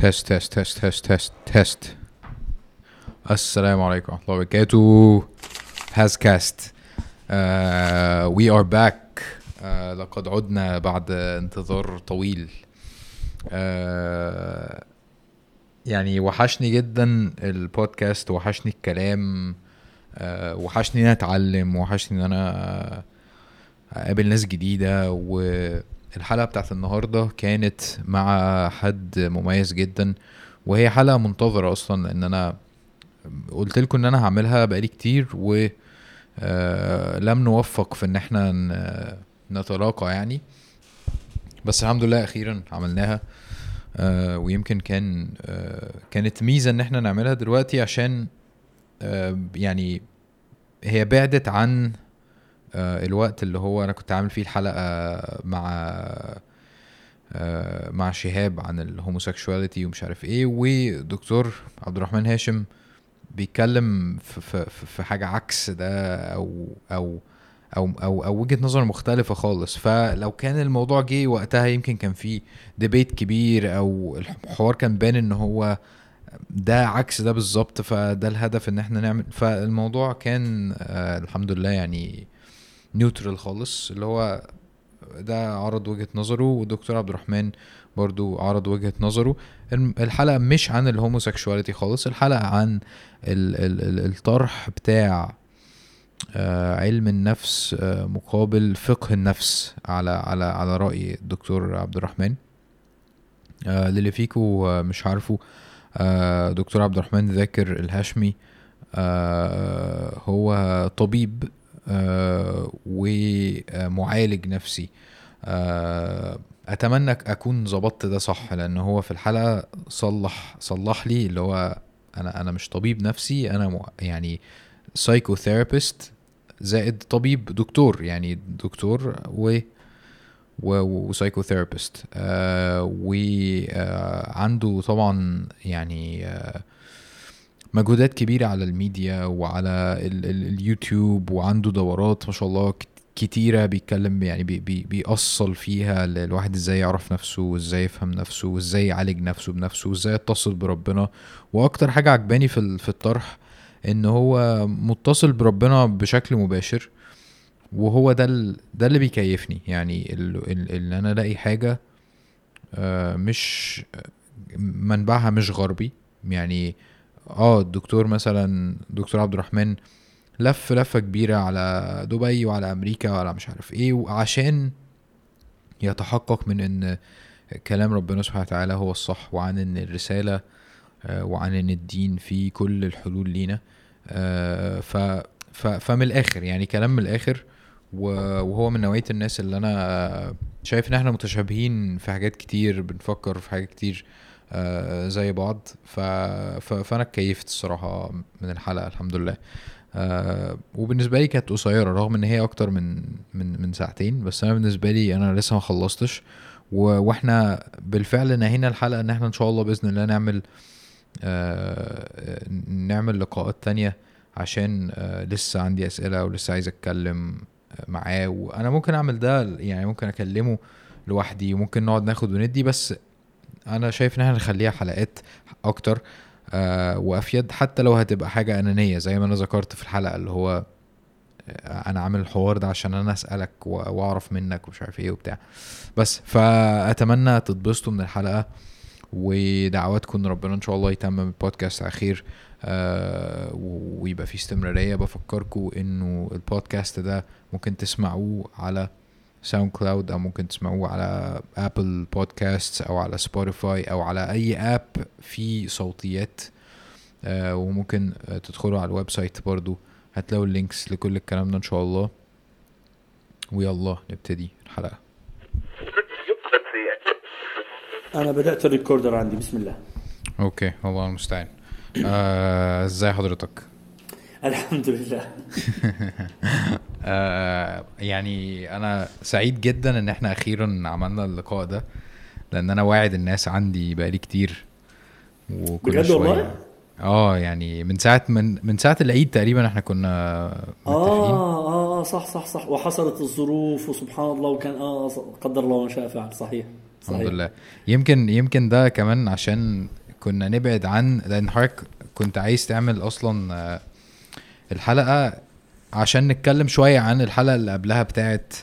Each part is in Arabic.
test test test test test test السلام عليكم ورحمة الله وبركاته هاز كاست we are back لقد عدنا بعد انتظار طويل. Uh, يعني وحشني جدا البودكاست. وحشني الكلام. Uh, وحشني إن أنا أتعلم. وحشني إن أنا أقابل ناس جديدة. والحلقة بتاعت النهاردة كانت مع حد مميز جدا وهي حلقة منتظرة أصلا لأن أنا قلت لكم إن أنا هعملها بقالي كتير و آه، لم نوفق في إن إحنا نتلاقى يعني. بس الحمد لله أخيرا عملناها آه، ويمكن كان آه، كانت ميزة إن إحنا نعملها دلوقتي عشان يعني هي بعدت عن الوقت اللي هو أنا كنت عامل فيه الحلقة مع آه، مع شهاب عن ال homosexuality ومش عارف إيه ودكتور عبد الرحمن هاشم بيتكلم في, في, حاجة عكس ده أو أو أو أو, أو وجهة نظر مختلفة خالص. فلو كان الموضوع جه وقتها يمكن كان في debate كبير أو الحوار كان بان إن هو ده عكس ده بالظبط فده الهدف إن إحنا نعمل. فالموضوع كان آه الحمد لله يعني neutral خالص اللي هو ده عرض وجهة نظره والدكتور عبد الرحمن برضو عرض وجهة نظره. الحلقة مش عن ال homosexuality خالص الحلقة عن ال ال ال الطرح بتاع آه، علم النفس آه، مقابل فقه النفس على على على رأي الدكتور عبد الرحمن. آه، للي فيكو مش عارفه دكتور عبد الرحمن ذاكر الهاشمي هو طبيب ومعالج نفسي. آه، أتمنى أكون ظبطت ده صح لأن هو في الحلقة صلح صلح لي اللي هو أنا أنا مش طبيب نفسي أنا يعني psychotherapist زائد طبيب دكتور يعني دكتور و و psychotherapist آه وعنده طبعا يعني آه مجهودات كبيرة على الميديا وعلى ال ال اليوتيوب وعنده دورات ما شاء الله كت- كتيرة بيتكلم يعني بي بي بيأصل فيها الواحد إزاي يعرف نفسه وإزاي يفهم نفسه وإزاي يعالج نفسه بنفسه وإزاي يتصل بربنا وأكتر حاجة عجباني في في الطرح إن هو متصل بربنا بشكل مباشر وهو ده. ده اللي بيكيفني يعني. إن أنا ألاقي حاجة آه، مش منبعها مش غربي يعني آه الدكتور مثلا دكتور عبد الرحمن لف لفة كبيرة على دبي وعلى أمريكا وعلى مش عارف إيه وعشان يتحقق من إن كلام ربنا سبحانه وتعالى هو الصح وعن إن الرسالة آه، وعن إن الدين فيه كل الحلول لينا. آه، ف فمن الآخر يعني كلام من الآخر و- وهو من نوعية الناس اللي أنا شايف إن إحنا متشابهين في حاجات كتير بنفكر في حاجات كتير. زي بعض. فأنا اتكيفت الصراحة من الحلقة الحمد لله آه، وبالنسبة لي كانت قصيرة رغم إن هي أكتر من من من ساعتين بس أنا بالنسبة لي أنا لسه ما خلصتش. وإحنا بالفعل نهينا الحلقة إن إحنا إن شاء الله بإذن الله نعمل آه، نعمل لقاءات تانية عشان آه، لسه عندي أسئلة ولسه عايز أتكلم آه، معاه وأنا ممكن أعمل ده يعني ممكن أكلمه لوحدي وممكن نقعد ناخد وندي بس أنا شايف إن إحنا نخليها حلقات أكتر آه وأفيد حتى لو هتبقى حاجة أنانية زي ما أنا ذكرت في الحلقة اللي هو آه، أنا عامل الحوار ده عشان أنا أسألك وأعرف منك ومش عارف إيه وبتاع. بس فأتمنى تتبسطوا من الحلقة ودعواتكم ربنا إن شاء الله يتمم البودكاست على خير آه ويبقى فيه استمرارية. بفكركم إنه البودكاست ده ممكن تسمعوه على SoundCloud أو ممكن تسمعوه على Apple Podcasts أو على Spotify أو على أي app فيه صوتيات. آه وممكن آه تدخلوا على ال website برضو. هتلاقوا ال links لكل الكلام ده إن شاء الله. ويلا نبتدي الحلقة. أنا بدأت ال recorder عندي بسم الله. Okay الله المستعان. آه، إزاي حضرتك؟ الحمد لله. آه يعني أنا سعيد جدا إن إحنا أخيرا عملنا اللقاء ده لأن أنا واعد الناس عندي بقالي كتير وكل بجد والله؟ آه يعني من ساعة من من ساعة العيد تقريبا إحنا كنا متفقين. آه آه آه صح صح صح. وحصلت الظروف وسبحان الله وكان آه قدر الله ما شاء فعل. صحيح الحمد صحيح. لله. يمكن يمكن ده كمان عشان كنا نبعد عن لأن حضرتك كنت عايز تعمل أصلا آه، الحلقة عشان نتكلم شوية عن الحلقة اللي قبلها بتاعت.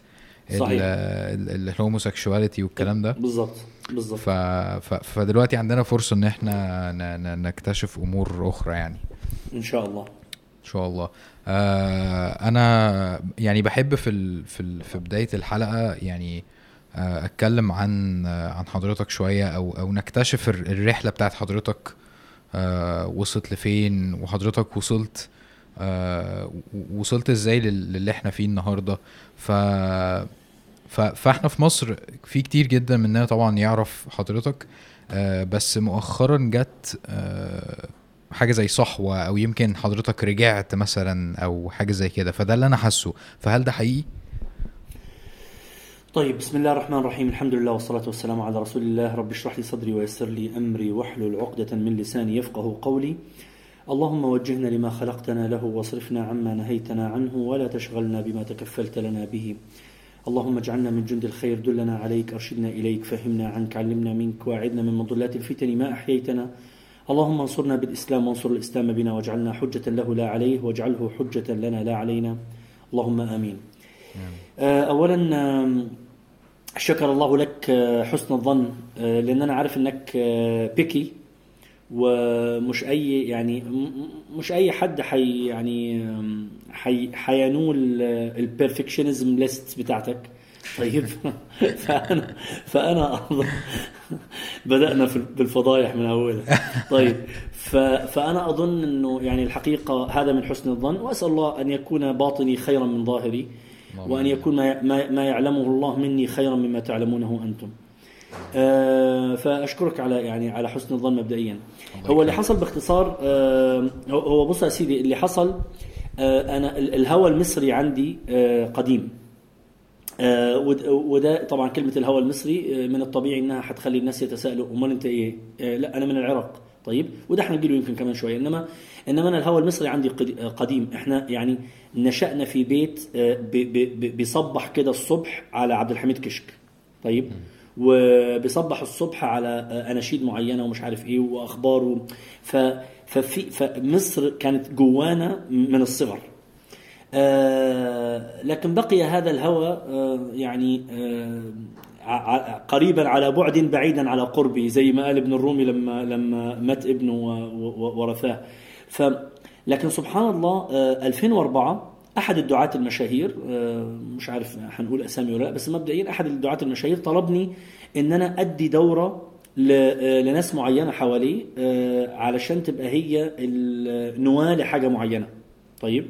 الهوموسيكشواليتي والكلام ده. بالظبط بالظبط. ف... ف... فدلوقتي عندنا فرصة إن إحنا ن... ن... نكتشف أمور أخرى يعني. إن شاء الله. إن شاء الله. آه أنا يعني بحب في ال... في ال... في بداية الحلقة يعني آه أتكلم عن آه عن حضرتك شوية أو أو نكتشف الر- الرحلة بتاعت حضرتك آه وصلت لفين وحضرتك وصلت آه و- وصلت إزاي لل- للي إحنا فيه النهارده. ف... فإحنا في مصر في كتير جدا مننا طبعا يعرف حضرتك آه بس مؤخرا جت آه حاجة زي صحوة أو يمكن حضرتك رجعت مثلا أو حاجة زي كده. فده اللي أنا حاسه. فهل ده حقيقي؟ طيب بسم الله الرحمن الرحيم. الحمد لله والصلاة والسلام على رسول الله. رب اشرح لي صدري ويسر لي أمري واحلل عقدة من لساني يفقه قولي. اللهم وجهنا لما خلقتنا له واصرفنا عما نهيتنا عنه ولا تشغلنا بما تكفلت لنا به. اللهم اجعلنا من جند الخير دلنا عليك أرشدنا إليك فهمنا عنك علمنا منك واعدنا من مضلات الفتن ما أحييتنا. اللهم انصرنا بالإسلام وانصر الإسلام بنا واجعلنا حجة له لا عليه واجعله حجة لنا لا علينا. اللهم آمين. آه، اولا آم، شكر الله لك آه، حسن الظن آه، لأن أنا عارف إنك بيكي ومش أي يعني مش أي حد حي يعني حي حينول البرفكشنزم ليست بتاعتك. طيب. فأنا فأنا أظن بدأنا بالفضايح من اولها طيب. فأنا أظن إنه يعني الحقيقة هذا من حسن الظن وأسأل الله أن يكون باطني خيرا من ظاهري وأن يكون ما ما ما يعلمه الله مني خيرا مما تعلمونه أنتم. آه، فأشكرك على يعني على حسن الظن مبدئيا. هو اللي حصل باختصار هو- بص يا سيدي اللي حصل آه، أنا ال- الهوى المصري عندي آه، قديم. ود- وده طبعا كلمة الهوى المصري من الطبيعي إنها حتخلي الناس يتساءلوا أمال أنت إيه؟ لا أنا من العراق طيب وده حنجيله يمكن كمان شوية انما إنما أنا الهوى المصري عندي قد- قديم إحنا يعني نشأنا في بيت بيصبح كده الصبح على عبد الحميد كشك طيب وبيصبح الصبح على أناشيد معينة ومش عارف إيه وأخبار. ف ففي فمصر كانت جوانا من الصغر آه، لكن بقي هذا الهوى آه، يعني آه، قريبا على بعد بعيدا على قربي زي ما قال ابن الرومي لما لما مات ابنه و- و- ورثاه ف لكن سبحان الله آه، 2004 أحد الدعاة المشاهير آه، مش عارف هنقول أسامي ولا لأ بس مبدئيا أحد الدعاة المشاهير طلبني إن أنا أدي دورة آه، لناس معينة حواليه آه، علشان تبقى هي النواة لحاجة معينة. طيب؟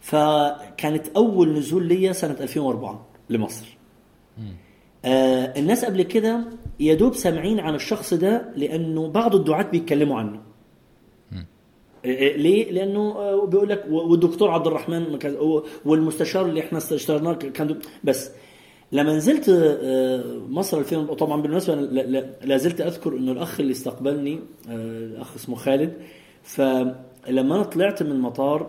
فكانت أول نزول ليا سنة 2004 لمصر. الناس قبل كده يا دوب سامعين عن الشخص ده لأنه بعض الدعاة بيتكلموا عنه. ليه؟ لأنه آه، بيقول لك والدكتور عبد الرحمن والمستشار اللي إحنا اشتغلناه كان بس لما نزلت آه، مصر 2000 طبعا بالمناسبة أنا لا- زلت أذكر إنه الأخ اللي استقبلني آه، الأخ اسمه خالد فلما أنا طلعت من المطار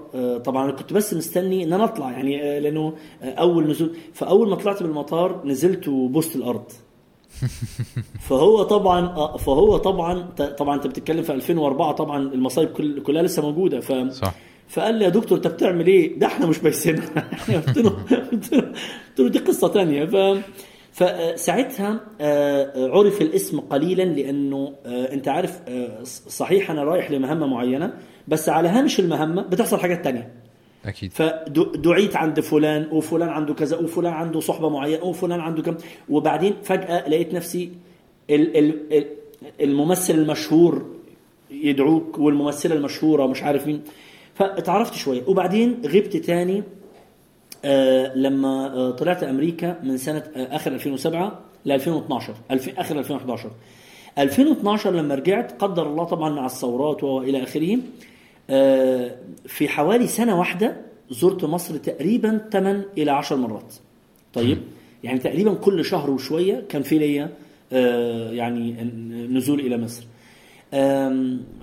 طبعا أنا كنت بس مستني إن أنا أطلع يعني لأنه أول نزول فأول ما طلعت من المطار نزلت وبوست الأرض فهو طبعا آه، فهو طبعا طبعا أنت بتتكلم في 2004 طبعا المصايب كل كلها لسه موجودة ف صح. فقال لي يا دكتور أنت بتعمل إيه؟ ده إحنا مش بايسينها قلت له قلت له قلت له دي قصة ثانية ف فساعتها آه، عرف الاسم قليلا لأنه آه، أنت عارف صحيح أنا رايح لمهمة معينة بس على هامش المهمة بتحصل حاجات تانية. أكيد. فدعيت عند فلان وفلان عنده كذا وفلان عنده صحبة معينة وفلان عنده كم. وبعدين فجأة لقيت نفسي ال- ال- ال- الممثل المشهور يدعوك والممثلة المشهورة مش عارف مين. فاتعرفت شوية. وبعدين غبت تاني آه لما آه طلعت أمريكا من سنة آه آخر 2007 ل 2012 الف... آخر 2011 2012 لما رجعت قدر الله طبعا مع الثورات وإلى آخره في حوالي سنة واحدة زرت مصر تقريبا 8 إلى 10 مرات. طيب؟ يعني تقريبا كل شهر وشوية كان في ليا آه يعني نزول إلى مصر.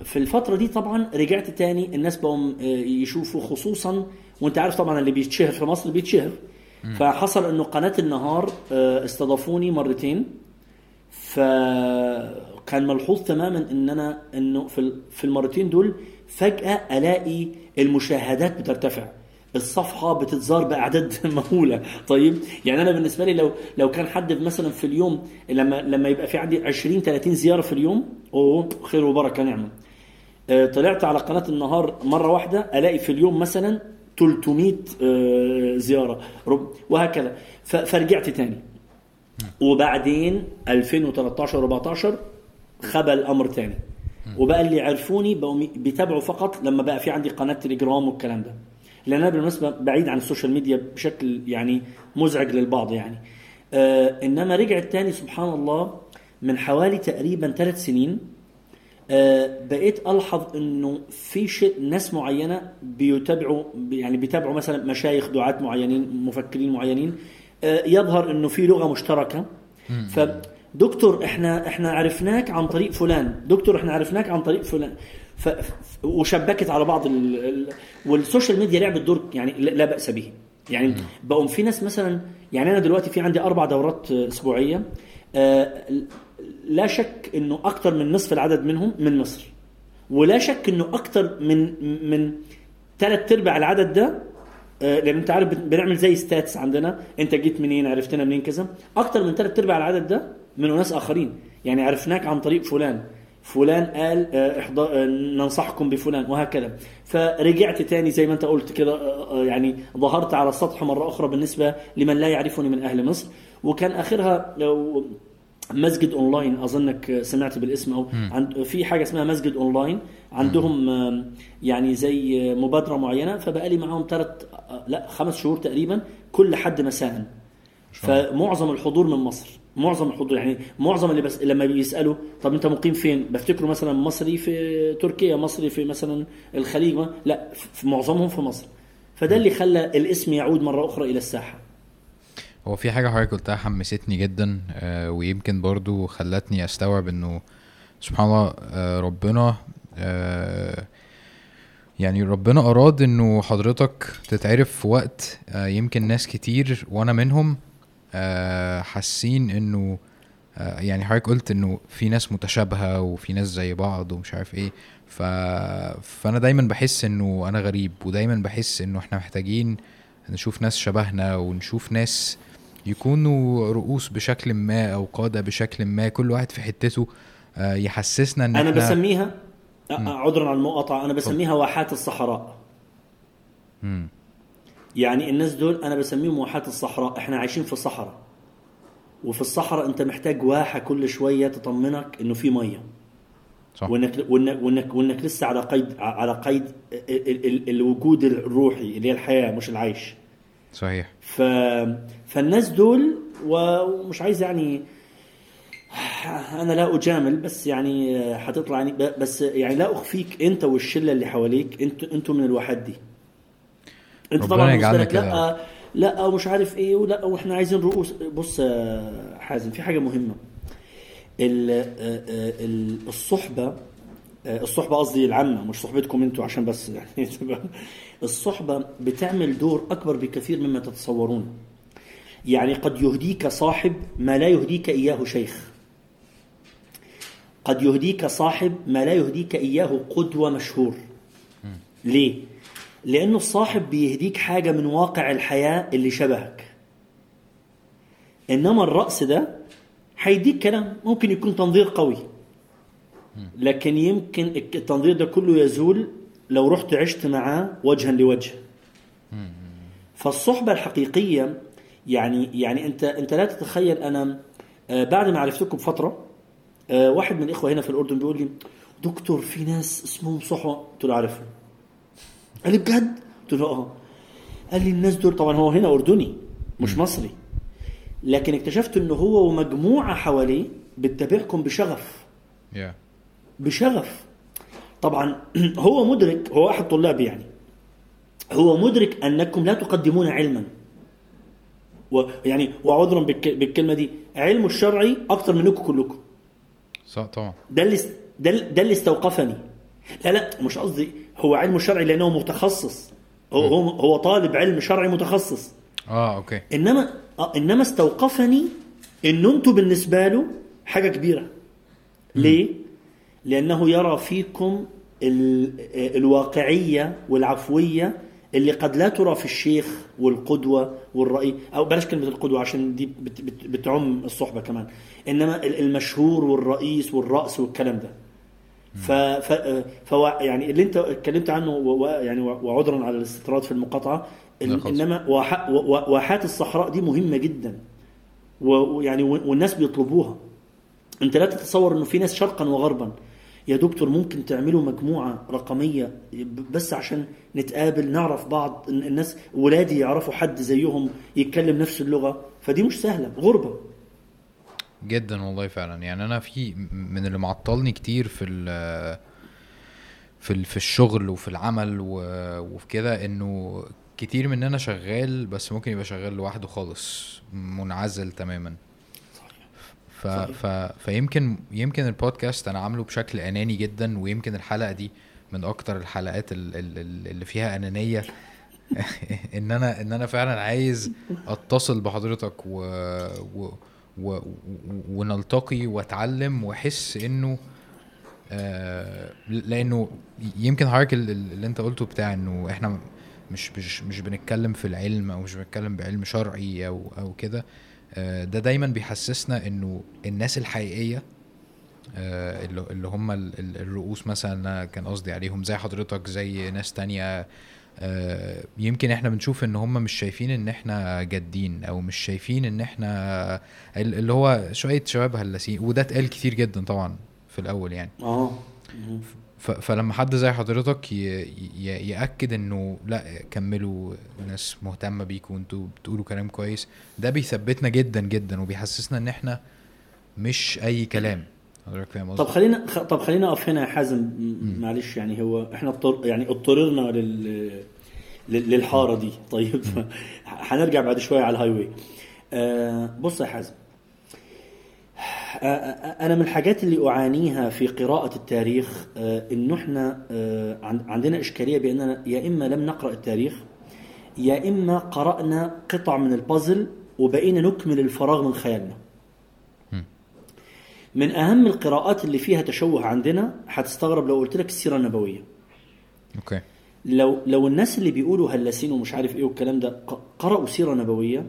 في الفترة دي طبعا رجعت تاني الناس بقوا آه، يشوفوا خصوصا وأنت عارف طبعا اللي بيتشهر في مصر بيتشهر. فحصل إنه قناة النهار آه، استضافوني مرتين. فكان ملحوظ تماما إن أنا إنه في في المرتين دول فجأة ألاقي المشاهدات بترتفع. الصفحة بتتزار بأعداد مهولة. طيب يعني أنا بالنسبة لي لو لو كان حد مثلا في اليوم لما لما يبقى في عندي 20 30 زيارة في اليوم أوه خير وبركة نعمة. آه، طلعت على قناة النهار مرة واحدة ألاقي في اليوم مثلا 300 آه، زيارة. رب- وهكذا. فرجعت تاني. وبعدين 2013 14 خبى الامر تاني. وبقى اللي عرفوني بقوا بيتابعوا فقط لما بقى في عندي قناة تليجرام والكلام ده. لأن أنا بالمناسبة بعيد عن السوشيال ميديا بشكل يعني مزعج للبعض يعني. آه إنما رجعت تاني سبحان الله من حوالي تقريبا ثلاث سنين آه، بقيت ألحظ إنه في شيء ناس معينة بيتابعوا يعني بيتابعوا مثلا مشايخ دعاة معينين مفكرين معينين آه، يظهر إنه في لغة مشتركة. فدكتور إحنا إحنا عرفناك عن طريق فلان. دكتور إحنا عرفناك عن طريق فلان. ف وشبكت على بعض ال... ال... وال social media لعبت دور يعني لا بأس به. يعني بقوا في ناس مثلا يعني أنا دلوقتي في عندي أربع دورات أسبوعية. آه، لا شك إنه أكثر من نصف العدد منهم من مصر ولا شك إنه أكثر من من ثلاث أرباع العدد ده آه، لأن أنت عارف بن- بنعمل زي ستاتس عندنا. أنت جيت منين عرفتنا منين كذا. أكثر من ثلاث أرباع العدد ده من ناس آخرين. يعني عرفناك عن طريق فلان. فلان قال آه، آه، ننصحكم بفلان وهكذا. فرجعت تاني زي ما أنت قلت كده آه، يعني ظهرت على السطح مرة أخرى بالنسبة لمن لا يعرفني من أهل مصر. وكان آخرها آه، مسجد أونلاين أظنك سمعت بالاسم أو عند في حاجة اسمها مسجد أونلاين. عندهم يعني زي مبادرة معينة. فبقى لي معاهم ثلاث لا خمس شهور تقريبا كل حد مساء. فمعظم الحضور من مصر. معظم الحضور يعني معظم اللي بس لما بيسألوا طب أنت مقيم فين؟ بفتكروا مثلا مصري في تركيا مصري في مثلا الخليج ما- لا في معظمهم في مصر. فده اللي خلى الاسم يعود مرة أخرى إلى الساحة. هو في حاجة حضرتك قلتها حمستني جدا آه، ويمكن برضو خلتني أستوعب إنه سبحان الله آه، ربنا آه، يعني ربنا أراد إنه حضرتك تتعرف في وقت يمكن ناس كتير وأنا منهم حاسين إنه آه، يعني حضرتك قلت إنه في ناس متشابهة وفي ناس زي بعض ومش عارف إيه. ف... فأنا دايما بحس إنه أنا غريب ودايما بحس إنه إحنا محتاجين نشوف ناس شبهنا ونشوف ناس يكونوا رؤوس بشكل ما أو قادة بشكل ما كل واحد في حتته آه، يحسسنا إن أنا إحنا بسميها عذرا على المقاطعة أنا بسميها واحات الصحراء. مم. يعني الناس دول أنا بسميهم واحات الصحراء. إحنا عايشين في صحراء وفي الصحراء أنت محتاج واحة كل شوية تطمنك إنه في مية. صح. وانك وانك وانك, وإنك لسه على قيد على قيد ال- ال- ال- الوجود الروحي اللي هي الحياة مش العيش. صحيح. ف فالناس دول ومش عايز يعني أنا لا أجامل بس يعني هتطلع يعني بس يعني لا أخفيك أنت والشلة اللي حواليك. انت أنتوا من الواحات دي. انت طبعا. لا لا ومش عارف إيه ولا وإحنا عايزين رؤوس. بص يا حازم في حاجة مهمة. ال- ال- الصحبة الصحبة قصدي العامة مش صحبتكم أنتوا عشان بس يعني الصحبة بتعمل دور أكبر بكثير مما تتصورون. يعني قد يهديك صاحب ما لا يهديك إياه شيخ. قد يهديك صاحب ما لا يهديك إياه قدوة مشهور. ليه؟ لأنه الصاحب بيهديك حاجة من واقع الحياة اللي شبهك. إنما الرأس ده هيديك كلام ممكن يكون تنظير قوي. لكن يمكن التنظير ده كله يزول لو رحت عشت معاه وجها لوجه. فالصحبة الحقيقية يعني يعني أنت أنت لا تتخيل أنا آه، بعد ما عرفتكم بفترة آه، واحد من الإخوة هنا في الأردن بيقول لي دكتور في ناس اسمهم صحوة. قلت له عارفهم. قال لي بجد؟ قلت له آه. قال لي الناس دول طبعا هو هنا أردني مش مصري. لكن اكتشفت انه هو ومجموعة حواليه بتتابعكم بشغف. بشغف. طبعا هو مدرك هو احد طلابي يعني هو مدرك أنكم لا تقدمون علما. ويعني وعذرا بالك- بالكلمة دي علم الشرعي أكثر منكم كلكم. صح طبعا. ده اللي ده اللي- ده اللي استوقفني. لا لا مش قصدي هو علم الشرعي لأنه متخصص. هو هو هو طالب علم شرعي متخصص. آه أوكي. انما آه، إنما استوقفني إن أنتم بالنسبة له حاجة كبيرة. ليه؟ لأنه يرى فيكم ال- الواقعية والعفوية اللي قد لا ترى في الشيخ والقدوة والرأي. أو بلاش كلمة القدوة عشان دي بت بت بتعم الصحبة كمان. إنما ال- المشهور والرئيس والرأس والكلام ده. ف, ف, يعني اللي انت اتكلمت عنه و يعني و- وعذرا على الاستطراد في المقاطعة. إنما واحا- و- و- واحات الصحراء دي مهمة جدا. ويعني و- والناس بيطلبوها. أنت لا تتصور إنه في ناس شرقا وغربا. يا دكتور ممكن تعملوا مجموعة رقمية ب- بس عشان نتقابل نعرف بعض ال- الناس ولادي يعرفوا حد زيهم يتكلم نفس اللغة. فدي مش سهلة غربة. جدا والله فعلا. يعني أنا في من اللي معطلني كتير في ال في في الشغل وفي العمل وفي كده إنه كتير مننا شغال بس ممكن يبقى شغال لوحده خالص منعزل تماما. ف فيمكن يمكن البودكاست أنا عامله بشكل أناني جدا ويمكن الحلقة دي من أكتر الحلقات ال- ال- ال- اللي فيها أنانية. إن أنا إن أنا فعلا عايز أتصل بحضرتك و, و... و... ونلتقي واتعلم وأحس إنه آه لأنه يمكن حضرتك ال- ال- اللي أنت قلته بتاع إنه إحنا مش مش مش بنتكلم في العلم أو مش بنتكلم بعلم شرعي أو أو كده آه ده دايما بيحسسنا إنه الناس الحقيقية آه، اللي هم ال- ال- الرؤوس مثلا كان قصدي عليهم زي حضرتك زي ناس تانية يمكن إحنا بنشوف ان هم مش شايفين ان إحنا جادين أو مش شايفين ان إحنا ال- اللي هو شوية شباب هلاسين وده اتقال كتير جدا طبعا في الأول يعني. آه. فلما حد زي حضرتك يأكد انه لا كملوا ناس مهتمة بيكوا وانتوا بتقولوا كلام كويس ده بيثبتنا جدا جدا وبيحسسنا ان إحنا مش أي كلام. حضرتك فاهم طب خلينا خ- طب خلينا أقف هنا يا حازم. معلش يعني هو إحنا اضطر يعني اضطررنا لل لل- للحارة دي. طيب. هنرجع بعد شوية على ال highway آه بص يا حازم. آه، آه، أنا من الحاجات اللي أعانيها في قراءة التاريخ آه، إنه إحنا آه، عن- عندنا إشكالية بأننا يا إما لم نقرأ التاريخ يا إما قرأنا قطع من البازل وبقينا نكمل الفراغ من خيالنا. من أهم القراءات اللي فيها تشوه عندنا هتستغرب لو قلت لك السيرة النبوية. Okay. لو لو الناس اللي بيقولوا هلاسين ومش عارف إيه والكلام ده قرأوا سيرة نبوية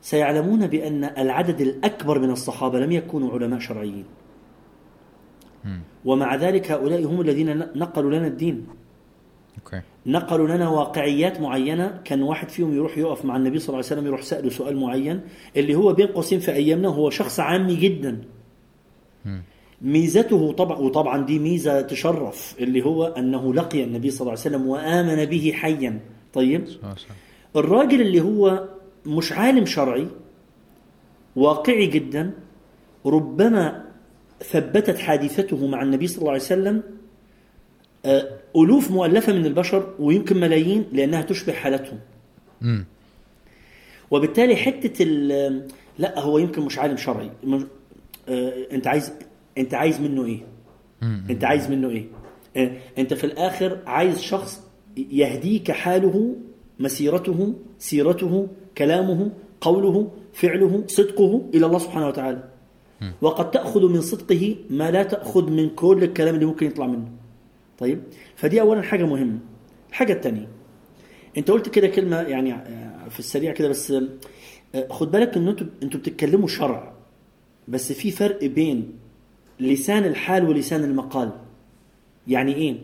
سيعلمون بأن العدد الأكبر من الصحابة لم يكونوا علماء شرعيين. ومع ذلك هؤلاء هم الذين نقلوا لنا الدين. Okay. نقلوا لنا واقعيات معينة. كان واحد فيهم يروح يقف مع النبي صلى الله عليه وسلم يروح سأله سؤال معين اللي هو بين قوسين في أيامنا هو شخص عامي جدا. ميزته طبعا وطبعا دي ميزة تشرف اللي هو أنه لقي النبي صلى الله عليه وسلم وآمن به حيا. طيب؟ الراجل اللي هو مش عالم شرعي واقعي جدا ربما ثبتت حادثته مع النبي صلى الله عليه وسلم آه، ألوف مؤلفة من البشر ويمكن ملايين لأنها تشبه حالتهم. وبالتالي حتة لا هو يمكن مش عالم شرعي. آه، أنت عايز أنت عايز منه إيه؟ أنت عايز منه إيه؟ آه، أنت في الآخر عايز شخص يهديك حاله مسيرته سيرته كلامه قوله فعله صدقه إلى الله سبحانه وتعالى. وقد تأخذ من صدقه ما لا تأخذ من كل الكلام اللي ممكن يطلع منه. طيب فدي أولا حاجة مهمة. الحاجة الثانية انت قلت كده كلمة يعني آه، في السريع كده بس خد بالك إن أنتوا أنتوا بتتكلموا شرع. بس في فرق بين لسان الحال ولسان المقال. يعني إيه؟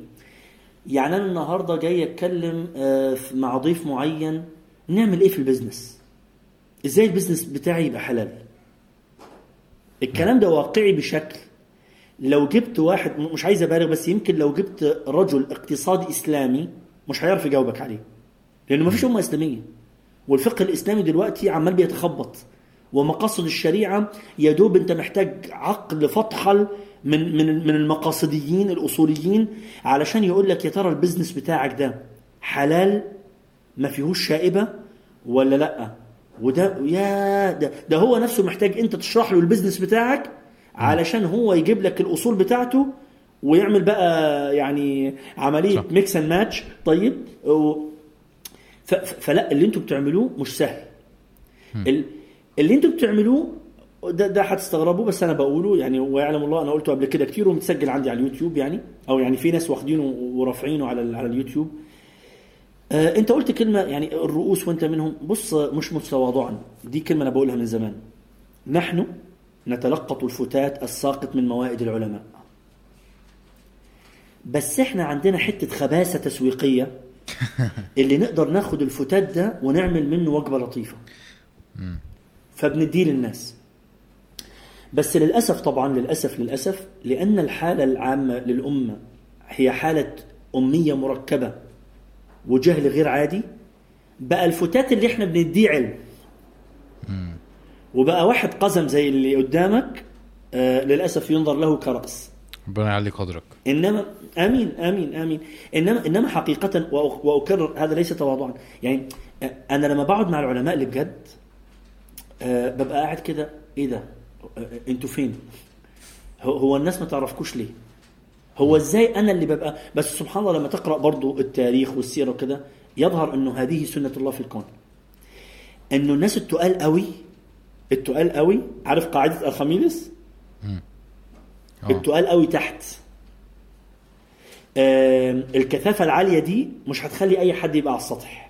يعني أنا النهارده جاي أتكلم آه، مع ضيف معين نعمل إيه في ال business إزاي ال business بتاعي يبقى حلال؟ الكلام ده واقعي بشكل. لو جبت واحد مش عايز أبالغ بس يمكن لو جبت رجل اقتصادي إسلامي مش هيعرف يجاوبك عليه. لأنه ما فيش أمة إسلامية. والفقه الإسلامي دلوقتي عمال بيتخبط. ومقاصد الشريعة يا دوب أنت محتاج عقل فطحل من من من المقاصديين الأصوليين علشان يقول لك يا ترى ال business بتاعك ده حلال؟ ما فيهوش شائبة ولا لأ؟ وده يا ده, ده هو نفسه محتاج أنت تشرح له ال business بتاعك علشان هو يجيب لك الأصول بتاعته ويعمل بقى يعني عملية. mix and match طيب و- ف- فلأ اللي أنتوا بتعملوه مش سهل. ال- اللي أنتوا بتعملوه ده ده هتستغربوا بس أنا بقوله يعني ويعلم الله أنا قلته قبل كده كتير ومتسجل عندي على اليوتيوب يعني أو يعني في ناس واخدينه ورافعينه على على اليوتيوب. آه أنت قلت كلمة يعني الرؤوس وأنت منهم. بص مش متواضعا. دي كلمة أنا بقولها من زمان. نحن نتلقط الفتات الساقط من موائد العلماء. بس إحنا عندنا حتة خباثة تسويقية اللي نقدر ناخد الفتات ده ونعمل منه وجبة لطيفة. فبنديه للناس. بس للأسف طبعا للأسف للأسف لأن الحالة العامة للأمة هي حالة أمية مركبة وجهل غير عادي. بقى الفتات اللي إحنا بنديه علم. وبقى واحد قزم زي اللي قدامك آه للأسف ينظر له كرأس. ربنا يعلي قدرك. إنما آمين آمين آمين. إنما إنما حقيقه واكرر هذا ليس تواضعا. يعني آه، أنا لما بقعد مع العلماء اللي بجد آه، ببقى قاعد كده إيه ده؟ آه، أنتوا فين؟ هو- الناس ما تعرفكوش ليه؟ هو إزاي أنا اللي ببقى؟ بس سبحان الله لما تقرأ برضو التاريخ والسيرة وكده يظهر إنه هذه سنة الله في الكون. إنه الناس التقال قوي التقال قوي عارف قاعدة ارخميدس آه. التقال قوي تحت. الكثافة العالية دي مش هتخلي أي حد يبقى على السطح.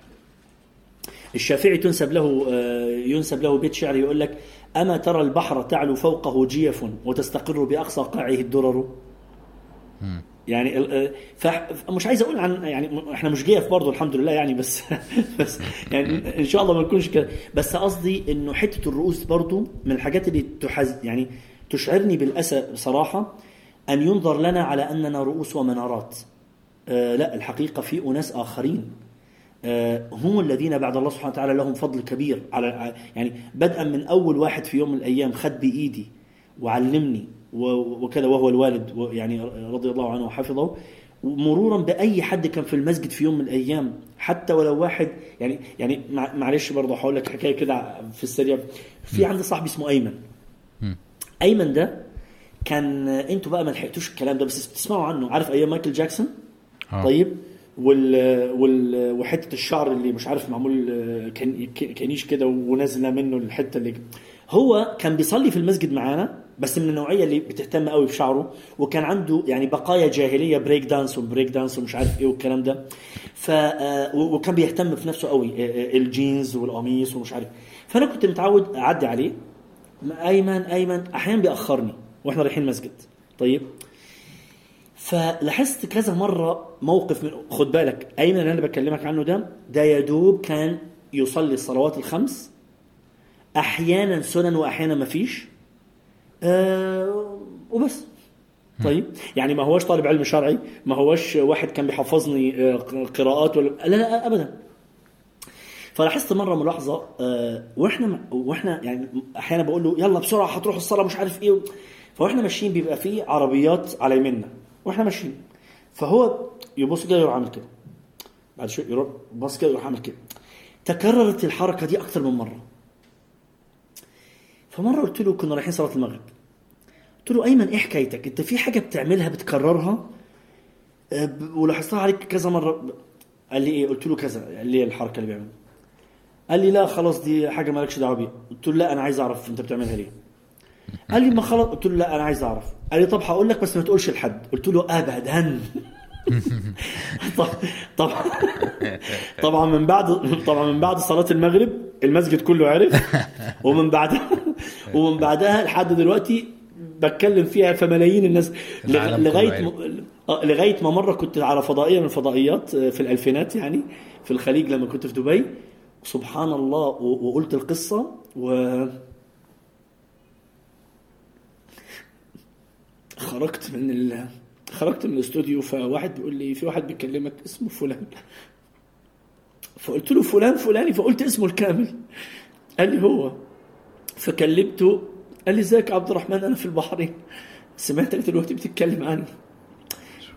الشافعي تنسب له آه، ينسب له بيت شعر يقول لك أما ترى البحر تعلو فوقه جيف وتستقر بأقصى قاعه الدرر؟ يعني آه، مش عايز أقول عن يعني إحنا مش جيف برضه الحمد لله يعني بس بس يعني إن شاء الله ما نكونش كده. بس قصدي إنه حتة الرؤوس برضه من الحاجات اللي تحز يعني تشعرني بالأسى بصراحة أن ينظر لنا على أننا رؤوس ومنارات آه لا الحقيقة في أناس آخرين. هم الذين بعد الله سبحانه وتعالى لهم فضل كبير على يعني بدءا من أول واحد في يوم من الأيام خد بإيدي وعلمني وكذا وهو الوالد يعني رضي الله عنه وحفظه مرورا بأي حد كان في المسجد في يوم من الأيام حتى ولو واحد يعني يعني مع- معلش برضه هقول لك حكاية كده في السريع. في عندي صاحبي اسمه أيمن. أيمن ده كان أنتوا بقى ما لحقتوش الكلام ده بس تسمعوا عنه. عارف أيام مايكل جاكسون؟ آه. طيب. وال وال وحتة الشعر اللي مش عارف معمول كان كانيش كده ونازلة منه الحتة اللي هو كان بيصلي في المسجد معانا بس من النوعية اللي بتهتم قوي بشعره وكان عنده يعني بقايا جاهلية break dance و break dance ومش عارف إيه والكلام ده. ف آه، وكان بيهتم في نفسه قوي آه، آه، الجينز والقميص ومش عارف. فأنا كنت متعود أعدي عليه أيمن أيمن أحيانا بيأخرني وإحنا رايحين مسجد. طيب؟ فلاحظت كذا مرة موقف من خد بالك ايمن اللي أنا بكلمك عنه ده؟ ده يا دوب كان يصلي الصلوات الخمس. أحيانا سنن واحيانا ما فيش. آه وبس. طيب يعني ما هوش طالب علم شرعي ما هوش واحد كان بيحفظني آه، قراءات ولا لا لا ابدا. فلاحظت مرة ملاحظة آه، وإحنا وإحنا يعني أحيانا بقول له يلا بسرعة هتروح الصلاة مش عارف إيه. فإحنا ماشيين بيبقى في عربيات على يميننا. وإحنا ماشيين. فهو يبص كده يروح عامل كده. بعد شوية يروح بص كده يروح عامل كده. تكررت الحركة دي أكثر من مرة. فمرة قلت له كنا رايحين صلاة المغرب. قلت له أيمن إيه حكايتك؟ أنت في حاجة بتعملها بتكررها؟ آه، ولاحظتها عليك كذا مرة. قال لي إيه؟ قلت له كذا. قال لي الحركة اللي بيعملها. قال لي لا خلاص دي حاجة مالكش دعوة بيها. قلت له لا أنا عايز أعرف أنت بتعملها ليه. قال لي ما خلاص قلت له لا أنا عايز أعرف. قال لي طب هقول لك بس ما تقولش لحد. قلت له ابدا طب طبعا طبعا من بعد طبعا من بعد صلاة المغرب المسجد كله عرف. ومن بعدها ومن بعدها لحد دلوقتي بتكلم فيها فملايين الناس. لغاية. م... آه، لغاية ما مرة كنت على فضائية من الفضائيات آه، في الألفينات يعني في الخليج لما كنت في دبي. سبحان الله وقلت القصة و خرجت من ال... خرجت من الاستوديو فواحد بيقول لي في واحد بيكلمك اسمه فلان. فقلت له فلان فلاني فقلت اسمه الكامل. قال لي هو. فكلمته قال لي ازيك عبد الرحمن أنا في البحرين. سمعتك دلوقتي بتتكلم عني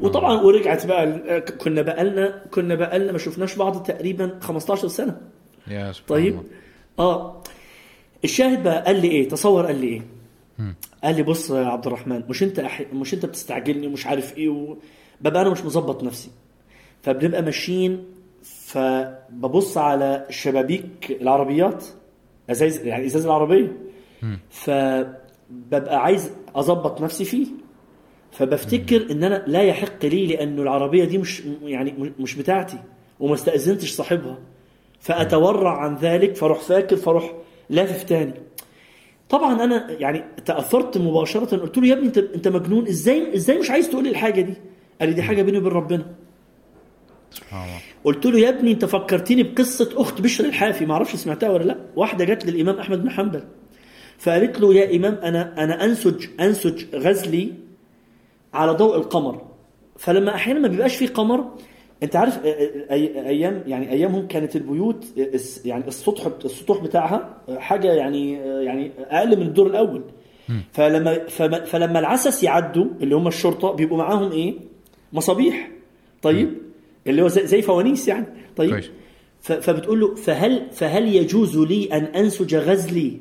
وطبعا ورجعت بقى كنا بقالنا كنا بقالنا ما شفناش بعض تقريبا 15 سنة. يا سبحان طيب. الله. آه. الشاهد بقى قال لي إيه؟ تصور قال لي إيه؟ قال لي بص يا عبد الرحمن مش انت أح... مش انت بتستعجلني ومش عارف إيه و... ببقى أنا مش مظبط نفسي. فبنبقى ماشيين فببص على شبابيك العربيات أزايز يعني إزاز العربية. فببقى عايز أظبط نفسي فيه. فبفتكر إن أنا لا يحق لي لأنه العربية دي مش يعني مش بتاعتي وما استأذنتش صاحبها. فأتورع عن ذلك فأروح فاكر فأروح لافف تاني. طبعا أنا يعني تأثرت مباشرة قلت له يا ابني أنت أنت مجنون إزاي إزاي مش عايز تقول لي الحاجة دي؟ قال لي دي حاجة بيني وبين ربنا. قلت له يا ابني أنت فكرتني بقصة أخت بشر الحافي ما أعرفش سمعتها ولا لأ. واحدة جت للإمام أحمد بن حنبل فقالت له يا إمام أنا أنا أنسج أنسج غزلي على ضوء القمر. فلما أحيانا ما بيبقاش في قمر انت عارف أيام يعني أيامهم كانت البيوت يعني السطح السطوح بتاعها حاجة يعني يعني أقل من الدور الأول. فلما فلما العسس يعدوا اللي هم الشرطة بيبقوا معاهم إيه؟ مصابيح. طيب؟ اللي هو زي, زي فوانيس يعني. طيب؟ كويس. ف- فبتقول له فهل فهل يجوز لي أن أنسج غزلي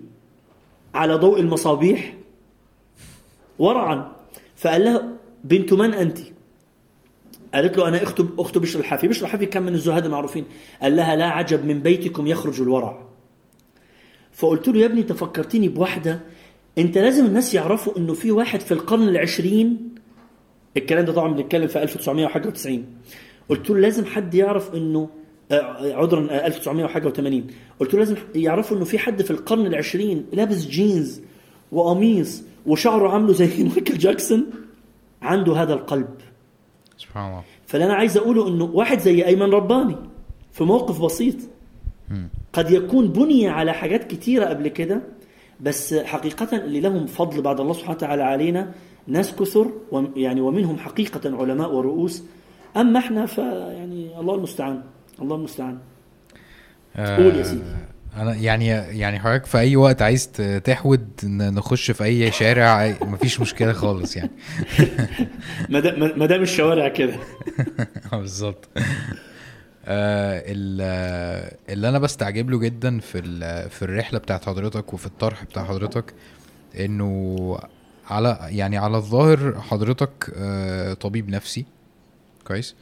على ضوء المصابيح؟ ورعا. فقال لها بنت من أنت؟ قالت له أنا اخت اخت بشر الحافي بشر الحافي كان من الزهاد المعروفين. قال لها لا عجب من بيتكم يخرج الورع. فقلت له يا ابني أنت فكرتني بواحده أنت لازم الناس يعرفوا إنه في واحد في القرن العشرين الكلام ده طبعا بنتكلم في 1900 وحاجة و90 قلت له لازم حد يعرف إنه آه، عذرا آه، 1900 وحاجة و80 قلت له لازم يعرفوا إنه في حد في القرن العشرين لابس جينز وقميص وشعره عامله زي مايكل جاكسون عنده هذا القلب. سبحان الله. فاللي أنا عايز أقوله إنه واحد زي أيمن رباني في موقف بسيط قد يكون بني على حاجات كتيرة قبل كده بس حقيقة اللي لهم فضل بعد الله سبحانه وتعالى علينا ناس كثر يعني ومنهم حقيقة علماء ورؤوس. أما إحنا فيعني الله المستعان الله المستعان. قول يا سيدي. أنا يعني يعني حضرتك في أي وقت عايز تحود نخش في أي شارع مفيش مشكلة خالص يعني. ما دام- الشوارع كده. بالظبط. آه، ال- اللي أنا بستعجب له جدا في ال- في الرحلة بتاعت حضرتك وفي الطرح بتاع حضرتك إنه على يعني على الظاهر حضرتك آه، طبيب نفسي كويس.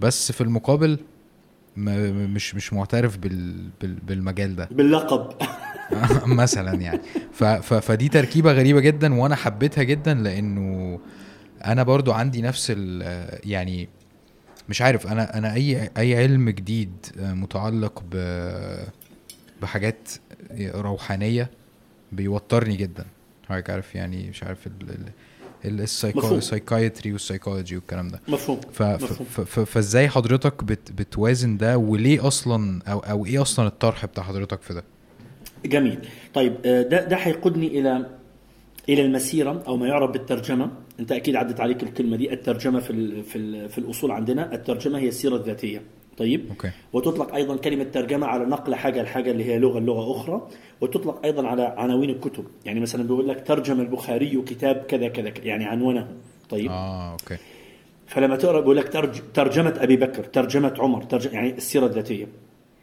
بس في المقابل مش مش معترف بال بال بالمجال ده. باللقب. مثلا يعني. ف ف فدي تركيبة غريبة جدا وأنا حبيتها جدا لأنه أنا برضو عندي نفس ال يعني مش عارف أنا أنا اي أي علم جديد متعلق ب بحاجات روحانية بيوترني جدا. حضرتك عارف يعني مش عارف ال. ال psychiatry وال psychology والكلام ده. مفهوم. فازاي حضرتك بت بتوازن ده؟ وليه أصلا أو أو إيه أصلا الطرح بتاع حضرتك في ده؟ جميل. طيب آه، ده ده هيقودني إلى إلى المسيرة أو ما يعرف بالترجمة. أنت أكيد عدت عليك الكلمة دي الترجمة في ال في ال في الأصول عندنا. الترجمة هي السيرة الذاتية. طيب. okay. وتطلق أيضا كلمة ترجمة على نقل حاجة لحاجة اللي هي لغة لغة أخرى. وتطلق أيضا على عناوين الكتب. يعني مثلا بيقول لك ترجم البخاري كتاب كذا كذا يعني عنونه طيب. آه okay. فلما تقرأ بيقول لك ترج ترجمة أبي بكر ترجمة عمر ترجم يعني السيرة الذاتية.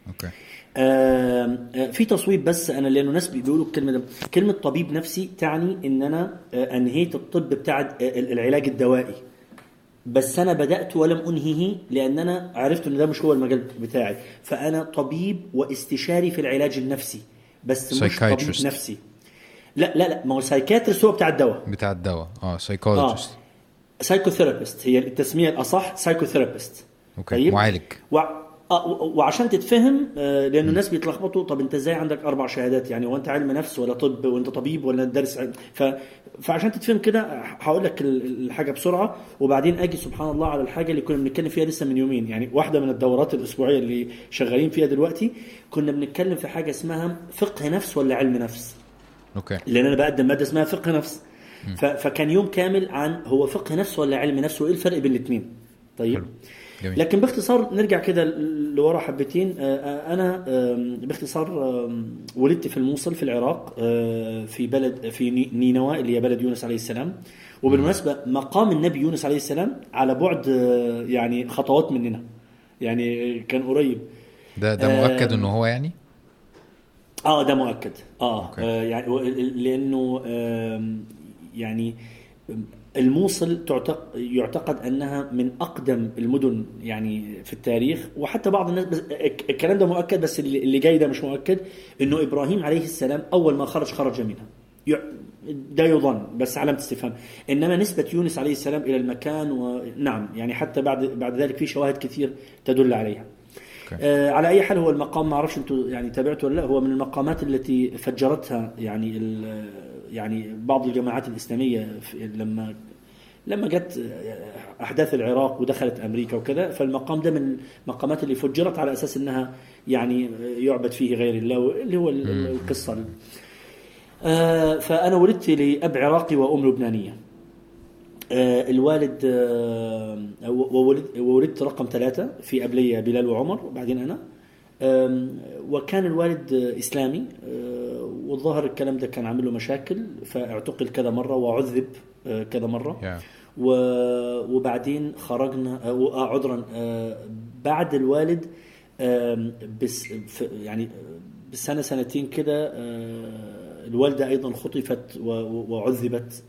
okay. آه، في تصويب بس أنا لأنه ناس بيقولوا الكلمة ده. كلمة طبيب نفسي تعني إن أنا آه، أنهيت الطب بتاع آه، العلاج الدوائي. بس أنا بدأت ولم أنهيه لأن أنا عرفت إن ده مش هو المجال بتاعي. فأنا طبيب واستشاري في العلاج النفسي بس مش طبيب. نفسي. لا لا لا ما هو psychiatrist هو بتاع الدواء. بتاع الدواء. آه psychologist psychotherapist هي التسمية الأصح psychotherapist okay معالج. و... آه، وعشان تتفهم آه، لأنه الناس بيتلخبطوا طب أنت إزاي عندك أربع شهادات؟ يعني هو أنت علم نفس ولا طب وأنت طبيب ولا دارس علم؟ ف... فعشان تتفهم كده هقول لك ال- الحاجة بسرعة وبعدين أجي سبحان الله على الحاجة اللي كنا بنتكلم فيها لسه من يومين. يعني واحدة من الدورات الأسبوعية اللي شغالين فيها دلوقتي كنا بنتكلم في حاجة اسمها فقه نفس ولا علم نفس. okay. لأن أنا بقدم مادة اسمها فقه نفس. ف... فكان يوم كامل عن هو فقه نفس ولا علم نفس وإيه الفرق بين الاثنين طيب. حلو. جميل. لكن باختصار نرجع كده لورا حبتين. آه، آه، أنا باختصار ولدت في الموصل في العراق آه، في بلد في ني- نينوى اللي هي بلد يونس عليه السلام. وبالمناسبة مقام النبي يونس عليه السلام على بعد آه، يعني خطوات مننا. يعني كان قريب. ده ده مؤكد ان هو يعني؟ آه ده مؤكد. آه, أوكي. آه يعني لأنه آم، يعني الموصل يعتقد أنها من أقدم المدن يعني في التاريخ وحتى بعض الناس بس الك- الكلام ده مؤكد بس اللي جاي ده مش مؤكد إنه إبراهيم عليه السلام أول ما خرج خرج منها. ده يظن بس علامة استفهام. إنما نسبة يونس عليه السلام إلى المكان ونعم يعني حتى بعد بعد ذلك في شواهد كثير تدل عليها. آه على أي حال هو المقام ما أعرفش أنتم يعني تابعتوا ولا لأ هو من المقامات التي فجرتها يعني ال- يعني بعض الجماعات الإسلامية في- لما لما جت أحداث العراق ودخلت أمريكا وكذا فالمقام ده من المقامات اللي فجرت على أساس إنها يعني يعبد فيه غير الله اللي هو ال- ال- القصة دي. آه، فأنا ولدت لأب عراقي وأم لبنانية. آه، الوالد آه، وولد- وولدت رقم ثلاثة في قبلية بلال وعمر وبعدين أنا آم، وكان الوالد إسلامي آه، والظاهر الكلام ده كان عامل له مشاكل فاعتقل كذا مرة وعذب آه، كذا مرة. Yeah. وبعدين خرجنا آه، آه، عذرا بعد الوالد بس يعني بسنة سنتين كده الوالدة أيضا خطفت وعذبت.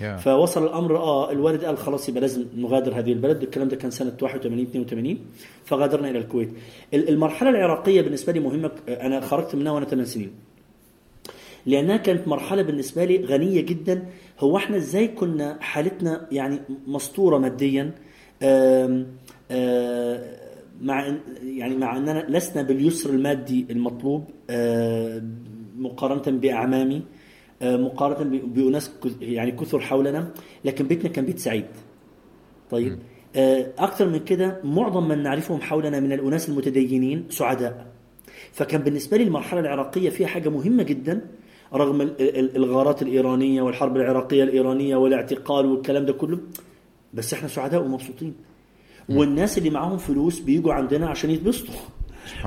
Yeah. فوصل الأمر آه الوالد قال خلاص يبقى لازم نغادر هذه البلد. الكلام ده كان سنة 81 82 فغادرنا إلى الكويت. ال- المرحلة العراقية بالنسبة لي مهمة أنا خرجت منها وأنا 8 سنين. لأنها كانت مرحلة بالنسبة لي غنية جدا. هو إحنا إزاي كنا حالتنا يعني مسطورة ماديا؟ آم، آه، مع يعني مع إننا لسنا باليسر المادي المطلوب مقارنة بأعمامي مقارنة بأناس يعني كثر حولنا. لكن بيتنا كان بيت سعيد. طيب آه، أكثر من كده معظم من نعرفهم حولنا من الأناس المتدينين سعداء. فكان بالنسبة لي المرحلة العراقية فيها حاجة مهمة جدا. رغم ال- ال- الغارات الإيرانية والحرب العراقية الإيرانية والاعتقال والكلام ده كله بس إحنا سعداء ومبسوطين. والناس اللي معاهم فلوس بيجوا عندنا عشان يتبسطوا.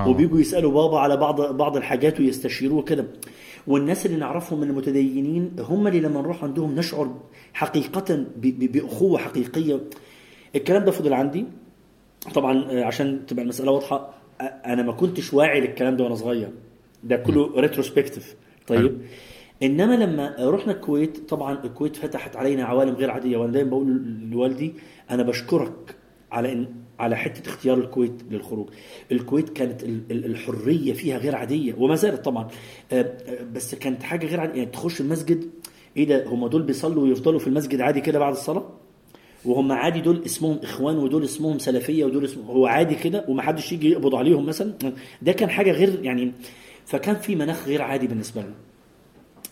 وبيجوا يسألوا بابا على بعض بعض الحاجات ويستشيروه كده. والناس اللي نعرفهم من المتدينين هم اللي لما نروح عندهم نشعر حقيقة بأخوة حقيقية. الكلام ده فضل عندي. طبعا آه، عشان تبقى المسألة واضحة أنا ما كنتش واعي للكلام ده وأنا صغير. ده كله ريتروسبكتيف طيب. إنما لما رحنا الكويت طبعا الكويت فتحت علينا عوالم غير عادية. وأنا دايما بقول لوالدي أنا بشكرك على ان على حتة اختيار الكويت للخروج. الكويت كانت ال- ال- الحرية فيها غير عادية وما زالت طبعا. آه، بس كانت حاجة غير عادية. يعني تخش المسجد إيه ده؟ هم دول بيصلوا ويفضلوا في المسجد عادي كده بعد الصلاة؟ وهم عادي دول اسمهم إخوان ودول اسمهم سلفية ودول اسمهم هو عادي كده؟ ومحدش يجي يقبض عليهم مثلا؟ ده كان حاجة غير يعني فكان في مناخ غير عادي بالنسبة لنا.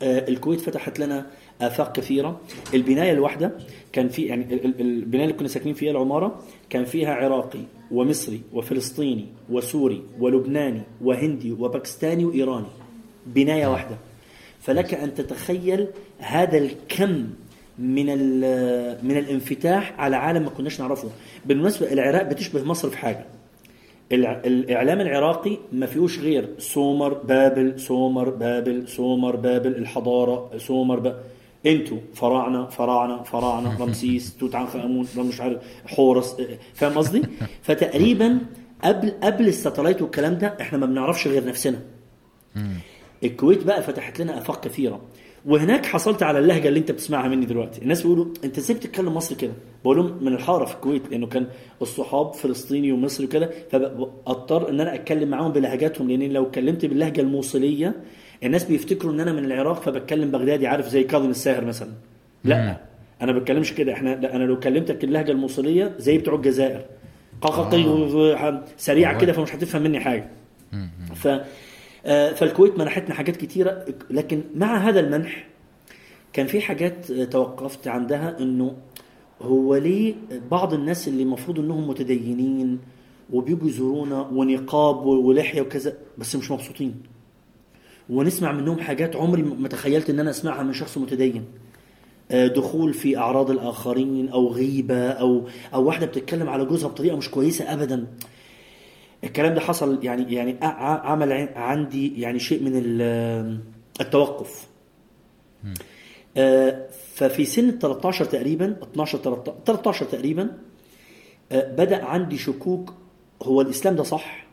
آه، الكويت فتحت لنا آفاق كثيرة. البناية الواحدة كان في يعني ال- ال- البناية اللي كنا ساكنين فيها العمارة كان فيها عراقي ومصري وفلسطيني وسوري ولبناني وهندي وباكستاني وإيراني. بناية واحدة. فلك أن تتخيل هذا الكم من من الانفتاح على عالم ما كناش نعرفه. بالمناسبة العراق بتشبه مصر في الع- الإعلام العراقي ما فيهوش غير سومر بابل سومر بابل سومر بابل الحضارة سومر بابل أنتوا فراعنه فراعنه فراعنه رمسيس توت عنخ آمون مش عارف حورس فاهم قصدي؟ فتقريبا قبل قبل الساتلايت والكلام ده إحنا ما بنعرفش غير نفسنا. الكويت بقى فتحت لنا آفاق كثيرة. وهناك حصلت على اللهجة اللي انت بتسمعها مني دلوقتي. الناس بيقولوا انت إزاي بتتكلم مصري كده؟ بقول لهم من الحارة في الكويت لأنه كان الصحاب فلسطيني ومصري وكده فاضطر إن أنا أتكلم معاهم بلهجاتهم لأن لو اتكلمت باللهجة الموصلية الناس بيفتكروا إن أنا من العراق فبتكلم بغدادي عارف زي كاظم الساهر مثلا. لا أنا ما بتكلمش كده إحنا لا أنا لو كلمتك اللهجه الموصلية زي بتوع الجزائر. قاققي سريعه كده فمش هتفهم مني حاجة. ف آه، فالكويت منحتنا حاجات كتيرة لكن مع هذا المنح كان في حاجات آه، توقفت عندها إنه هو ليه بعض الناس اللي المفروض إنهم متدينين وبيجوا يزورونا ونقاب ولحية وكذا بس مش مبسوطين. ونسمع منهم حاجات عمري ما تخيلت إن أنا أسمعها من شخص متدين. آه، دخول في أعراض الآخرين أو غيبة أو أو واحدة بتتكلم على جوزها بطريقة مش كويسة ابدا. الكلام ده حصل يعني يعني عمل عن- عندي يعني شيء من ال- التوقف. آه، ففي سن ال 13 تقريبا 12 13 13 تقريبا آه، بدأ عندي شكوك هو الإسلام ده صح؟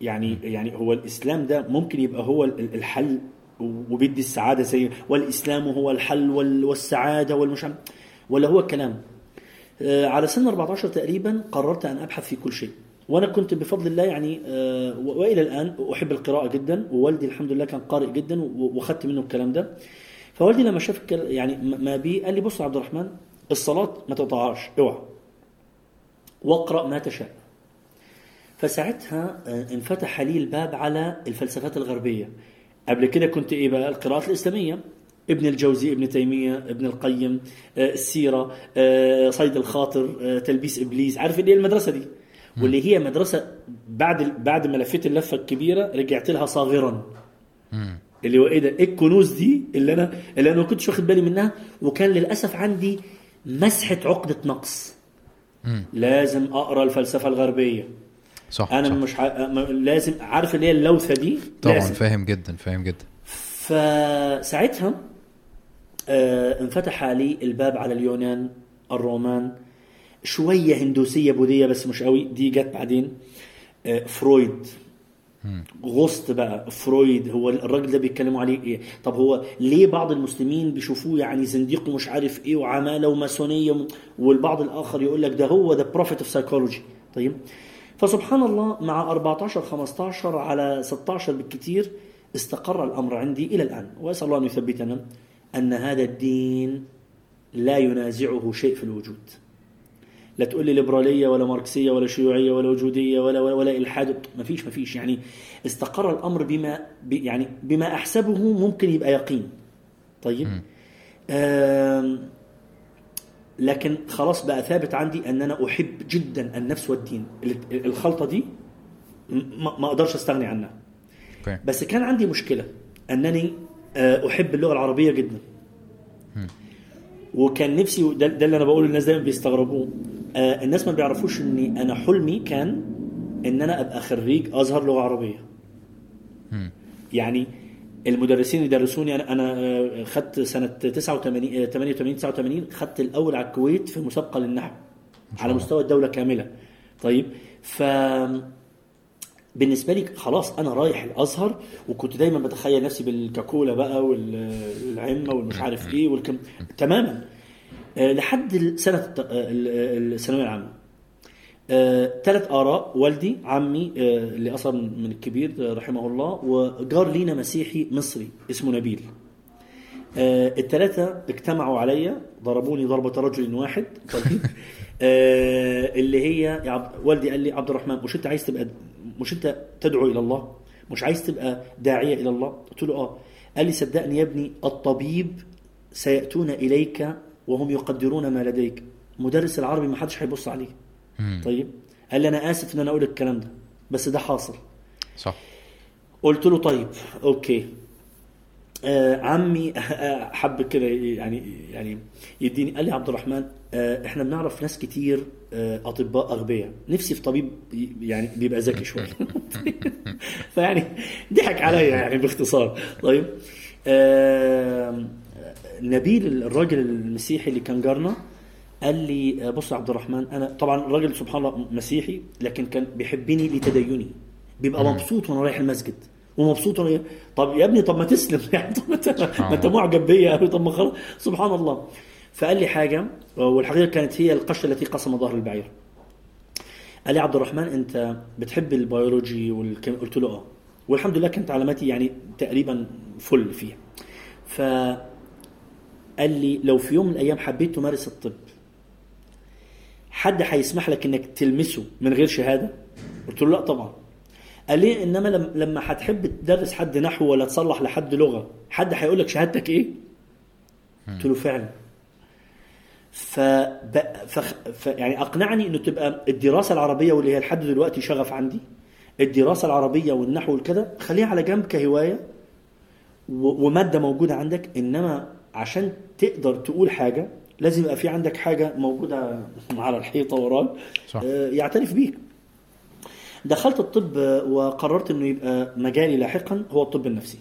يعني يعني هو الإسلام ده ممكن يبقى هو ال- الحل وبيدي السعادة زي والإسلام هو الحل وال- والسعادة والمش ولا هو كلام آه، على سن 14 تقريبا قررت أن أبحث في كل شيء. وأنا كنت بفضل الله يعني آه، وإلى الآن أحب القراءة جدا ووالدي الحمد لله كان قارئ جدا و- واخدت منه الكلام ده. فوالدي لما شاف يعني ما بي قال لي بص يا عبد الرحمن الصلاة ما تقطعهاش اوعى واقرأ ما تشاء. فساعتها آه، انفتح لي الباب على الفلسفات الغربية. قبل كده كنت إيه بقى؟ القراءات الإسلامية. ابن الجوزي ابن تيمية ابن القيم آه، السيرة آه، صيد الخاطر تلبيس إبليس عارف اللي هي المدرسة دي؟ واللي هي مدرسة بعد بعد ما لفيت اللفة الكبيرة رجعت لها صاغرا. اللي هو إيه ده؟ إيه الكنوز دي اللي أنا اللي أنا ما كنتش واخد بالي منها؟ وكان للأسف عندي مسحة عقدة نقص. لازم أقرأ الفلسفة الغربية. صح أنا صح. مش ح... لازم عارف اللي هي اللوثة دي؟ طبعا لازم. فاهم جدا فاهم جدا. فساعتها آه، انفتح لي الباب على اليونان الرومان. شوية هندوسية بوذية بس مش قوي دي جت بعدين. آه، فرويد. غصت بقى فرويد هو الراجل ده بيتكلموا عليه إيه؟ طب هو ليه بعض المسلمين بيشوفوه يعني زنديق ومش عارف إيه وعمالة وماسونية وم- والبعض الآخر يقول لك ده هو ده prophet of psychology طيب. فسبحان الله مع 14 15 على 16 بالكثير استقر الأمر عندي إلى الآن. وأسأل الله أن يثبتنا أن هذا الدين لا ينازعه شيء في الوجود. لا تقول لي ليبرالية ولا ماركسية ولا شيوعية ولا وجودية ولا ولا, ولا الحاد ما فيش ما فيش يعني استقر الأمر بما يعني بما أحسبه ممكن يبقى يقين. طيب؟ لكن خلاص بقى ثابت عندي أن أنا أحب جدا النفس والدين. ال- الخلطة دي ما أقدرش أستغني عنها. بس كان عندي مشكلة. أنني آه، أحب اللغة العربية جدا. وكان نفسي ده, ده اللي أنا بقوله الناس دايما بيستغربوه. آه، الناس ما بيعرفوش إني أنا حلمي كان إن أنا أبقى خريج أزهر لغة عربية. يعني المدرسين اللي درسوني أنا أنا آه، خدت سنة 89 آه، 88 89 خدت الأول على الكويت في مسابقة للنحو على مستوى الدولة كاملة. طيب ف بالنسبة لي خلاص أنا رايح الأزهر وكنت دايما بتخيل نفسي بالكاكولا بقى والعمه والمش عارف إيه والكم تماما. لحد سنة آه، ال- الثانوية العامة. ثلاث آراء والدي عمي آه، اللي أصلا من الكبير آه، رحمه الله وجار لينا مسيحي مصري اسمه نبيل. آه، الثلاثه اجتمعوا عليا ضربوني ضربة رجل واحد. طيب. آه، اللي هي والدي قال لي عبد الرحمن مش أنت عايز تبقى مش أنت تدعو إلى الله؟ مش عايز تبقى داعية إلى الله؟ قلت له آه. قال لي صدقني يا ابني الطبيب سيأتون إليك وهم يقدرون ما لديك. مدرس العربي ما حدش هيبص عليه. طيب؟ قال لي أنا آسف إن أنا أقول الكلام ده بس ده حاصل. صح. قلت له طيب أوكي. آه عمي حب كده يعني يعني يديني قال لي عبد الرحمن آه إحنا بنعرف ناس كتير آه أطباء أغبياء. نفسي في طبيب يعني بيبقى ذكي شوية. فيعني ضحك عليا يعني باختصار. طيب؟ آه نبيل الراجل المسيحي اللي كان جارنا قال لي آه، بص يا عبد الرحمن أنا طبعا الراجل سبحان الله مسيحي لكن كان بيحبني لتديني. بيبقى مبسوط وأنا رايح المسجد ومبسوط وأنا طب يا ابني طب ما تسلم يعني طب ما انت معجب بيا. قوي طب ما خلاص. سبحان الله. فقال لي حاجة والحقيقة كانت هي القشة التي قسم ظهر البعير. قال لي عبد الرحمن أنت بتحب ال biology وال chem قلت له آه. والحمد لله كانت علاماتي يعني تقريبا فل فيها. ف قال لي لو في يوم من الأيام حبيت تمارس الطب حد هيسمح لك إنك تلمسه من غير شهادة؟ قلت له لا طبعا. قال لي إنما لم- لما هتحب تدرس حد نحو ولا تصلح لحد لغة حد هيقول لك شهادتك إيه؟ قلت له فعلا. ف... فخ... ف... يعني أقنعني إنه تبقى الدراسة العربية واللي هي لحد دلوقتي شغف عندي الدراسة العربية والنحو والكذا خليها على جنب كهواية و... ومادة موجودة عندك إنما عشان تقدر تقول حاجة لازم يبقى في عندك حاجة موجودة على الحيطة وراك. آه، يعترف بيك. دخلت الطب وقررت إنه يبقى مجالي لاحقا هو الطب النفسي.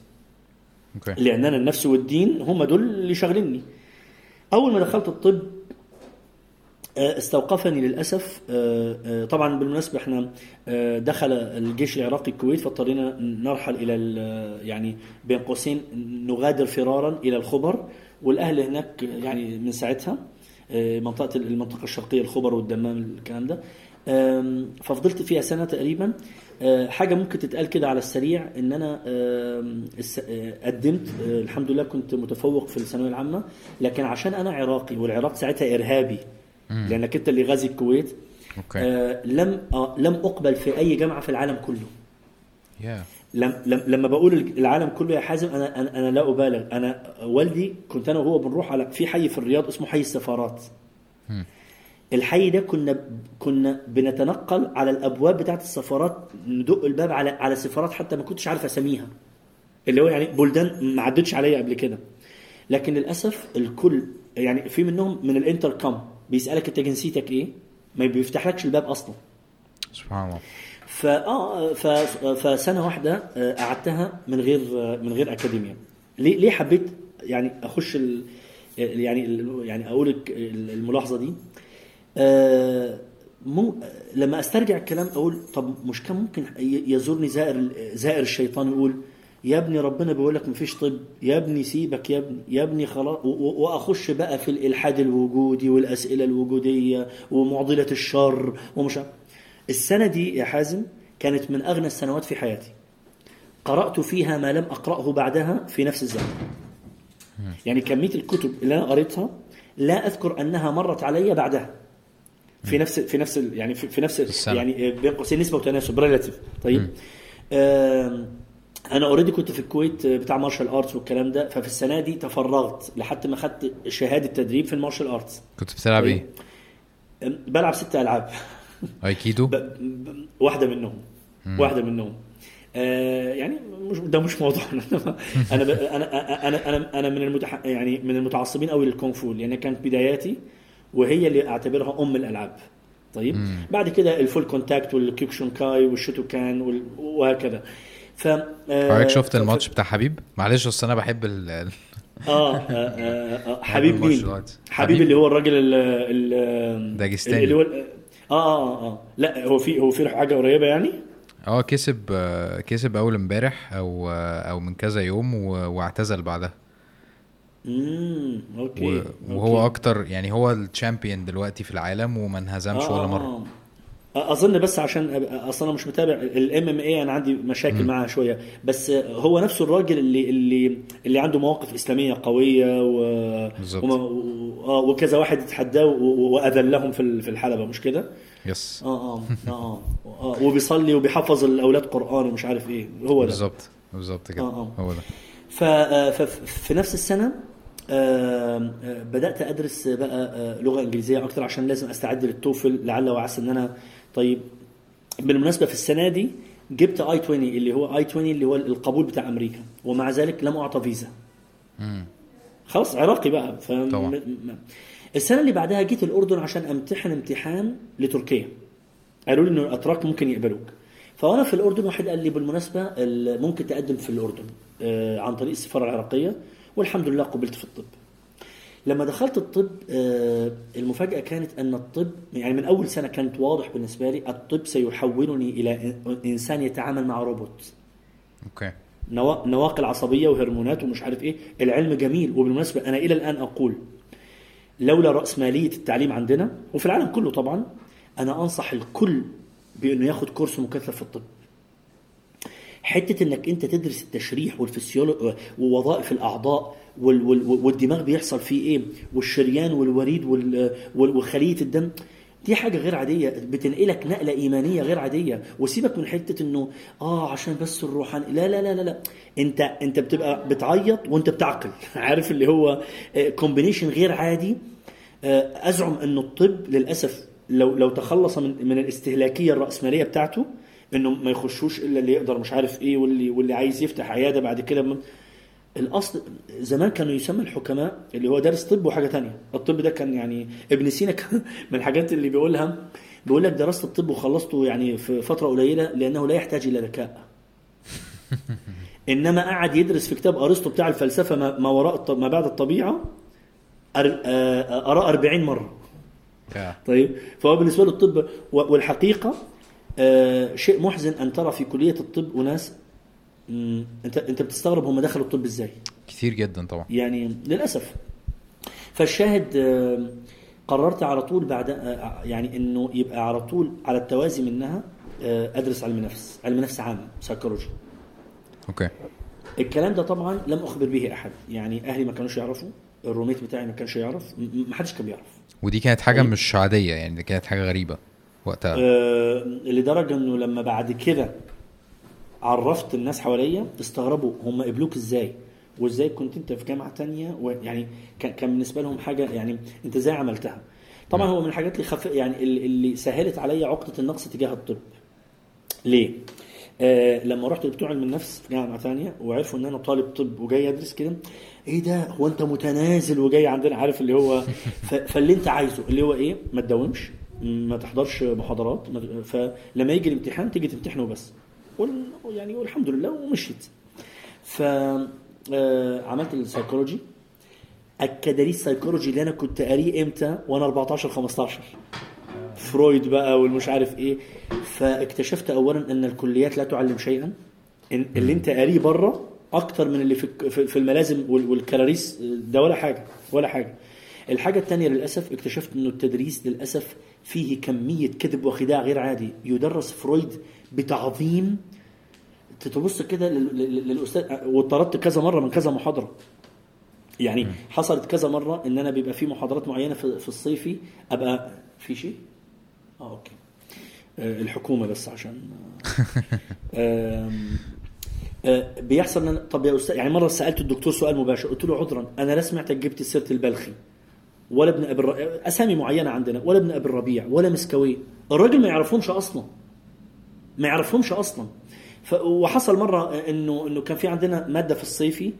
أوكي. لأن أنا النفس والدين هم دول اللي شاغليني. أول ما دخلت الطب استوقفني للأسف. آه، آه، طبعا بالمناسبة إحنا آه، دخل الجيش العراقي الكويت فاضطرينا نرحل إلى ال- يعني بين قوسين نغادر فرارا إلى الخبر والأهل هناك يعني من ساعتها آه، منطقة المنطقة الشرقية الخبر والدمام الكلام ده. ففضلت فيها سنة تقريبا. آه، حاجة ممكن تتقال كده على السريع إن أنا آه، قدمت آه، الحمد لله كنت متفوق في الثانوية العامة لكن عشان أنا عراقي والعراق ساعتها إرهابي لأنك أنت اللي غازي الكويت. أوكي. آه لم آه لم أقبل في أي جامعة في العالم كله. يا. لم لم لما بقول العالم كله يا حازم أنا أنا, أنا لا أبالغ. أنا والدي كنت أنا وهو بنروح على في حي في الرياض اسمه حي السفارات. الحي ده كنا كنا بنتنقل على الأبواب بتاعت السفارات ندق الباب على على سفارات حتى ما كنتش عارف اساميها اللي هو يعني بلدان ما عدتش عليا قبل كده. لكن للأسف الكل يعني في منهم من الانتركم بيسألك أنت جنسيتك إيه؟ ما بيفتحلكش الباب أصلا. سبحان الله. فاه ف- فسنة واحدة آه، قعدتها من غير آه، من غير اكاديميا ليه ليه حبيت يعني أخش ال يعني ال- يعني أقول الملاحظة دي؟ آه، مو لما أسترجع الكلام أقول طب مش كان ممكن يزورني زائر زائر الشيطان يقول يا ابني ربنا بيقول لك مفيش طب يا ابني سيبك يا ابني يا ابني خلاص وأخش بقى في الإلحاد الوجودي والأسئلة الوجودية ومعضلة الشر ومش. السنة دي يا حازم كانت من أغنى السنوات في حياتي. قرأت فيها ما لم أقرأه بعدها في نفس الزمن. يعني كمية الكتب اللي أنا قريتها لا أذكر أنها مرت علي بعدها. في نفس في نفس يعني في, في نفس ال- السنة. يعني بين قوسين نسبة وتناسب relative طيب. آم، أنا already كنت في الكويت بتاع martial arts والكلام ده ففي السنة دي تفرغت لحد ما خدت شهادة تدريب في ال martial arts. كنت بتلعب إيه؟ أم، بلعب ست ألعاب. ايكيدو؟ ب... ب... واحدة منهم. واحدة منهم. آه يعني مش ده مش موضوعنا. أنا ب... أنا أنا أنا أنا من المتح... يعني من المتعصبين قوي للكونغ فو لأن كانت بداياتي وهي اللي أعتبرها أم الألعاب. طيب؟ بعد كده ال full contact والكيوكشونكاي والشوتوكان وال... وهكذا. ف آه، حضرتك شفت الماتش بتاع حبيب؟ معلش اصل أنا بحب ال آه, آه, آه, آه حبيب مين؟ حبيب حبيب. اللي هو الراجل ال ال داجستاني. اللي هو آه آه آه لا هو في هو في حاجة قريبة يعني؟ آه كسب آه، كسب أول امبارح أو آه، أو من كذا يوم واعتزل بعدها امم okay وهو okay. أكتر يعني هو ال champion دلوقتي في العالم وما انهزمش ولا مرة آه. أظن بس عشان أصلا مش متابع ال MMA أنا عندي مشاكل معاه شوية. بس هو نفسه الراجل اللي اللي اللي عنده مواقف إسلامية قوية و و- آه، وكذا واحد و- وأذلهم في في الحلبة مش كده؟ yes. آه آه آه آه. وبيصلي وبيحفظ الاولاد قرآن ومش عارف إيه. هو ده. بالظبط. بالظبط كده. آه، آه. هو ده. ف- آه، ففي نفس السنة آه، آه، بدأت أدرس بقى آه، لغة إنجليزية أكتر عشان لازم أستعد للتوفل لعل وعسى إن أنا طيب بالمناسبة في السنة دي جبت اي 20 اللي هو اي 20 اللي هو القبول بتاع أمريكا ومع ذلك لم أعطى فيزا. مم. خلاص عراقي بقى. ف... طبعا. السنة اللي بعدها جيت الأردن عشان أمتحن امتحان لتركيا. قالوا لي إنه الأتراك ممكن يقبلوك. فأنا في الأردن واحد قال لي بالمناسبة ال- ممكن تقدم في الأردن آه، عن طريق السفارة العراقية والحمد لله قبلت في الطب. لما دخلت الطب آه، المفاجأة كانت أن الطب يعني من أول سنة كانت واضح بالنسبة لي الطب سيحولني إلى إن- إنسان يتعامل مع روبوت. okay. نوا- نواقل عصبية وهرمونات ومش عارف إيه. العلم جميل وبالمناسبة أنا إلى الآن أقول لولا راسماليه التعليم عندنا وفي العالم كله طبعا أنا أنصح الكل بأنه ياخد كورس مكثف في الطب. حتة إنك أنت تدرس التشريح والفسيولوجي ووظائف الأعضاء والدماغ بيحصل فيه إيه؟ والشريان والوريد وال وال- وخلية الدم. دي حاجة غير عادية. بتنقلك نقلة إيمانية غير عادية. وسيبك من حتة إنه آه عشان بس الروحاني. لا لا لا لا لا. أنت أنت بتبقى بتعيط وأنت بتعقل. عارف اللي هو كومبينيشن غير عادي. آه، أزعم إنه الطب للأسف لو لو تخلص من من الاستهلاكية الرأسمالية بتاعته إنه ما يخشوش إلا اللي يقدر مش عارف إيه واللي واللي عايز يفتح عيادة بعد كده الأصل زمان كانوا يسمى الحكماء اللي هو دارس طب وحاجة تانية. الطب ده كان يعني ابن سينا كان من الحاجات اللي بيقولها بيقول لك درست الطب وخلصته يعني في فترة قليلة لأنه لا يحتاج إلى ذكاء. إنما قعد يدرس في كتاب أرسطو بتاع الفلسفة ما وراء ما بعد الطبيعة أر- آه، أراه 40 مرة. طيب فهو بالنسبة له الطب والحقيقة آه، شيء محزن أن ترى في كلية الطب أناس مم، انت انت بتستغرب هم دخلوا الطب إزاي. كتير جدا طبعا. يعني للأسف. فالشاهد آه، قررت على طول بعد آه، يعني إنه يبقى على طول على التوازي منها آه، أدرس علم نفس علم نفس عام psychology okay. الكلام ده طبعا لم أخبر به أحد. يعني أهلي ما كانوش يعرفوا الروميت بتاعي ما كانش يعرف ما حدش كان بيعرف. ودي كانت حاجة طيب. مش عادية يعني دي كانت حاجة غريبة وقتها. آه، لدرجة إنه لما بعد كده عرفت الناس حواليا استغربوا هم قبلوك إزاي؟ وإزاي كنت أنت في جامعة تانية؟ ويعني كان بالنسبة لهم حاجة يعني أنت إزاي عملتها؟ طبعا هو من الحاجات اللي خف يعني اللي سهلت عليا عقدة النقص تجاه الطب. ليه؟ آه لما رحت لبتوع علم النفس في جامعة ثانية وعرفوا إن أنا طالب طب وجاي أدرس كده إيه ده؟ هو أنت متنازل وجاي عندنا؟ عارف اللي هو فاللي أنت عايزه اللي هو إيه؟ ما تداومش ما تحضرش محاضرات ما- فلما يجي الامتحان تيجي تمتحنه بس. يعني والحمد لله ومشيت. ف آه، عملت ال psychology أكد لي ال psychology اللي أنا كنت قاريه إمتى؟ وأنا 14 15 فرويد بقى والمش عارف إيه. فاكتشفت اولا إن الكليات لا تعلم شيئا. اللي أنت قاريه بره أكتر من اللي في في الملازم وال- والكراريس ده ولا حاجة ولا حاجة. الحاجة الثانية للأسف اكتشفت إنه التدريس للأسف فيه كمية كذب وخداع غير عادي. يدرس فرويد بتعظيم تبص كده لل- لل- للأستاذ وطردت كذا مرة من كذا محاضرة. يعني حصلت كذا مرة إن أنا بيبقى في محاضرات معينة في في الصيفي أبقى في شيء؟ آه أوكي. آه، الحكومة بس عشان آه، بيحصل إن طب يا أستاذ يعني مرة سألت الدكتور سؤال مباشر قلت له عذرا أنا لا سمعتك جبت سيرة البلخي. ولا ابن أبي الر... أسامي معينة عندنا ولا ابن أبي الربيع ولا مسكوي. الراجل ما يعرفهمش أصلا. ما يعرفهمش أصلا. ف... وحصل مرة إنه إنه كان في عندنا مادة في الصيفي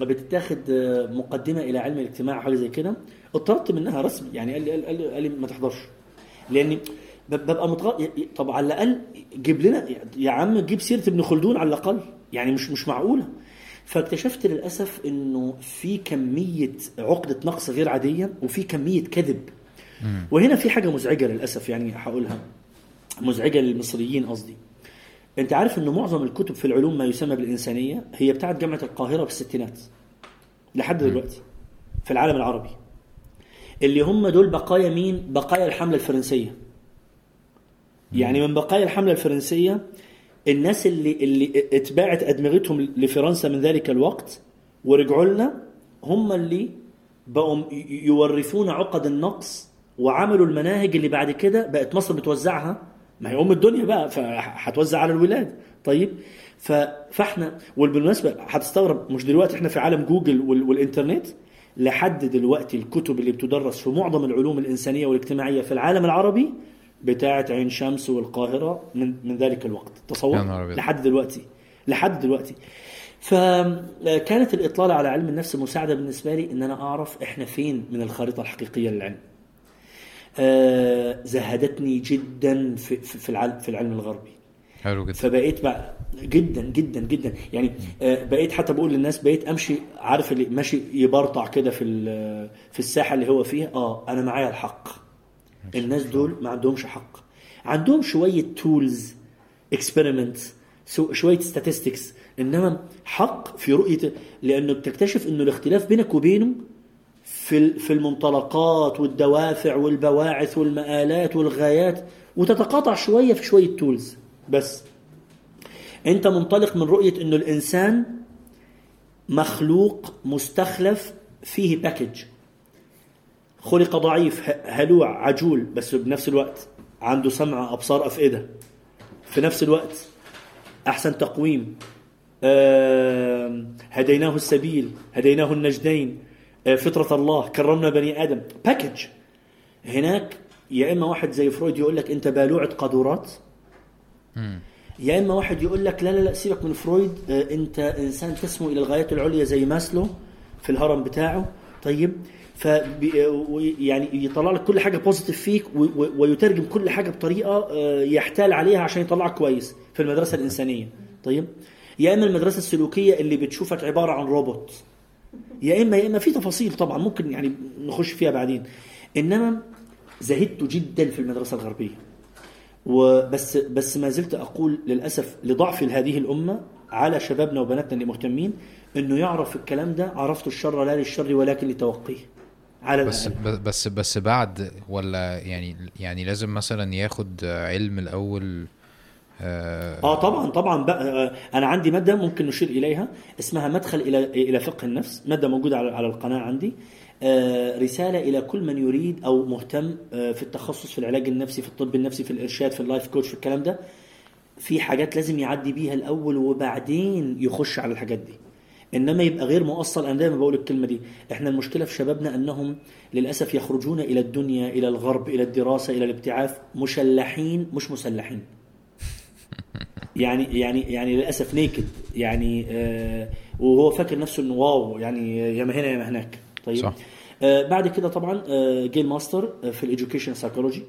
بتتاخد آه، مقدمة إلى علم الاجتماع حاجة زي كده. اضطربت منها رسمي يعني قال لي قال لي, قال لي ما تحضرش. لأني ببقى متغ... طب على الأقل جيب لنا يا عم جيب سيرة ابن خلدون على الأقل. يعني مش مش معقولة. فاكتشفت للأسف إنه في كمية عقدة نقص غير عادية وفي كمية كذب. وهنا في حاجة مزعجة للأسف يعني هقولها. مزعجة للمصريين قصدي. أنت عارف إنه معظم الكتب في العلوم ما يسمى بالإنسانية هي بتاعت جامعة القاهرة في الستينات لحد دلوقتي في العالم العربي. اللي هم دول بقايا مين؟ بقايا الحملة الفرنسية. يعني من بقايا الحملة الفرنسية الناس اللي اللي اتباعت أدمغتهم لفرنسا من ذلك الوقت ورجعوا لنا هم اللي بقوا يورثون عقد النقص وعملوا المناهج اللي بعد كده بقت مصر بتوزعها. ما هي أم الدنيا بقى فهتوزع على الولاد. طيب فاحنا وبالمناسبه هتستغرب مش دلوقتي إحنا في عالم جوجل وال- والإنترنت؟ لحد دلوقتي الكتب اللي بتدرس في معظم العلوم الإنسانية والاجتماعية في العالم العربي بتاعه عين شمس والقاهرة من من ذلك الوقت. تصور. لحد دلوقتي. لحد دلوقتي. فكانت الاطلاله على علم النفس مساعدة بالنسبة لي إن أنا أعرف إحنا فين من الخريطة الحقيقية للعلم. آه، زهدتني جدا في في في العلم في العلم الغربي. حلو جدا. فبقيت بقى جدا جدا جدا. يعني آه، بقيت حتى بقول للناس بقيت أمشي عارف اللي ماشي يبرطع كده في ال- في الساحة اللي هو فيها؟ آه أنا معايا الحق. الناس دول ما عندهمش حق. عندهم شوية tools experiment شوية statistics. إنما حق في رؤية لأنه بتكتشف إنه الاختلاف بينك وبينه في في المنطلقات والدوافع والبواعث والمآلات والغايات وتتقاطع شوية في شوية tools بس أنت منطلق من رؤية إنه الإنسان مخلوق مستخلف فيه package خلق ضعيف هلوع عجول بس بنفس الوقت عنده سمع أبصار أفئدة. في نفس الوقت أحسن تقويم. هديناه السبيل هديناه النجدين. آه، فطرة الله كرمنا بني آدم. package هناك يا إما واحد زي فرويد يقول لك أنت بالوعة قدورات يا إما واحد يقول لك لا لا لا سيبك من فرويد. آه، أنت إنسان تسمو إلى الغايات العليا زي ماسلو في الهرم بتاعه. طيب ف يعني يطلع لك كل حاجة positive فيك ويترجم كل حاجة بطريقة آه، يحتال عليها عشان يطلعك كويس في المدرسة الإنسانية. طيب؟ يا إما المدرسة السلوكية اللي بتشوفك عبارة عن روبوت يا اما يا إما في تفاصيل طبعا ممكن يعني نخش فيها بعدين. إنما زهدت جدا في المدرسة الغربية. وبس بس ما زلت أقول للأسف لضعف هذه الأمة على شبابنا وبناتنا اللي مهتمين إنه يعرف الكلام ده عرفت الشر لا للشر ولكن لتوقيه. على بس الأقل. بس بس بعد ولا يعني يعني لازم مثلا ياخد علم الأول آه آه طبعا طبعا بقى آه، أنا عندي مادة ممكن نشير إليها اسمها مدخل إلى إلى فقه النفس مادة موجودة على على القناة عندي آه، رسالة إلى كل من يريد أو مهتم آه، في التخصص في العلاج النفسي في الطب النفسي في الإرشاد في اللايف كوتش في الكلام ده في حاجات لازم يعدي بيها الأول وبعدين يخش على الحاجات دي إنما يبقى غير مؤصل. أنا دايما بقول الكلمة دي. إحنا المشكلة في شبابنا أنهم للأسف يخرجون إلى الدنيا إلى الغرب إلى الدراسة إلى الابتعاث مشلحين مش مسلحين. يعني يعني يعني للأسف naked يعني آه وهو فاكر نفسه إنه wow يعني يا ما هنا يا ما هناك. طيب. صح. آه بعد كده طبعا آه جيل ماستر آه في ال education psychology.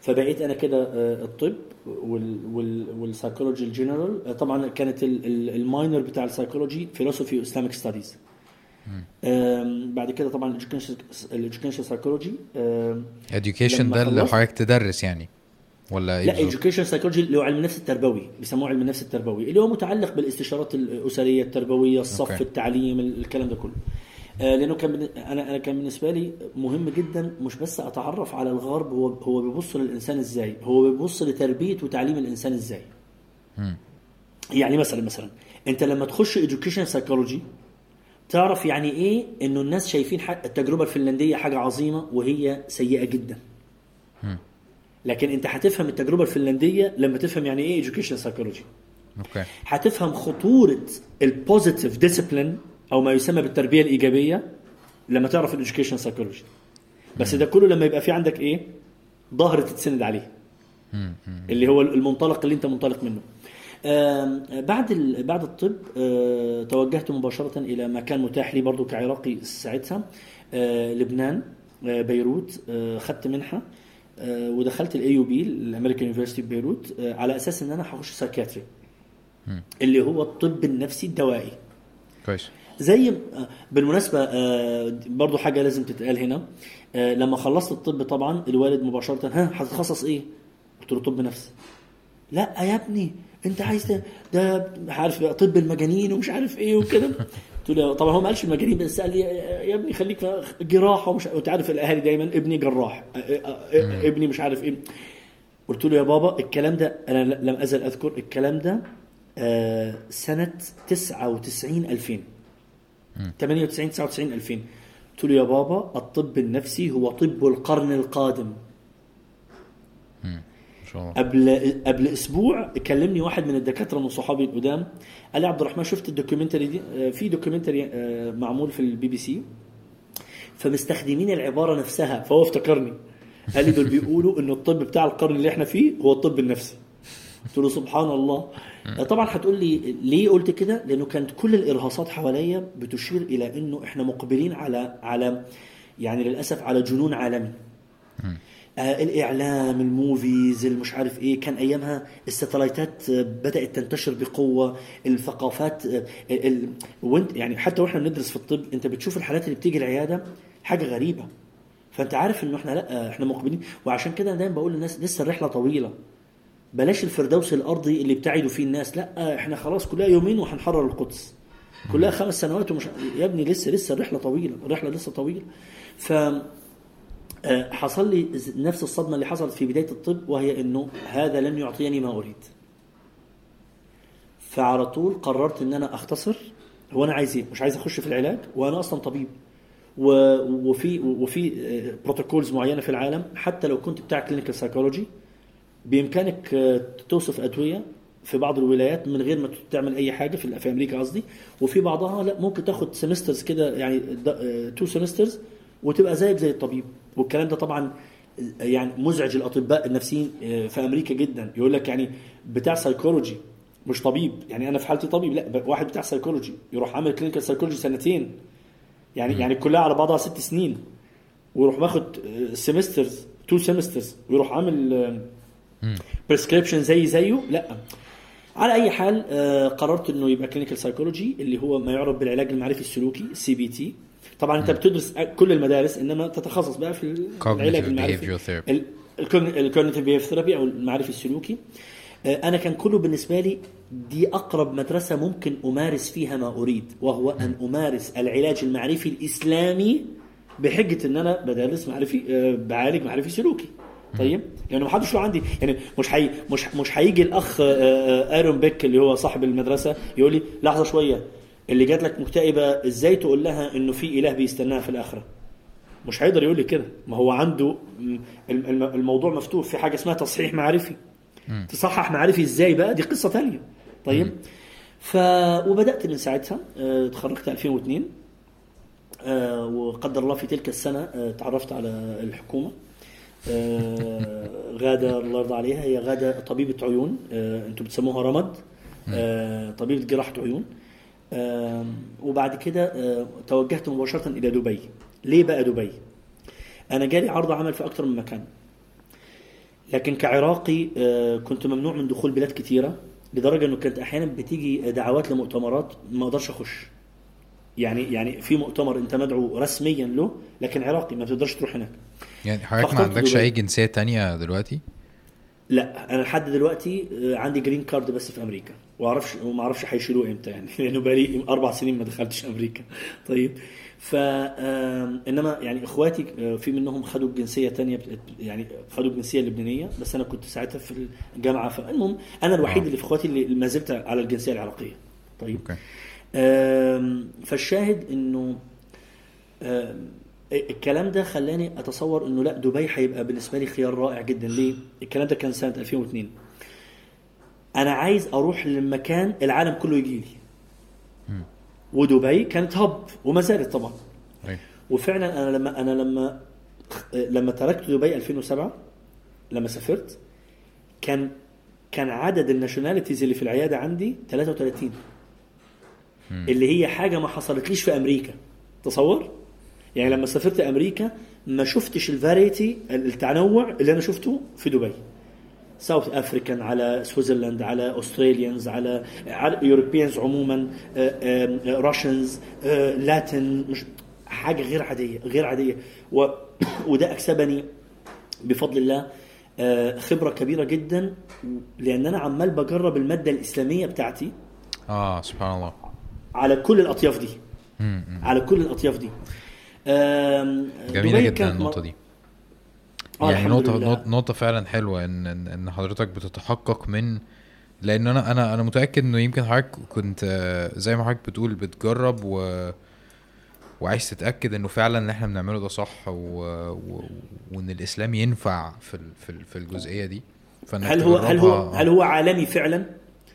فبقيت أنا كده آه، الطب. وال psychology ال general آه، طبعا كانت ال- ال- ال minor بتاع ال psychology philosophy و Islamic studies بعد كده طبعا ال education psychology لما ده اللي حضرتك تدرس يعني ولا إيه لا education سايكولوجي اللي هو علم النفس التربوي بيسموه علم النفس التربوي اللي هو متعلق بالاستشارات الأسرية التربوية الصف okay. التعليم الكلام ده كله. لأنه كان أنا أنا كان بالنسبة لي مهم جدا مش بس أتعرف على الغرب هو هو بيبص للإنسان إزاي؟ هو بيبص لتربية وتعليم الإنسان إزاي. يعني مثلا مثلا أنت لما تخش education سايكولوجي تعرف يعني إيه؟ إنه الناس شايفين التجربة الفنلندية حاجة عظيمة وهي سيئة جدا. لكن أنت هتفهم التجربة الفنلندية لما تفهم يعني إيه education psychology okay. هتفهم خطورة ال positive discipline أو ما يسمى بالتربية الإيجابية لما تعرف ال education psychology بس ده كله لما يبقى في عندك إيه؟ ظهر تتسند عليه. اللي هو المنطلق اللي أنت منطلق منه. بعد بعد الطب آه، توجهت مباشرة إلى مكان متاح لي برضو كعراقي ساعتها آه، لبنان آه، بيروت خدت منحة ودخلت ال AUB ال American University ببيروت آه، على أساس إن أنا هخش psychiatry اللي هو الطب النفسي الدوائي. كويس. زي بالمناسبة آه، برضو حاجة لازم تتقال هنا. آه، لما خلصت الطب طبعا الوالد مباشرة ها هتتخصص إيه؟ قلت له طب نفسي. لا يا ابني أنت عايز ده عارف بقى طب المجانين ومش عارف إيه وكده. قلت له طبعا هو ما قالش المجانين بس قال لي يا ابني خليك جراحة ومش وانت عارف الأهالي دايما ابني جراح آه، آه، آه، ابني مش عارف إيه. قلت له يا بابا الكلام ده أنا لم أزل أذكر الكلام ده آه، سنة 99 2000 98 99 2000 قلت له يا بابا الطب النفسي هو طب القرن القادم. قبل قبل أسبوع كلمني واحد من الدكاترة من صحابي القدام قال لي عبد الرحمن شفت ال documentary دي؟ آه، في documentary آه، معمول في البي بي سي؟ فمستخدمين العبارة نفسها. فهو افتكرني. قال لي دول بيقولوا ان الطب بتاع القرن اللي إحنا فيه هو الطب النفسي. قلت له سبحان الله. طبعا هتقول لي ليه قلت كده؟ لأنه كانت كل الإرهاصات حواليا بتشير إلى إنه إحنا مقبلين على على يعني للأسف على جنون عالمي. آه الإعلام ال movies المش عارف إيه. كان أيامها ال satellite ات آه، بدأت تنتشر بقوة. الثقافات آه، ال... وانت يعني حتى وإحنا بندرس في الطب أنت بتشوف الحالات اللي بتيجي العيادة حاجة غريبة. فأنت عارف إنه إحنا لأ إحنا مقبلين. وعشان كده أنا دايما بقول للناس لسه الرحلة طويلة. بلاش الفردوس الأرضي اللي بتعدوا فيه الناس. لا إحنا خلاص كلها يومين وهنحرر القدس. كلها خمس سنوات ومش يا ابني لسه لسه الرحلة طويلة الرحلة لسه طويلة. ف آه، حصل لي نفس الصدمة اللي حصلت في بداية الطب وهي إنه هذا لن يعطيني ما أريد. فعلى طول قررت إن أنا أختصر. هو أنا عايز إيه؟ مش عايز أخش في العلاج وأنا أصلا طبيب. وفي وفي protocols معينة في العالم. حتى لو كنت بتاع clinical psychology بإمكانك آه، توصف أدوية في بعض الولايات من غير ما تعمل أي حاجة في في أمريكا قصدي. وفي بعضها لا ممكن تاخد semesters كده يعني two semesters وتبقى زيك زي الطبيب. والكلام ده طبعا آه، يعني مزعج الأطباء النفسيين آه، في أمريكا جدا. يقول لك يعني بتاع سايكولوجي مش طبيب. يعني أنا في حالتي طبيب لا واحد بتاع سايكولوجي يروح عامل clinical psychology سنتين. يعني يعني كلها على بعضها ست سنين. ويروح واخد semesters two semesters ويروح عامل prescription زي زيه؟ لا. على أي حال آه، قررت إنه يبقى clinical psychology اللي هو ما يعرف بالعلاج المعرفي السلوكي CBT طبعا أنت بتدرس كل المدارس إنما تتخصص بقى في العلاج المعرفي. ال cognitive behavior therapy أو المعرفي السلوكي. آه، أنا كان كله بالنسبة لي دي أقرب مدرسة ممكن أمارس فيها ما أريد وهو أن أمارس العلاج المعرفي الإسلامي بحجة إن أنا بدرس معرفي آه، بعالج معرفي سلوكي. طيب؟ يعني ما حدش له عندي. يعني مش حي مش مش هيجي الأخ آه، آه، آرون بيك اللي هو صاحب المدرسة يقول لي لحظة شوية اللي جات لك مكتئبة إزاي تقول لها إنه في إله بيستناها في الآخرة؟ مش هيقدر يقول لي كده. ما هو عنده الموضوع مفتوح في حاجة اسمها تصحيح معرفي. تصحح معرفي إزاي بقى؟ دي قصة تانية. طيب؟ ف وبدأت من ساعتها آه، اتخرجت 2002 آه، وقدر الله في تلك السنة تعرفت على الحكومة. غادة الله يرضى عليها. هي غادة طبيبة عيون. آه، أنتم بتسموها رمد. آه، طبيبة جراحة عيون. آه، وبعد كده آه، توجهت مباشرة إلى دبي. ليه بقى دبي؟ أنا جالي عرض عمل في أكتر من مكان. لكن كعراقي آه، كنت ممنوع من دخول بلاد كتيرة لدرجة إنه كانت أحيانا بتيجي دعوات لمؤتمرات ما أقدرش أخش. يعني يعني في مؤتمر انت مدعو رسميا له لكن عراقي ما بتقدرش تروح هناك. يعني حضرتك ما عندكش. أي جنسية تانية دلوقتي؟ لا أنا لحد دلوقتي آه، عندي green card بس في أمريكا. واعرفش وما أعرفش هيشيلوه إمتى يعني لأنه بقالي أربع سنين ما دخلتش أمريكا. طيب ف إنما يعني إخواتي آه، في منهم خدوا الجنسيه تانية يعني خدوا الجنسيه اللبنانيه بس أنا كنت ساعتها في الجامعة فالمهم أنا الوحيد. اللي في إخواتي اللي ما زلت على الجنسية العراقية. طيب. أوكي. آم، فالشاهد إنه الكلام ده خلاني أتصور إنه لا دبي هيبقى بالنسبة لي خيار رائع جدا. ليه؟ الكلام ده كان سنة 2002 أنا عايز أروح لمكان العالم كله يجي لي. ودبي كانت hub وما زالت طبعا. أيوة. وفعلا أنا لما أنا لما لما تركت دبي 2007 لما سافرت كان كان عدد ال nationalities اللي في العيادة عندي 33 اللي هي حاجة ما حصلتليش في أمريكا. تصور؟ يعني لما سافرت أمريكا ما شفتش ال variety التنوع اللي أنا شفته في دبي. South African على Switzerland على Australians على على Europeans عموما راشنز لاتن مش حاجة غير عادية غير عادية. و وده أكسبني بفضل الله آه، خبرة كبيرة جدا لأن أنا عمال بجرب المادة الإسلامية بتاعتي. آه سبحان الله. على كل الأطياف دي. على كل الأطياف دي جميلة جدا النقطة م- دي آه، يعني نقطة لله. نقطة- فعلا حلوة ان ان حضرتك بتتحقق من لأن أنا أنا أنا متأكد إنه يمكن حضرتك كنت آه، زي ما حضرتك بتقول بتجرب و وعايز تتأكد إنه فعلا اللي إحنا بنعمله ده صح و... و... وإن الإسلام ينفع في ال... في ال... في الجزئية دي هل هو هل هو هل هو عالمي فعلا؟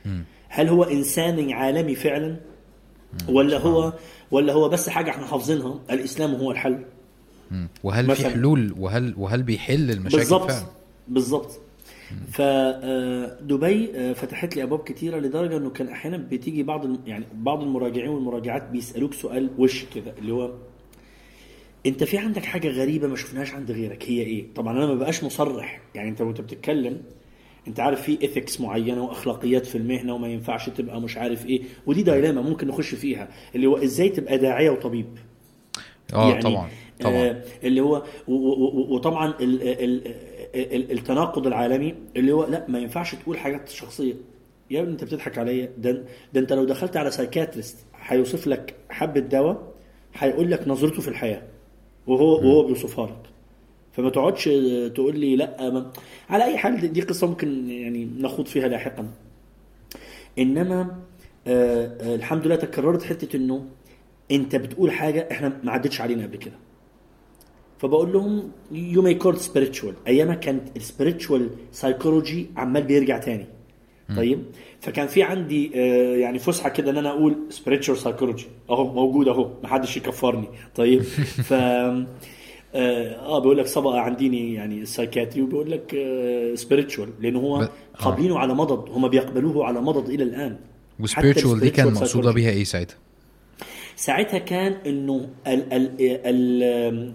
مم. هل هو إنساني عالمي فعلا؟ ولا هو ولا هو بس حاجة إحنا حافظينها؟ الإسلام هو الحل. وهل في مثلاً. حلول؟ وهل وهل بيحل المشاكل بالظبط. بالظبط. فدبي فتحت لي أبواب كتيرة لدرجة إنه كان أحيانا بتيجي بعض يعني بعض المراجعين والمراجعات بيسألوك سؤال وش كده اللي هو أنت في عندك حاجة غريبة ما شفناهاش عند غيرك هي إيه؟ طبعا أنا ما بقاش مصرح. يعني أنت وأنت بتتكلم انت عارف في ايثكس معينة وأخلاقيات في المهنة وما ينفعش تبقى مش عارف إيه ودي دايلاما ممكن نخش فيها اللي هو إزاي تبقى داعية وطبيب. آه طبعا طبعا. آه اللي هو وطبعا ال ال ال التناقض العالمي اللي هو لا ما ينفعش تقول حاجات شخصية. يا ابني أنت بتضحك عليا ده ده أنت لو دخلت على سايكاتريست هيوصف لك حبة دواء هيقول لك نظرته في الحياة وهو وهو بيوصفها لك. فما تقعدش تقول لي لا ما على أي حال دي- قصة ممكن يعني نخوض فيها لاحقا. إنما آه آه الحمد لله تكررت حتة إنه أنت بتقول حاجة إحنا ما عدتش علينا قبل كده. فبقول لهم you may call it spiritual أيامها كانت ال spiritual psychology عمال بيرجع تاني. طيب؟ فكان في عندي آه، يعني فسحة كده إن أنا أقول spiritual psychology أهو موجود أهو ما حدش يكفرني. طيب؟ ف آه آه، بيقول لك سبق عنديني يعني ال psychiatry وبيقول لك spiritual لأن هو آه. قابلينه على مضض هم بيقبلوه على مضض إلى الآن و spiritual دي كان psychology. بيها إيه ساعتها؟ ساعتها كان إنه ال ال ال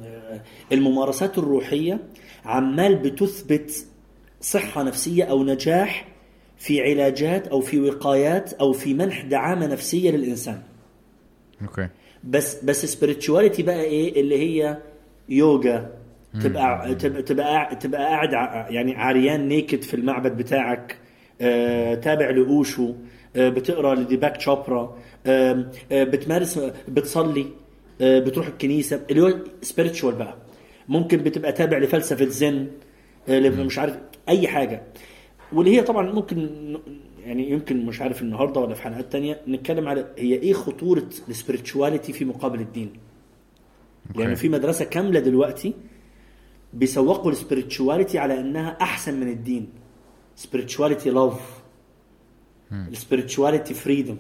الممارسات الروحية عمال بتثبت صحة نفسية أو نجاح في علاجات أو في وقايات أو في منح دعامة نفسية للإنسان okay بس بس spirituality بقى إيه اللي هي يوجا تبقى تبقى تبقى, تبقى قاعد يعني عريان naked في المعبد بتاعك آه، تابع لأوشو آه، بتقرأ لديباك تشوبرا آه، بتمارس بتصلي بتروح الكنيسة اللي هو spiritual بقى. ممكن بتبقى تابع لفلسفة زن اللي مش عارف أي حاجة. واللي هي طبعا ممكن يعني يمكن مش عارف النهارده ولا في حلقات تانية نتكلم على هي إيه خطورة ال spirituality في مقابل الدين. لأن يعني في مدرسة كاملة دلوقتي بيسوقوا ال spirituality على إنها أحسن من الدين. spirituality love ال spirituality freedom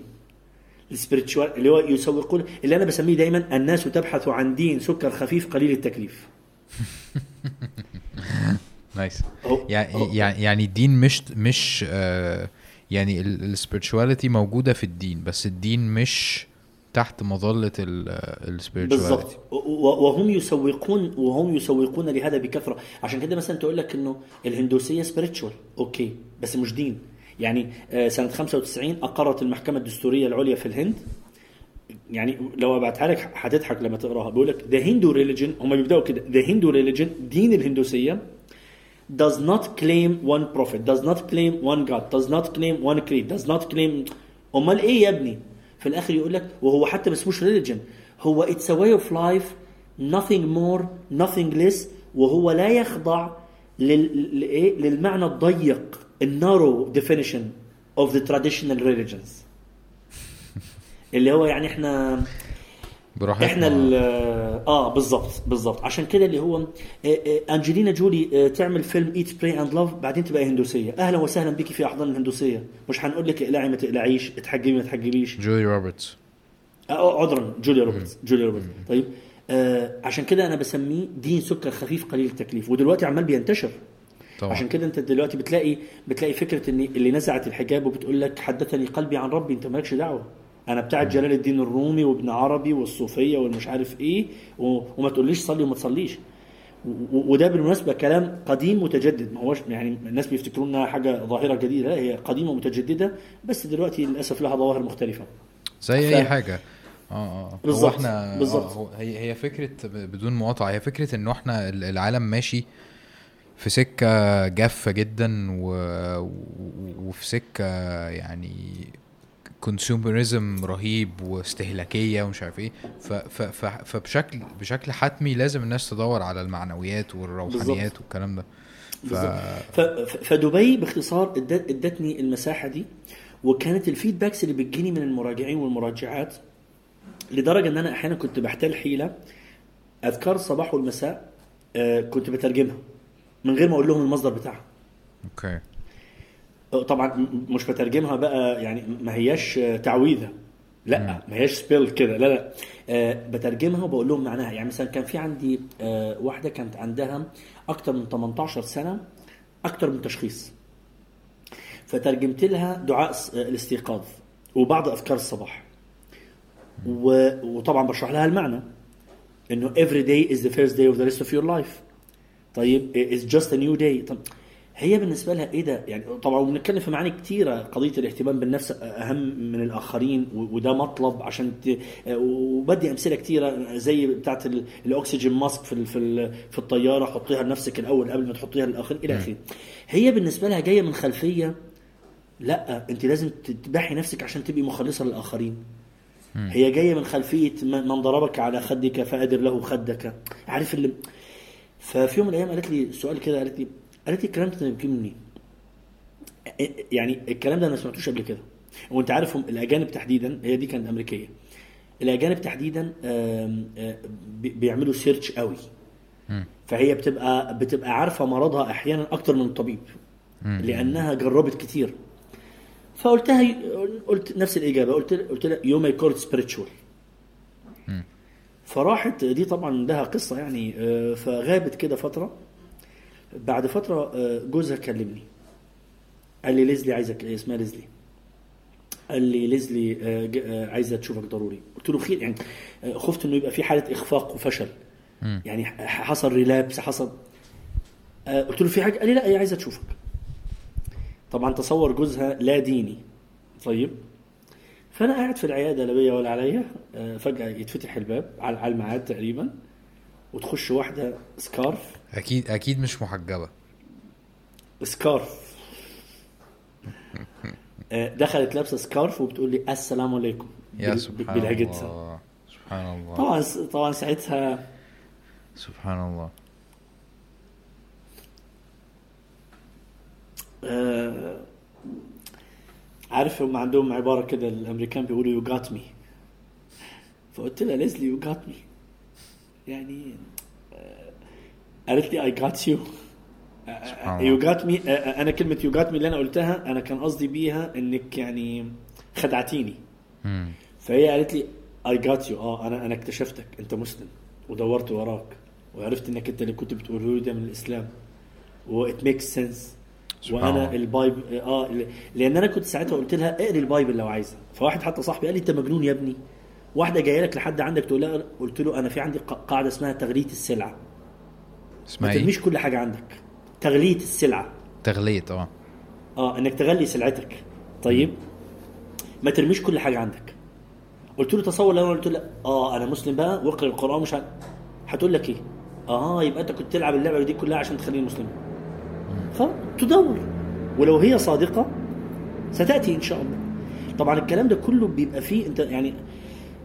ال spiritual اللي هو يسوقون اللي أنا بسميه دايما الناس تبحث عن دين سكر خفيف قليل التكليف. nice يعني يعني الدين مش مش آه يعني ال spirituality موجودة في الدين بس الدين مش تحت مظلة ال spirituality بالظبط وهم يسوقون وهم يسوقون لهذا بكثرة. عشان كده مثلا تقول لك إنه الهندوسية spiritual okay. بس مش دين. يعني آه، سنة 95 أقرت المحكمة الدستورية العليا في الهند. يعني لو أبعتها لك هتضحك لما تقراها. بيقول لك the Hindu religion هم بيبدأوا كده. the Hindu religion دين الهندوسية does not claim one prophet does not claim one god does not claim one creed does not claim. أمال إيه يا ابني؟ في الآخر يقول لك وهو حتى ما اسموش religion هو it's a way of life nothing more nothing less وهو لا يخضع لل... للمعنى الضيق ال narrow definition of the traditional religions اللي هو يعني إحنا براحتنا. إحنا آه بالظبط بالظبط عشان كده اللي هو آه، آه، أنجلينا جولي آه، تعمل فيلم Eat Pray and Love بعدين تبقى هندوسية. أهلا وسهلا بك في أحضان الهندوسية. مش هنقول لك اقلعي ما تقلعيش اتحجبي ما تحجبيش جولي روبرتس. عذرا جوليا روبرتس جوليا روبرتس. طيب آه عشان كده أنا بسميه دين سكر خفيف قليل التكليف. ودلوقتي عمال بينتشر. طبعا. عشان كده أنت دلوقتي بتلاقي بتلاقي فكرة إن اللي نزعت الحجاب وبتقول لك حدثني قلبي عن ربي أنت مالكش دعوة. أنا بتاع جلال الدين الرومي وابن عربي والصوفية والمش عارف إيه وما تقوليش صلي وما تصليش. وده بالمناسبة كلام قديم متجدد. ما هوش يعني الناس بيفتكرون إنها حاجة ظاهرة جديدة لا هي قديمة متجددة بس دلوقتي للأسف لها ظواهر مختلفة. زي ف... أي حاجة. آه آه بالظبط إحنا بالظبط. آه هي هي فكرة بدون مقاطعة هي فكرة إنه إحنا العالم ماشي في سكة جافة جدا و... وفي سكة يعني كونسيومرزم رهيب واستهلاكية ومش عارف إيه. فبشكل بشكل حتمي لازم الناس تدور على المعنويات والروحانيات والكلام ده. ف... ف... فدبي باختصار ادتني المساحة دي وكانت ال feedbacks اللي بتجيني من المراجعين والمراجعات لدرجة إن أنا أحيانا كنت بحتال حيلة أذكار الصباح والمساء آه كنت بترجمها من غير ما أقول لهم المصدر بتاعها. okay. طبعا مش بترجمها بقى يعني ما هياش تعويذة. لا ما هياش سبيل كده. لا لا. أه بترجمها وبقول لهم معناها. يعني مثلا كان في عندي أه واحدة كانت عندها أكتر من 18 سنة أكتر من تشخيص. فترجمت لها دعاء آه، الاستيقاظ وبعض أذكار الصباح. وطبعا بشرح لها المعنى. إنه every day is the first day of the rest of your life. طيب it's just a new day. طب هي بالنسبة لها إيه ده؟ يعني طبعا بنتكلم في معاني كثيره قضية الاهتمام بالنفس أهم من الآخرين وده مطلب عشان ت... وبدي أمثلة كثيره زي بتاعه الأكسجين ماسك في في في الطيارة حطيها لنفسك الأول قبل ما تحطيها للآخرين إلى آخره. هي بالنسبة لها جاية من خلفية لأ أنت لازم تذبحي نفسك عشان تبقي مخلصة للآخرين. هي جاية من خلفية من ضربك على خدك فادر له خدك. عارف اللي ففي يوم من الأيام قالت لي سؤال كده قالت لي قالت لي الكلام ده بيجي منين؟ يعني الكلام ده أنا ما سمعتوش قبل كده. وأنت عارف الأجانب تحديدا هي دي كانت أمريكية. الأجانب تحديدا بيعملوا search قوي. فهي بتبقى بتبقى عارفة مرضها أحيانا أكتر من الطبيب. لأنها جربت كتير. فقلتها قلت نفس الإجابة. قلت قلت لها you might convert spiritual فراحت دي طبعا لها قصة يعني آه، فغابت كده فترة. بعد فترة آه، جوزها كلمني. قال لي ليزلي عايزك إيه اسمها ليزلي. قال لي ليزلي آه، عايزة تشوفك ضروري. قلت له خير يعني خفت إنه يبقى في حالة إخفاق وفشل. يعني حصل ريلابس حصل قلت له في حاجة؟ قال لي لا هي عايزة تشوفك. طبعا تصور جوزها لا ديني. طيب. فأنا قاعد في العيادة لا بيا ولا عليا آه، فجأة يتفتح الباب على الميعاد تقريبا وتخش واحدة سكارف أكيد أكيد مش محجبة. scarf. آه، دخلت لابسة scarf وبتقول لي السلام عليكم. يا سبحان بلهجتها سبحان الله. طبعا طبعا ساعتها سبحان الله. آه عارف هم عندهم عبارة كده الأمريكان بيقولوا you got me فقلت لها ليزلي you got me يعني قالت لي I got you you got me أنا كلمة you got me اللي أنا قلتها أنا كان قصدي بيها إنك يعني خدعتيني. مم. فهي قالت لي I got you آه أنا أنا اكتشفتك. أنت مسلم. ودورت وراك. وعرفت إنك أنت اللي كنت بتقوله لي ده من الإسلام. what makes sense وأنا. ال Bible آه لأن أنا كنت ساعتها قلت لها اقري ال Bible لو عايزه فواحد حتى صاحبي قال لي أنت مجنون يا ابني. واحدة جاية لك لحد عندك تقول لها قلت له أنا في عندي قاعدة اسمها تغلية السلعة. اسمها ما إيه؟ ترميش كل حاجة عندك. تغلية السلعة. تغليت آه. آه إنك تغلي سلعتك. طيب؟ ما ترميش كل حاجة عندك. قلت له تصور لو أنا قلت له آه أنا مسلم بقى واقرأ القرآن مش. هتقول لك إيه؟ آه يبقى أنت كنت تلعب اللعبة دي كلها عشان تخليني مسلم. خلاص تدور. ولو هي صادقة ستأتي إن شاء الله. طبعا الكلام ده كله بيبقى فيه أنت يعني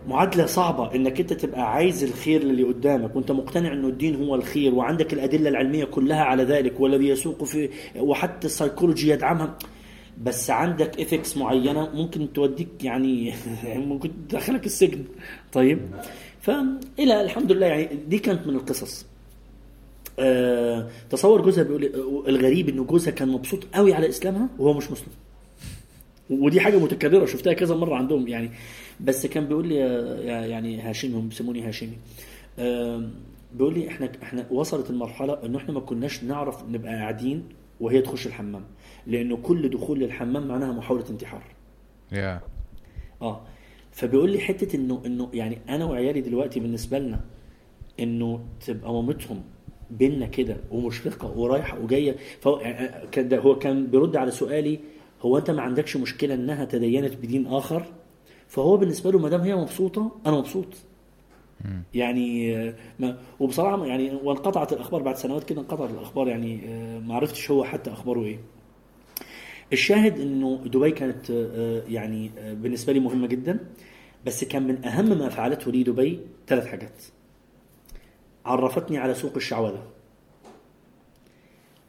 معادلة صعبة إنك أنت تبقى عايز الخير للي قدامك وأنت مقتنع إنه الدين هو الخير وعندك الأدلة العلمية كلها على ذلك والذي يسوق في وحتى السيكولوجي يدعمها. بس عندك ethics معينة ممكن توديك يعني ممكن تدخلك السجن. طيب؟ فإلى الحمد لله يعني دي كانت من القصص. آه تصور جوزها بيقول لي- الغريب إنه جوزها كان مبسوط قوي على إسلامها وهو مش مسلم. ودي حاجة متكررة شفتها كذا مرة عندهم يعني. بس كان بيقول لي يعني هاشمي هم بيسموني هاشمي. بيقول لي إحنا إحنا وصلت المرحلة انه إحنا ما كناش نعرف نبقى قاعدين وهي تخش الحمام لأنه كل دخول للحمام معناها محاولة انتحار. يا. آه. فبيقول لي حتة إنه إنه يعني أنا وعيالي دلوقتي بالنسبة لنا إنه تبقى مامتهم بينا كده ومشفقة ورايحة وجاية. فهو يعني كان ده- هو كان بيرد على سؤالي هو أنت ما عندكش مشكلة إنها تدينت بدين آخر؟ فهو بالنسبة له ما دام هي مبسوطة أنا مبسوط. يعني آه، ما وبصراحة يعني وانقطعت الأخبار بعد سنوات كده انقطعت الأخبار يعني آه، ما عرفتش هو حتى أخباره إيه. الشاهد إنه دبي كانت آه، يعني بالنسبة لي مهمة جدا بس كان من أهم ما فعلته لي دبي ثلاث حاجات. عرفتني على سوق الشعوذة.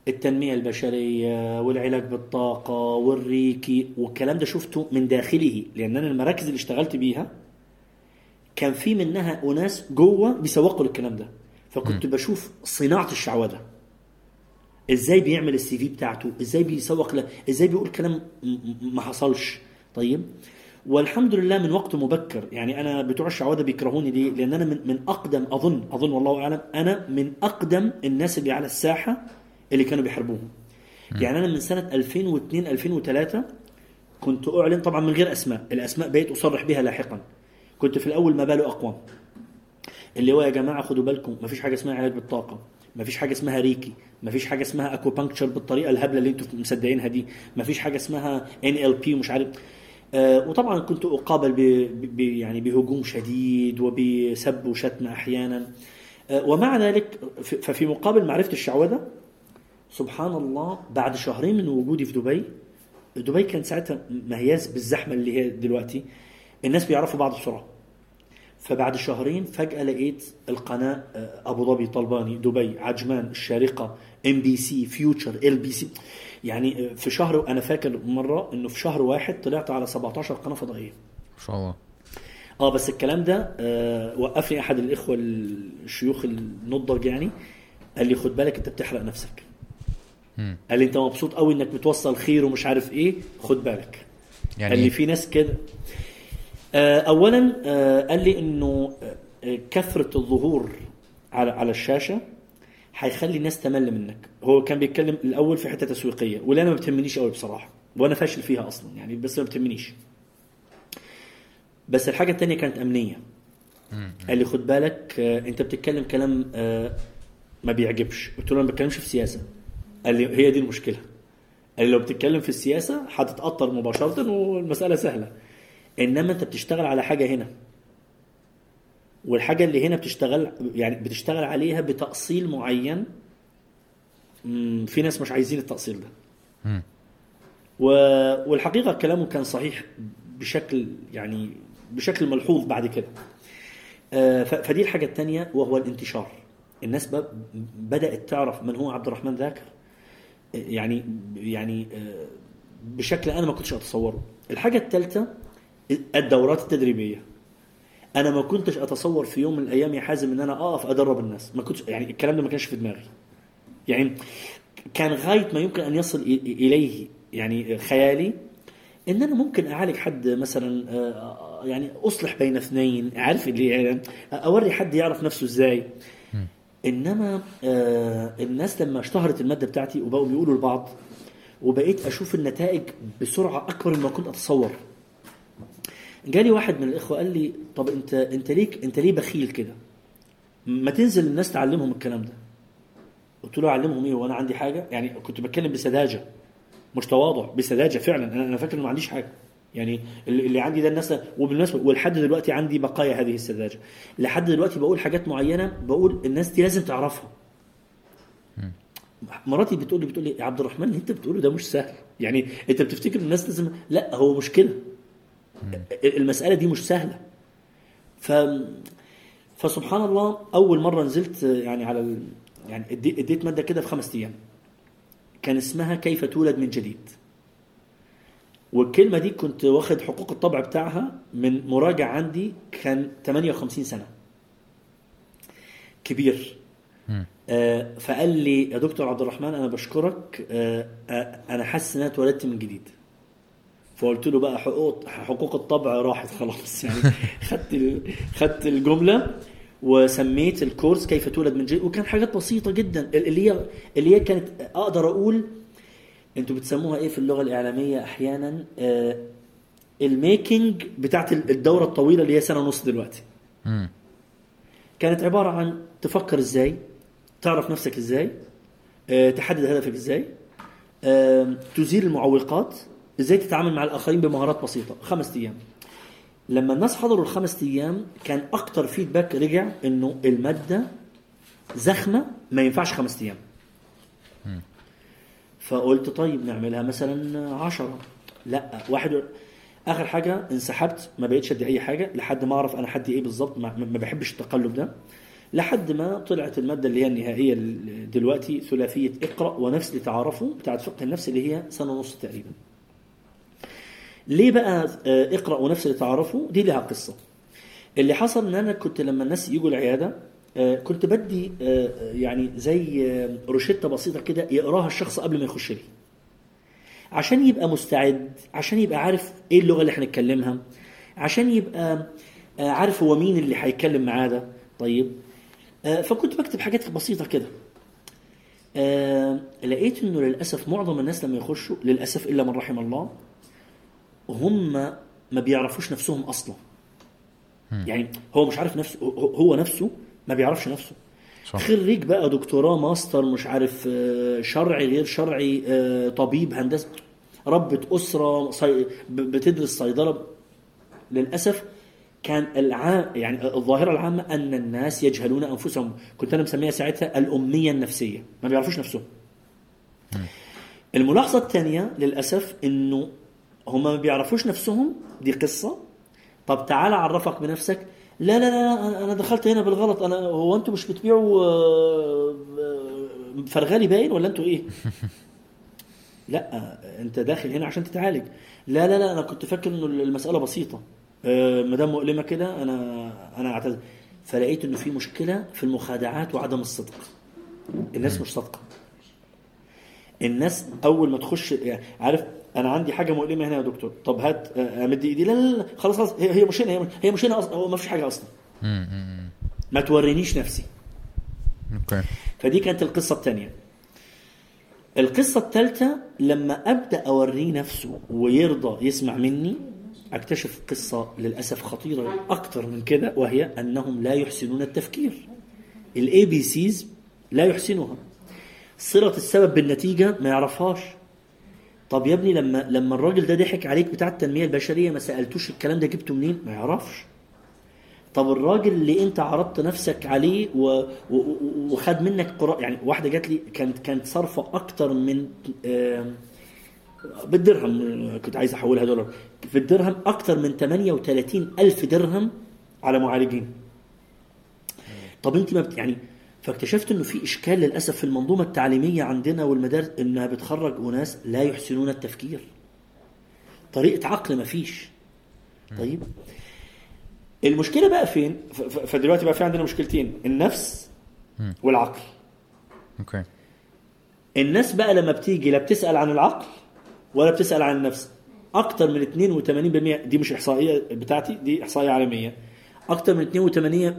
التنمية البشرية والعلاج بالطاقة والريكي والكلام ده شفته من داخله لأن أنا المراكز اللي اشتغلت بيها كان في منها أناس جوه بيسوقوا للكلام ده. فكنت بشوف صناعة الشعوذة. إزاي بيعمل السي في بتاعته؟ إزاي بيسوق له إزاي بيقول كلام م- م- ما حصلش؟ طيب؟ والحمد لله من وقت مبكر يعني أنا بتوع الشعوذة بيكرهوني ليه؟ لأن أنا من, من أقدم أظن أظن والله أعلم أنا من أقدم الناس اللي على الساحة اللي كانوا بيحاربوهم. يعني أنا من سنة 2002 2003 كنت أعلن طبعا من غير أسماء. الأسماء بقيت أصرح بها لاحقا. كنت في الأول ما باله اقوى اللي هو يا جماعة خدوا بالكم مفيش حاجة اسمها علاج بالطاقة. مفيش حاجة اسمها Reiki. مفيش حاجة اسمها acupuncture بالطريقة الهبلة اللي أنتم مصدقينها دي. مفيش حاجة اسمها NLP ومش عارف. آه وطبعا كنت أقابل ب ب يعني بهجوم شديد وبسب وشتم أحيانا. آه ومع ذلك ففي مقابل معرفة الشعوذة سبحان الله بعد شهرين من وجودي في دبي دبي كانت ساعتها ما هياش بالزحمة اللي هي دلوقتي. الناس بيعرفوا بعض بسرعة. فبعد شهرين فجأة لقيت القناة آه، أبو ظبي طلباني دبي عجمان الشارقة ام بي سي فيوتشر ال بي سي يعني آه، في شهر أنا فاكر مرة إنه في شهر واحد طلعت على 17 قناة فضائية. ما شاء الله. آه بس الكلام ده آه وقفني أحد الإخوة الشيوخ النضج يعني قال لي خد بالك أنت بتحرق نفسك. قال لي أنت مبسوط قوي إنك بتوصل خير ومش عارف إيه؟ خد بالك. يعني قال لي إيه؟ في ناس كده. آه، اولا آه، قال لي إنه آه، كثرة الظهور على على الشاشة هيخلي الناس تمل منك. هو كان بيتكلم الأول في حتة تسويقية ولا أنا ما بتهمنيش قوي بصراحة وأنا فاشل فيها أصلا يعني بس ما بتهمنيش. بس الحاجة الثانية كانت أمنية. قال لي خد بالك أنت بتتكلم كلام ما بيعجبش. قلت له أنا ما بتكلمش في سياسة. قال لي هي دي المشكلة. قال لي لو بتتكلم في السياسة هتتاثر مباشرة والمسألة سهلة. إنما أنت بتشتغل على حاجة هنا. والحاجة اللي هنا بتشتغل يعني بتشتغل عليها بتأصيل معين. في ناس مش عايزين التأصيل ده. و- والحقيقة كلامه كان صحيح بشكل يعني بشكل ملحوظ بعد كده. آه، ف- فدي الحاجة الثانية وهو الانتشار. الناس ب- بدأت تعرف من هو عبد الرحمن ذاكر. يعني يعني آه، بشكل أنا ما كنتش أتصوره. الحاجة الثالثه الدورات التدريبية. أنا ما كنتش أتصور في يوم من الأيام يا حازم إن أنا أقف أدرب الناس. ما كنتش يعني الكلام ده ما كانش في دماغي. يعني كان غاية ما يمكن أن يصل إليه يعني خيالي إن أنا ممكن أعالج حد مثلا آه، يعني أصلح بين اثنين عارف اللي يعني أوري حد يعرف نفسه إزاي. إنما آه، الناس لما اشتهرت المادة بتاعتي وبقوا بيقولوا لبعض وبقيت أشوف النتائج بسرعة أكبر مما كنت أتصور. جالي واحد من الإخوة قال لي طب أنت أنت ليك أنت ليه بخيل كده؟ ما تنزل الناس تعلمهم الكلام ده. قلت له أعلمهم إيه؟ وأنا عندي حاجة؟ يعني كنت بتكلم بسذاجة مش تواضع بسذاجة فعلا. أنا أنا فاكر ما عنديش حاجة. يعني اللي عندي ده الناس وبالمناسبة ولحد دلوقتي عندي بقايا هذه السذاجة. لحد دلوقتي بقول حاجات معينة بقول الناس دي لازم تعرفها. مراتي بتقول لي بتقول لي يا عبد الرحمن اللي انت بتقوله ده مش سهل. يعني انت بتفتكر الناس لازم لا هو مشكلة. المسألة دي مش سهلة. ف فسبحان الله أول مرة نزلت يعني على ال... يعني ادي- اديت مادة كده في خمس أيام. كان اسمها كيف تولد من جديد. والكلمة دي كنت واخد حقوق الطبع بتاعها من مراجع عندي كان 58 سنة. كبير. آه، فقال لي يا دكتور عبد الرحمن أنا بشكرك. آه، آه، أنا حاسس إن أنا اتولدت من جديد. فقلت له بقى حقوق حقوق الطبع راحت خلاص. يعني خدت خدت الجملة وسميت الكورس كيف تولد من جديد. وكان حاجات بسيطة جدا. اللي هي اللي هي كانت أقدر أقول أنتوا بتسموها إيه في اللغة الإعلامية أحيانا؟ آه، الميكنج بتاعت الدورة الطويلة اللي هي سنة ونص دلوقتي. مم. كانت عبارة عن تفكر إزاي تعرف نفسك إزاي آه، تحدد هدفك إزاي آه، تزيل المعوقات إزاي تتعامل مع الآخرين بمهارات بسيطة. خمس أيام. لما الناس حضروا الخمس أيام كان أكتر فيدباك رجع إنه المادة زخمة ما ينفعش خمس أيام. فقلت طيب نعملها مثلا عشرة. لا واحد آخر حاجة انسحبت ما بقتش أدي أي حاجة لحد ما أعرف أنا حدي إيه بالظبط ما, بحبش التقلب ده. لحد ما طلعت المادة اللي هي النهائية ال- دلوقتي ثلاثية اقرأ ونفس لتعارفوا بتاعت فقه النفس اللي هي سنة ونص تقريبا. ليه بقى آه، اقرأ ونفس لتعارفوا دي لها قصة. اللي حصل إن أنا كنت لما الناس يجوا العيادة كنت بدي آه، يعني زي آه، روشتة بسيطة كده يقراها الشخص قبل ما يخش لي عشان يبقى مستعد عشان يبقى عارف إيه اللغة اللي هنتكلمها عشان يبقى آه، عارف هو مين اللي هيتكلم معاه ده. طيب آه، فكنت بكتب حاجات بسيطة كده. آه، لقيت إنه للأسف معظم الناس لما يخشوا للأسف إلا من رحم الله هم ما بيعرفوش نفسهم أصلا. يعني هو مش عارف نفسه هو نفسه ما بيعرفش نفسه. صح. خريج بقى دكتوراه ماستر مش عارف آه، شرعي غير شرعي آه، طبيب هندسة ربة أسرة بتدرس صيدلة. للأسف كان العام يعني الظاهرة العامة أن الناس يجهلون أنفسهم. كنت أنا مسميها ساعتها الأمية النفسية. ما بيعرفوش نفسهم. الملاحظة الثانية للأسف أنه هم ما بيعرفوش نفسهم. دي قصة. طب تعال أعرفك بنفسك. لا لا لا أنا دخلت هنا بالغلط. أنا هو أنتوا مش بتبيعوا آه، آه، فرغالي باين ولا أنتوا إيه؟ لا أنت داخل هنا عشان تتعالج. لا لا لا أنا كنت فاكر إنه المسألة بسيطة. آه، ما دام مؤلمة كده أنا أنا أعتذر. فلقيت إنه في مشكلة في المخادعات وعدم الصدق. الناس مش صادقة. الناس أول ما تخش يعني عارف أنا عندي حاجة مؤلمة هنا يا دكتور. طب هات آه، امد إيدي. لا لا لا خلاص خلاص. هي مش هنا هي مش- هنا أصلا. هو ما فيش حاجة أصلا. ما تورينيش نفسي. أوكي. فدي كانت القصة الثانية القصة الثالثه لما أبدأ أوريه نفسه ويرضى يسمع مني أكتشف قصة للأسف خطيرة أكتر من كده وهي أنهم لا يحسنون التفكير. ال ABCs لا يحسنها صلة السبب بالنتيجة ما يعرفهاش. طب يا ابني لما لما الراجل ده ضحك عليك بتاع التنمية البشرية ما سألتوش الكلام ده جبته منين؟ ما يعرفش. طب الراجل اللي انت عرضت نفسك عليه و... و... وخد منك قراء يعني واحدة جات لي كانت كانت صارفة أكتر من آم، بالدرهم كنت عايز أحولها دولار. في الدرهم أكتر من 38 ألف درهم على معالجين. طب انت ما بت... يعني فاكتشفت إنه في إشكال للأسف في المنظومة التعليمية عندنا والمدارس إنها بتخرج أناس لا يحسنون التفكير. طريقة عقل ما فيش. طيب؟ المشكلة بقى فين؟ فدلوقتي بقى في عندنا مشكلتين النفس والعقل. أوكي. الناس بقى لما بتيجي لا بتسأل عن العقل ولا بتسأل عن النفس. أكتر من 82% دي مش إحصائية بتاعتي دي إحصائية عالمية. أكتر من 82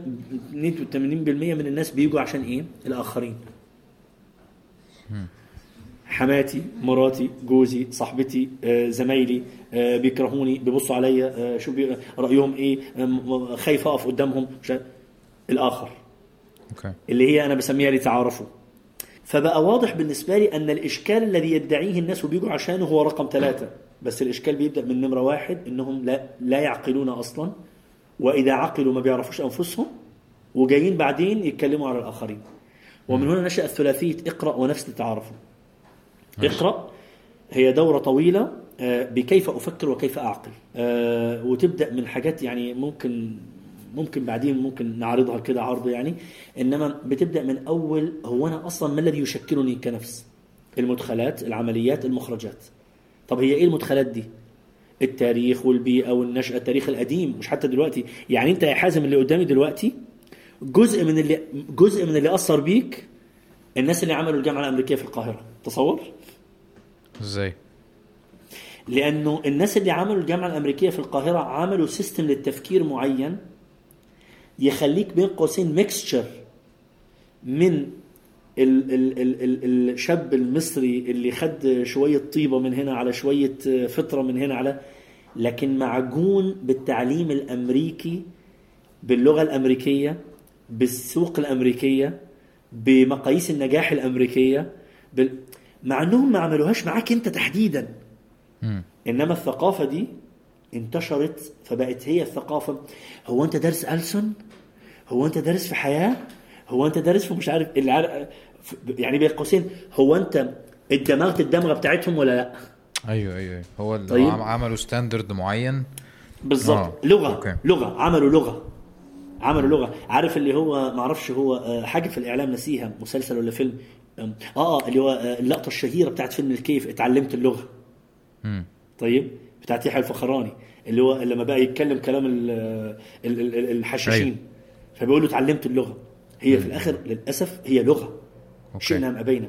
82% من الناس بيجوا عشان إيه؟ الآخرين. حماتي مراتي جوزي صاحبتي آه، زمايلي آه، بيكرهوني بيبصوا عليا آه، شو بي... رأيهم إيه؟ آه، خايف أقف قدامهم. مش. الآخر. okay. اللي هي أنا بسميها لتعارفوا فبقى واضح بالنسبة لي أن الإشكال الذي يدعيه الناس وبيجوا عشانه هو رقم ثلاثة. بس الإشكال بيبدأ من نمرة واحد إنهم لا لا يعقلون أصلا. وإذا عقلوا ما بيعرفوش أنفسهم وجايين بعدين يتكلموا على الآخرين. ومن هنا نشأت ثلاثيه اقرأ ونفس لتعارفوا. اقرأ هي دورة طويلة آه، بكيف أفكر وكيف أعقل. آه، وتبدأ من حاجات يعني ممكن ممكن بعدين ممكن نعرضها كده عرض يعني. إنما بتبدأ من أول هو أنا أصلا ما الذي يشكلني كنفس؟ المدخلات العمليات المخرجات. طب هي إيه المدخلات دي؟ التاريخ والبيئة والنشأة التاريخ القديم مش حتى دلوقتي. يعني أنت يا حازم اللي قدامي دلوقتي جزء من اللي جزء من اللي أثر بيك الناس اللي عملوا الجامعة الأمريكية في القاهرة. تصور؟ إزاي؟ لأنه الناس اللي عملوا الجامعة الأمريكية في القاهرة عملوا system للتفكير معين يخليك بين قوسين mixture من ال ال ال ال الشاب المصري اللي خد شوية طيبة من هنا على شوية فطرة من هنا على لكن معجون بالتعليم الأمريكي باللغة الأمريكية بالسوق الأمريكية بمقاييس النجاح الأمريكية بال... مع إنهم ما عملوهاش معاك أنت تحديدا. مم. إنما الثقافة دي انتشرت فبقت هي الثقافة. هو أنت دارس ألسن؟ هو أنت دارس في حياة؟ هو انت دارس في مش عارف اللي عارف يعني بين قوسين هو انت اتدمغت الدمغة بتاعتهم ولا لا؟ أيوه أيوه أيوة. هو اللي طيب. عم- عملوا standard معين. بالظبط آه، لغة. okay. لغة. عملوا لغة. عملوا لغة. عارف اللي هو ما أعرفش هو آه، حاجة في الإعلام نسيها مسلسل ولا فيلم. آه آه اللي هو آه، اللقطة الشهيرة بتاعت فيلم الكيف اتعلمت اللغة. مم. طيب. بتاعت يحيى الفخراني. اللي هو لما بقى يتكلم كلام ال- ال- ال- ال- الحشاشين. أيوة. فبيقول له اتعلمت اللغة. هي في الآخر للأسف هي لغة. شئنا ام ابينا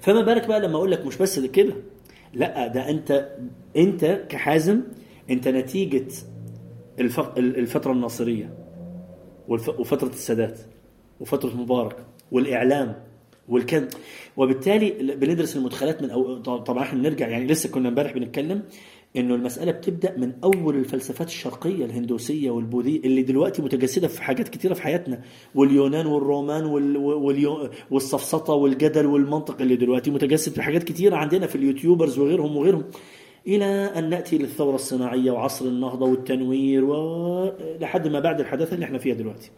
فما بالك بقى لما أقول لك مش بس كده. لا ده أنت أنت كحازم أنت نتيجة الف- الفترة الناصرية وفترة السادات وفترة مبارك والإعلام والكذب وبالتالي بندرس المدخلات من أو طبعا إحنا بنرجع يعني لسه كنا امبارح بنتكلم إنه المسألة بتبدأ من أول الفلسفات الشرقية الهندوسية والبوذيه اللي دلوقتي متجسدة في حاجات كتيرة في حياتنا. واليونان والرومان وال واليو والسفسطه والجدل والمنطق اللي دلوقتي متجسد في حاجات كتيرة عندنا في اليوتيوبرز وغيرهم وغيرهم. إلى أن نأتي للثورة الصناعية وعصر النهضة والتنوير ولحد ما بعد الحداثة اللي إحنا فيها دلوقتي.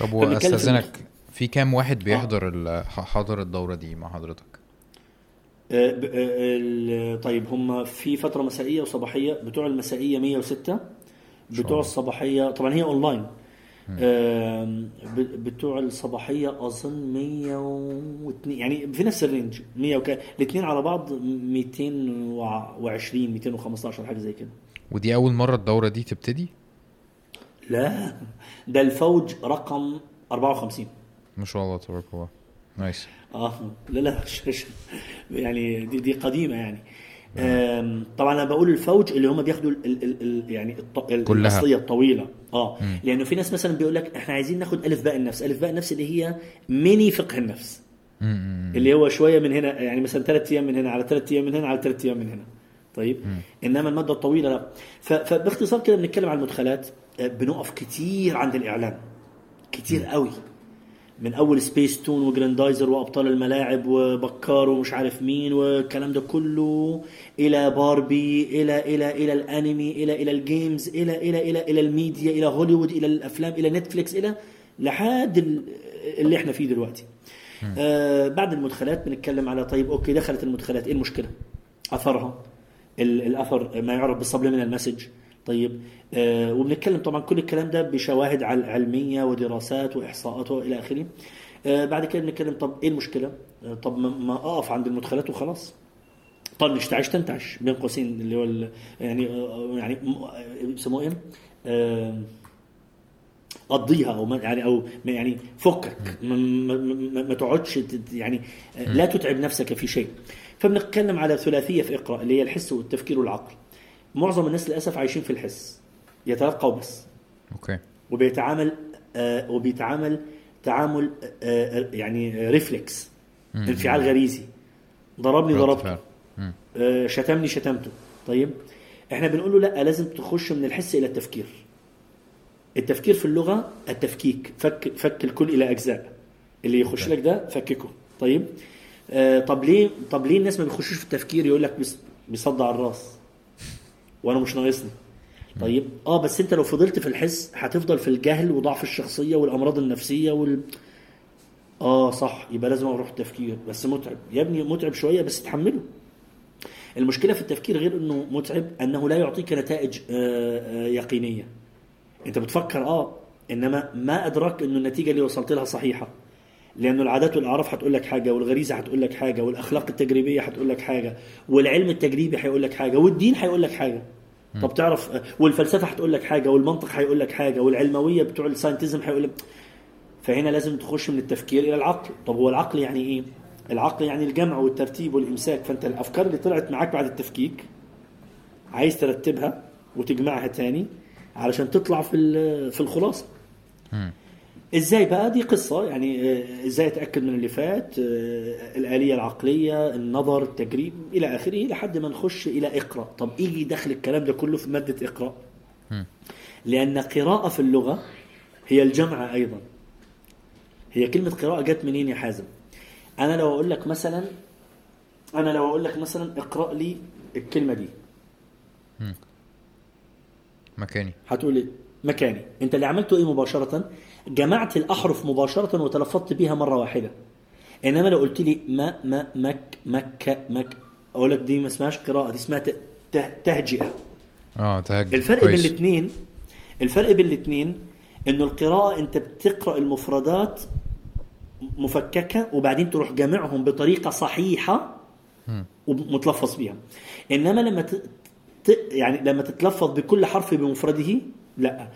طب وأستاذنك في كام واحد بيحضر ح- حاضر الدورة دي مع حضرتك؟ آه، آه، طيب هم في فترة مسائية وصباحية. بتوع المسائية 106 بتوع الصباحية طبعا هي أونلاين. بتوع الصباحية أظن 102 يعني في نفس ال range 100 وك... الاثنين على بعض 220 215 حاجة زي كده. ودي أول مرة الدورة دي تبتدي؟ لا ده الفوج رقم 54 ما شاء الله تبارك الله. nice. آه لا لا يعني دي, دي قديمة يعني. طبعا أنا بقول الفوج اللي هم بياخدوا ال ال ال ال يعني. الاصليه الطويلة. آه لأنه في ناس مثلا بيقول لك إحنا عايزين ناخد ألف باء النفس. ألف باء النفس اللي هي ميني فقه النفس. مم. اللي هو شوية من هنا يعني مثلا ثلاث أيام من هنا على ثلاث أيام من هنا على ثلاث أيام من هنا. طيب؟ إنما المادة الطويلة لا. فباختصار كده بنتكلم عن المدخلات. آه، بنقف كتير عند الإعلام. كتير قوي. من أول سبيس تون وجراندايزر وأبطال الملاعب وبكار ومش عارف مين والكلام ده كله إلى باربي إلى إلى إلى الأنمي إلى إلى ال games إلى إلى إلى إلى الميديا إلى هوليوود إلى الأفلام إلى نتفليكس إلى لحد ال- اللي إحنا فيه دلوقتي. آه بعد المدخلات بنتكلم على طيب okay دخلت المدخلات إيه المشكلة؟ أثرها. ال- الأثر ما يعرف بال subliminal message طيب آه وبنتكلم طبعا كل الكلام ده بشواهد عل- علميه ودراسات وإحصاءات وإلى آخره. آه بعد كده بنتكلم طب إيه المشكلة؟ آه طب ما, أقف عند المدخلات وخلاص. طنش تعش تنتعش بين قوسين اللي هو يعني آه، يعني م- آه، بيسموه إيه؟ آه، قضيها أو يعني أو يعني فكك. ما, ما, ما, تقعدش يعني آه، لا تتعب نفسك في شيء. فبنتكلم على ثلاثية في إقرأ اللي هي الحس والتفكير والعقل. معظم الناس للأسف عايشين في الحس يتلقوا بس. okay. وبيتعامل آه وبيتعامل تعامل آه آه، يعني reflex انفعال غريزي. ضربني ضربته. آه، شتمني شتمته. طيب إحنا بنقول له لأ لازم تخش من الحس إلى التفكير. التفكير في اللغة التفكيك. فك فك الكل إلى أجزاء. اللي يخش لك ده فككه. طيب آه طب ليه طب ليه الناس ما بيخشوش في التفكير يقول لك بيص- بيصدع الراس؟ وأنا مش ناقصني. طيب آه بس أنت لو فضلت في الحس هتفضل في الجهل وضعف الشخصية والأمراض النفسية وال آه صح يبقى لازم أروح التفكير. بس متعب. يا ابني متعب شوية بس تحمله. المشكلة في التفكير غير إنه متعب أنه لا يعطيك نتائج آه، آه، يقينية. أنت بتفكر آه إنما ما أدراك إنه النتيجة اللي وصلت لها صحيحة. لأنه العادات والأعراف هتقول لك حاجة والغريزة هتقول لك حاجة والأخلاق التجريبية هتقول لك حاجة والعلم التجريبي هيقول لك حاجة والدين هيقول لك حاجة. طب تعرف والفلسفة هتقول لك حاجة والمنطق هيقول لك حاجة والعلموية بتوع الساينتزم هيقول لك فهنا لازم تخش من التفكير إلى العقل. طب هو العقل يعني إيه؟ العقل يعني الجمع والترتيب والإمساك. فأنت الأفكار اللي طلعت معاك بعد التفكيك عايز ترتبها وتجمعها تاني علشان تطلع في في الخلاصة. إزاي بقى؟ دي قصة يعني آه، إزاي أتأكد من اللي فات؟ آه، الآلية العقلية النظر التجريب إلى آخره لحد ما نخش إلى إقرأ. طب إيه دخل الكلام ده كله في مادة إقرأ؟ لأن قراءة في اللغة هي الجمع أيضا. هي كلمة قراءة جت منين يا حازم؟ أنا لو أقول لك مثلا أنا لو أقول لك مثلا اقرأ لي الكلمة دي. مكاني. هتقول إيه؟ مكاني. أنت اللي عملته إيه مباشرة؟ جمعت الأحرف مباشرة وتلفظت بيها مرة واحدة. إنما لو قلت لي ما ما مك مك مك أقول لك دي ما اسمهاش قراءة دي اسمها ت- ته- تهجئة. آه تهجد الفرق بين كويس. الاثنين الفرق بين الاثنين إنه القراءة أنت بتقرأ المفردات مفككة وبعدين تروح جامعهم بطريقة صحيحة ومتلفظ بيها. إنما لما. ت... يعني لما تتلفظ بكل حرف بمفرده لا.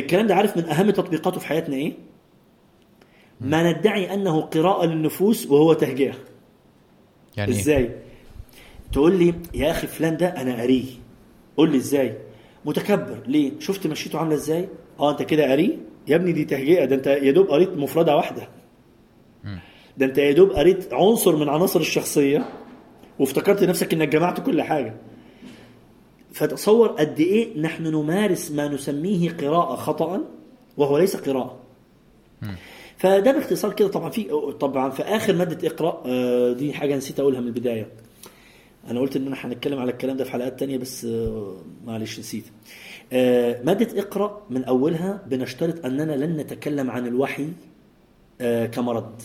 الكلام ده عارف من أهم تطبيقاته في حياتنا إيه؟ ما ندعي أنه قراءة للنفوس وهو تهجئه يعني إيه؟ إزاي؟ تقول لي يا أخي فلان ده أنا قريه قول لي إزاي؟ متكبر. ليه؟ شفت مشيته عاملة إزاي؟ آه أنت كده قريه يا ابني دي تهجئه ده أنت يا دوب قريت مفردة واحدة. ده أنت يا دوب قريت عنصر من عناصر الشخصية وافتكرت نفسك إنك جمعت كل حاجة. فتصور قد إيه نحن نمارس ما نسميه قراءة خطأ وهو ليس قراءة. فده باختصار كده طبعا في طبعا في آخر مادة اقرأ آه، دي حاجة نسيت أقولها من البداية. أنا قلت إن إحنا هنتكلم على الكلام ده في حلقات تانية بس آه، معلش نسيت. آه، مادة اقرأ من أولها بنشترط أننا لن نتكلم عن الوحي كمرض.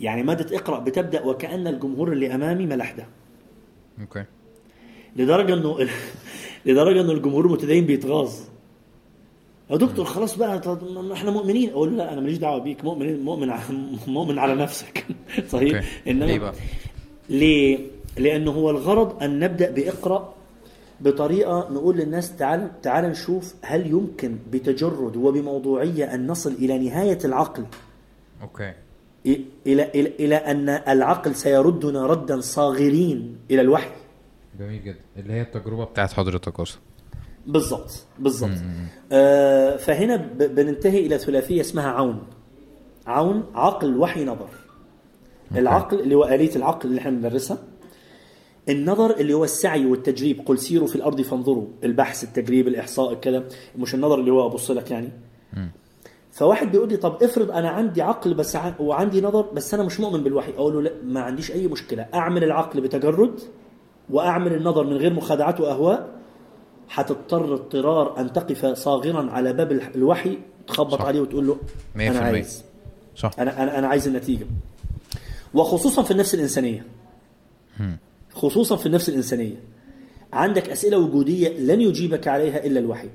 يعني مادة اقرأ بتبدأ وكأن الجمهور اللي أمامي ملحدة أوكي. لدرجة أنه لدرجة أنه الجمهور المتدين بيتغاظ. يا دكتور خلاص بقى إحنا مؤمنين. أقول له لا أنا ماليش دعوة بيك مؤمن مؤمن على- مؤمن على نفسك. صحيح؟ إنما ليه بقى؟ ليه؟ لأنه هو الغرض أن نبدأ بإقرأ بطريقة نقول للناس تعال تعال نشوف هل يمكن بتجرد وبموضوعية أن نصل إلى نهاية العقل. أوكي. إلى إلى إلى أن العقل سيردنا ردا صاغرين إلى الوحي. جميل جدا. اللي هي التجربة بتاعت حضرتك أصلا. بالضبط بالضبط. آه فهنا بننتهي إلى ثلاثية اسمها عون. عون عقل وحي نظر. العقل اللي هو آلية العقل اللي إحنا بندرسها. النظر اللي هو السعي والتجريب. قل سيروا في الأرض فانظروا. البحث التجريب الإحصاء الكلام. مش النظر اللي هو أبص لك يعني. فواحد بيقول لي طب افرض أنا عندي عقل بس ع- وعندي نظر بس أنا مش مؤمن بالوحي. أقول له لا ما عنديش أي مشكلة. أعمل العقل بتجرد. وأعمل النظر من غير مخادعات وأهواء هتضطر اضطرار أن تقف صاغرا على باب الوحي تخبط صح. عليه وتقول له المية. عايز. صح. أنا أنا أنا عايز النتيجة. وخصوصا في النفس الإنسانية. خصوصا في النفس الإنسانية. عندك أسئلة وجودية لن يجيبك عليها إلا الوحي.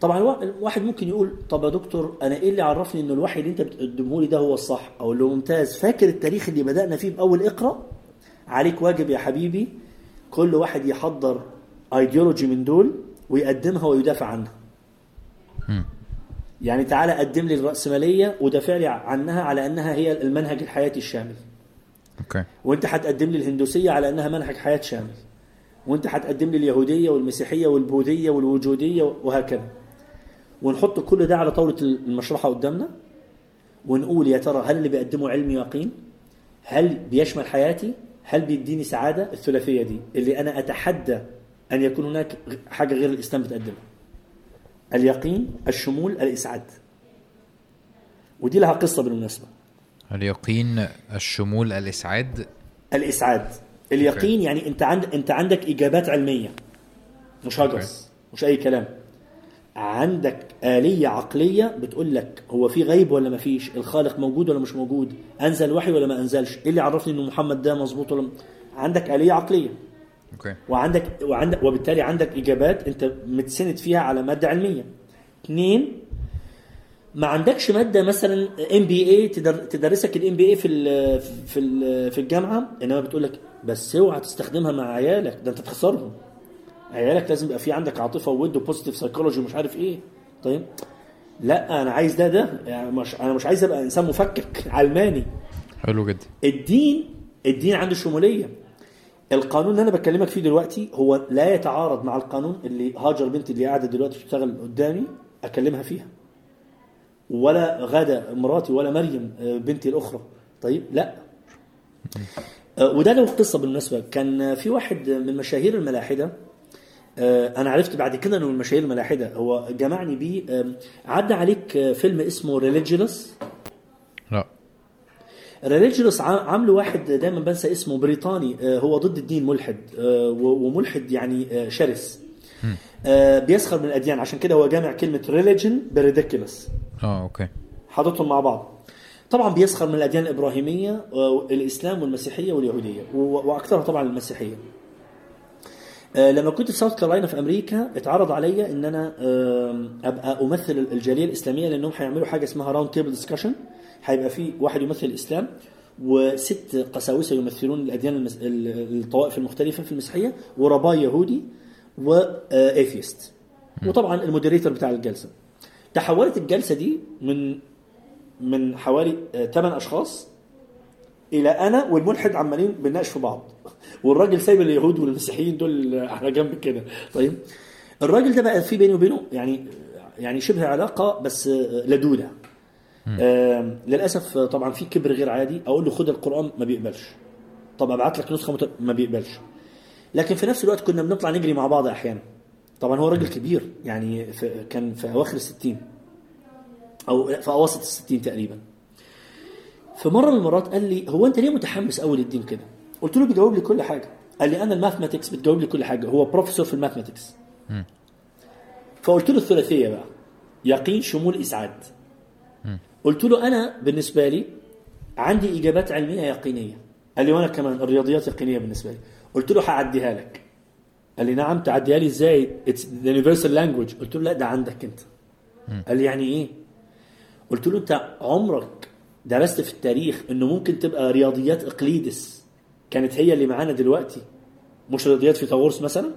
طبعا الوا- الواحد ممكن يقول طب يا دكتور أنا إيه اللي عرفني إن الوحي اللي أنت بتقدمه لي ده هو الصح؟ أو اللي ممتاز. فاكر التاريخ اللي بدأنا فيه بأول إقرأ؟ عليك واجب يا حبيبي. كل واحد يحضر ايديولوجي من دول ويقدمها ويدافع عنها. يعني تعالى قدم لي الرأسمالية ودافع لي عنها على أنها هي المنهج الحياتي الشامل. أوكي. وأنت هتقدم لي الهندوسية على أنها منهج حياة شامل. وأنت هتقدم لي اليهودية والمسيحية والبوذية والوجودية وهكذا. ونحط كل ده على طاولة المشرحة قدامنا ونقول يا ترى هل اللي بيقدمه علم يقين؟ هل بيشمل حياتي؟ هل بيديني سعادة؟ الثلاثية دي. اللي أنا أتحدى أن يكون هناك حاجة غير الإسلام بتقدمها. اليقين الشمول الإسعاد. ودي لها قصة بالمناسبة. اليقين الشمول الإسعاد؟ الإسعاد. اليقين يعني أنت عند أنت عندك إجابات علمية. مش هجس. مش أي كلام. عندك آلية عقلية بتقول لك هو في غيب ولا ما فيش؟ الخالق موجود ولا مش موجود؟ أنزل وحي ولا ما أنزلش؟ إيه اللي عرفني إنه محمد ده مظبوط ولا م- عندك آلية عقلية. okay. وعندك وعندك وبالتالي عندك إجابات أنت متسند فيها على مادة علمية. اثنين ما عندكش مادة مثلا MBA تدرسك ال MBA في ال في ال في الجامعة؟ إنما بتقول لك بس اوعى تستخدمها مع عيالك ده أنت تخسرهم. عيالك لازم يبقى في عندك عاطفة وود و positive psychology ومش عارف إيه. طيب؟ لا أنا عايز ده ده يعني مش أنا مش عايز أبقى إنسان مفكك علماني. حلو جدا. الدين الدين عنده شمولية. القانون اللي أنا بكلمك فيه دلوقتي هو لا يتعارض مع القانون اللي هاجر بنتي اللي قاعدة دلوقتي بتشتغل قدامي أكلمها فيها. ولا غادة مراتي ولا مريم آه، بنتي الأخرى. طيب؟ لا. آه، وده له قصة بالمناسبة. كان في واحد من مشاهير الملاحدة أنا عرفت بعد كده إنه من مشاهير الملاحده هو جمعني بيه آه، عدى عليك آه، فيلم اسمه religious لا. Religulous عامله واحد دايما بنسى اسمه بريطاني آه، هو ضد الدين ملحد آه، وملحد يعني آه، شرس. آه، بيسخر من الأديان. عشان كده هو جامع كلمة religion ب ridiculous آه okay. حاططهم مع بعض. طبعا بيسخر من الأديان الإبراهيمية آه، الاسلام والمسيحية واليهودية وأكثرها طبعا المسيحية. آه، لما كنت في ساوث كارولاينا في أمريكا اتعرض عليا إن أنا أبقى أمثل الجالية الإسلامية لأنهم هيعملوا حاجة اسمها round table discussion هيبقى في واحد يمثل الإسلام وست قساوسة يمثلون الأديان المس... ال- الطوائف المختلفة في المسيحية و rabbi يهودي و atheist وطبعا ال moderator بتاع الجلسة. تحولت الجلسة دي من من حوالي 8 أشخاص إلى أنا والملحد عمالين بنناقش في بعض. والراجل سايب اليهود والمسيحيين دول على جنب كده. طيب الراجل ده بقى في بيني وبينه يعني يعني شبه علاقة بس لدوده آه للأسف طبعا في كبر غير عادي. أقول له خد القرآن ما بيقبلش. طب أبعت لك نسخة مت... ما بيقبلش. لكن في نفس الوقت كنا بنطلع نجري مع بعض أحيانا. طبعا هو راجل كبير يعني في كان في أواخر الستين. أو في أواسط الستين تقريبا. في مره من المرات قال لي هو أنت ليه متحمس قوي للدين كده؟ قلت له بيجاوب لي كل حاجة. قال لي أنا ال mathematics بتجاوب لي كل حاجة. هو بروفيسور في ال mathematics. فقلت له الثلاثية بقى يقين شمول اسعاد قلت له أنا بالنسبة لي عندي إجابات علمية يقينية. قال لي وأنا كمان الرياضيات يقينية بالنسبة لي. قلت له هعديها لك. قال لي نعم تعديها لي إزاي؟ it's universal language قلت له لا ده عندك أنت. قال لي يعني إيه؟ قلت له أنت عمرك درست في التاريخ إنه ممكن تبقى رياضيات إقليدس كانت هي اللي معانا دلوقتي مش رياضيات فيثاغورس مثلا؟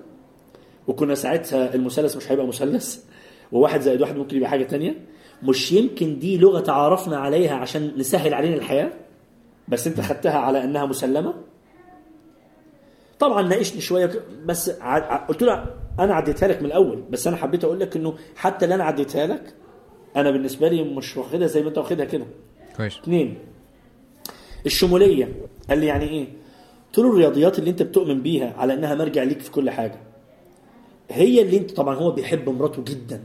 وكنا ساعتها المثلث مش هيبقى مثلث وواحد زائد واحد ممكن يبقى حاجة تانية. مش يمكن دي لغة تعارفنا عليها عشان نسهل علينا الحياة بس أنت خدتها على إنها مسلمة؟ طبعا ناقشني شوية بس قلت له أنا عديتها لك من الأول بس أنا حبيت أقول لك إنه حتى اللي أنا عديتها لك أنا بالنسبة لي مش واخدها زي ما أنت واخدها كده. كويس. اثنين. الشمولية. قال لي يعني إيه؟ قلت له الرياضيات اللي أنت بتؤمن بيها على إنها مرجع ليك في كل حاجة هي اللي أنت طبعا هو بيحب مراته جدا.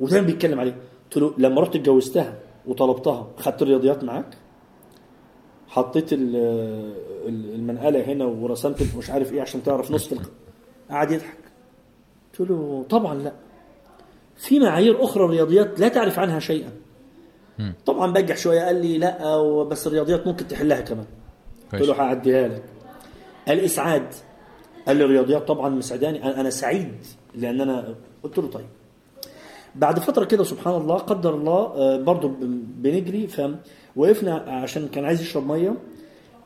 ودايما بيتكلم عليها قلت له لما رحت اتجوزتها وطلبتها خدت الرياضيات معاك؟ حطيت ال- ال- المنقلة هنا ورسمت مش عارف إيه عشان تعرف الق... قعد يضحك. قلت له طبعا لا. في معايير أخرى الرياضيات لا تعرف عنها شيئا. طبعا بجح شوية قال لي لا بس الرياضيات ممكن تحلها كمان. قلت له هعديها لك. الإسعاد. قال لي الرياضيات طبعا مسعداني أنا أنا سعيد لأن أنا قلت له طيب. بعد فترة كده سبحان الله قدر الله آه، برضه بنجري فوقفنا عشان كان عايز يشرب مية.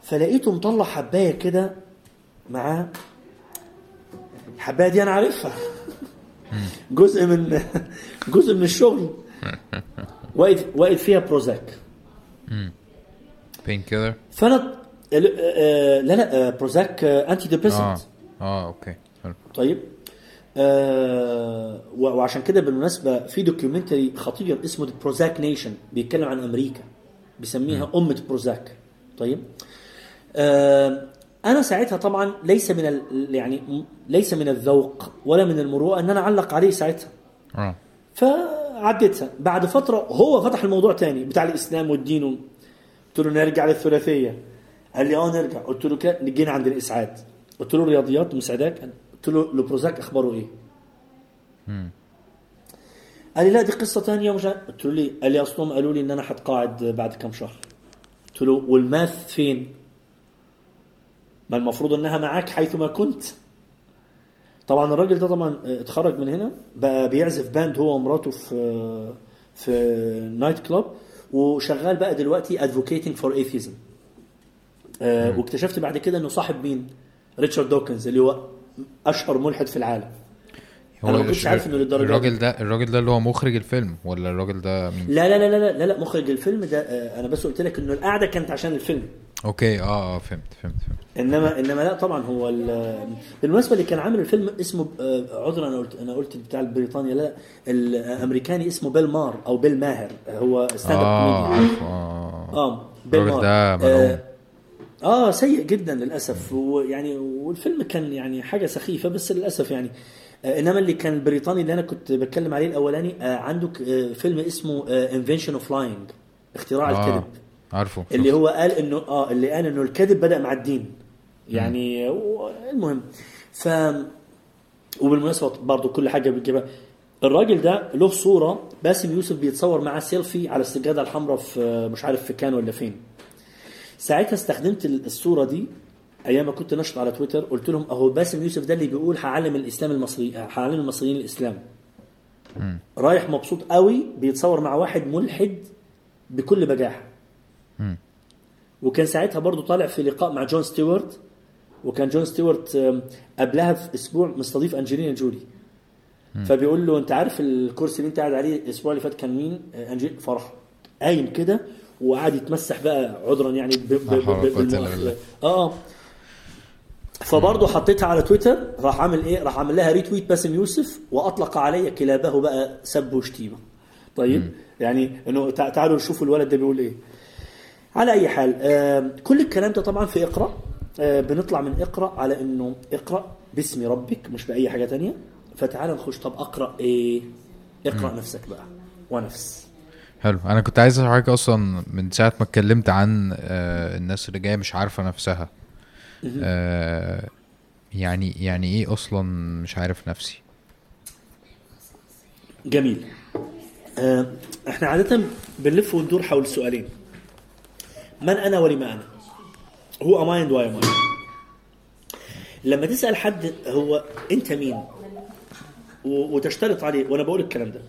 فلقيته مطلع حباية كده معاه الحبايه دي أنا عارفها. جزء من جزء من الشغل. واقف واقف فيها Prozac pain killer فأنا آه، لا لا آه، Prozac آه، antidepressant آه آه okay. حلو. طيب. آه وعشان كده بالمناسبة في documentary خطير اسمه Prozac Nation بيتكلم عن أمريكا. بيسميها أمة بروزاك طيب. آه أنا ساعتها طبعا ليس من ال يعني م- ليس من الذوق ولا من المروءة إن أنا أعلق عليه ساعتها. آه. فعديتها بعد فترة هو فتح الموضوع تاني بتاع الإسلام والدين قلت له نرجع للثلاثية. قال لي آه نرجع. قلت له كده جينا عند الإسعاد. قلت له الرياضيات مساعداك؟ قلت له البروزاك أخباره إيه؟ قال لي لا دي قصة ثانية ومش عارف. قلت له ليه؟ قال لي أصلهم قالوا لي إن أنا هتقاعد بعد كم شهر. قلت له وال math فين؟ ما المفروض إنها معاك حيثما كنت. طبعا الراجل ده طبعا اتخرج من هنا بقى بيعزف band هو ومراته في في night club وشغال بقى دلوقتي advocating for atheism واكتشفت بعد كده إنه صاحب مين؟ ريتشارد دوكنز اللي هو أشهر ملحد في العالم أنا ما كنتش عارف إنه للدرجة دي. الراجل ده الراجل ده اللي هو مخرج الفيلم ولا الراجل ده مين؟ لا لا لا لا لا لا مخرج الفيلم ده آه، أنا بس قلت لك إنه القعدة كانت عشان الفيلم okay آه آه فهمت فهمت فهمت. إنما إنما لا طبعا هو ال- بالمناسبة اللي كان عامل الفيلم اسمه آه، عذرا أنا قلت أنا قلت بتاع بريطانيا لا الأمريكاني اسمه بيل مار أو بيل ماهر هو stand up آه كوميديان عارفه آه. آه بيل مار. ده ملعون. آه, آه سيء جدا للأسف ويعني والفيلم كان يعني حاجة سخيفة بس للأسف يعني. آه إنما اللي كان البريطاني اللي أنا كنت بتكلم عليه الأولاني آه عنده آه فيلم اسمه Invention of Lying اختراع آه. الكذب. عارفه اللي. هو قال إنه آه اللي قال إنه الكذب بدأ مع الدين. يعني المهم. ف وبالمناسبة برضه كل حاجة بتجيبها. الراجل ده له صورة باسم يوسف بيتصور معاه سيلفي على السجادة الحمراء في مش عارف في كان ولا فين. ساعتها استخدمت الصورة دي أيام ما كنت نشط على تويتر قلت لهم أهو باسم يوسف ده اللي بيقول هعلم الإسلام المصري هعلم المصريين الإسلام. رايح مبسوط قوي بيتصور مع واحد ملحد بكل بجاحة. وكان ساعتها برضو طالع في لقاء مع جون ستيوارت وكان جون ستيوارت قبلها في أسبوع مستضيف أنجلينا جولي فبيقول له أنت عارف الكرسي اللي أنت قاعد عليه الأسبوع اللي فات كان مين؟ آه، انجلينا فرح قايم كده وقعد يتمسح بقى عذرا يعني ب- ب- ب-. آه فبرضه حطيتها على تويتر راح عامل إيه؟ راح عامل لها ريتويت باسم يوسف وأطلق علي كلابه بقى سب وشتيمة. طيب يعني إنه تع- تعالوا شوفوا الولد ده بيقول إيه. على أي حال كل الكلام ده طبعا في إقرأ. آه بنطلع من إقرأ على إنه إقرأ باسم ربك مش بأي حاجة تانية. فتعال نخش طب أقرأ إيه؟ اقرأ نفسك بقى ونفس. حلو. أنا كنت عايز أسأل حضرتك أصلا من ساعة ما اتكلمت عن آه الناس اللي جاية مش عارفة نفسها. آه يعني يعني إيه أصلا مش عارف نفسي؟ جميل. إحنا عادة بنلف وندور حول سؤالين. من أنا ولم أنا؟ who am I and why am I لما تسأل حد هو أنت مين؟ وتشترط عليه وأنا بقول الكلام ده.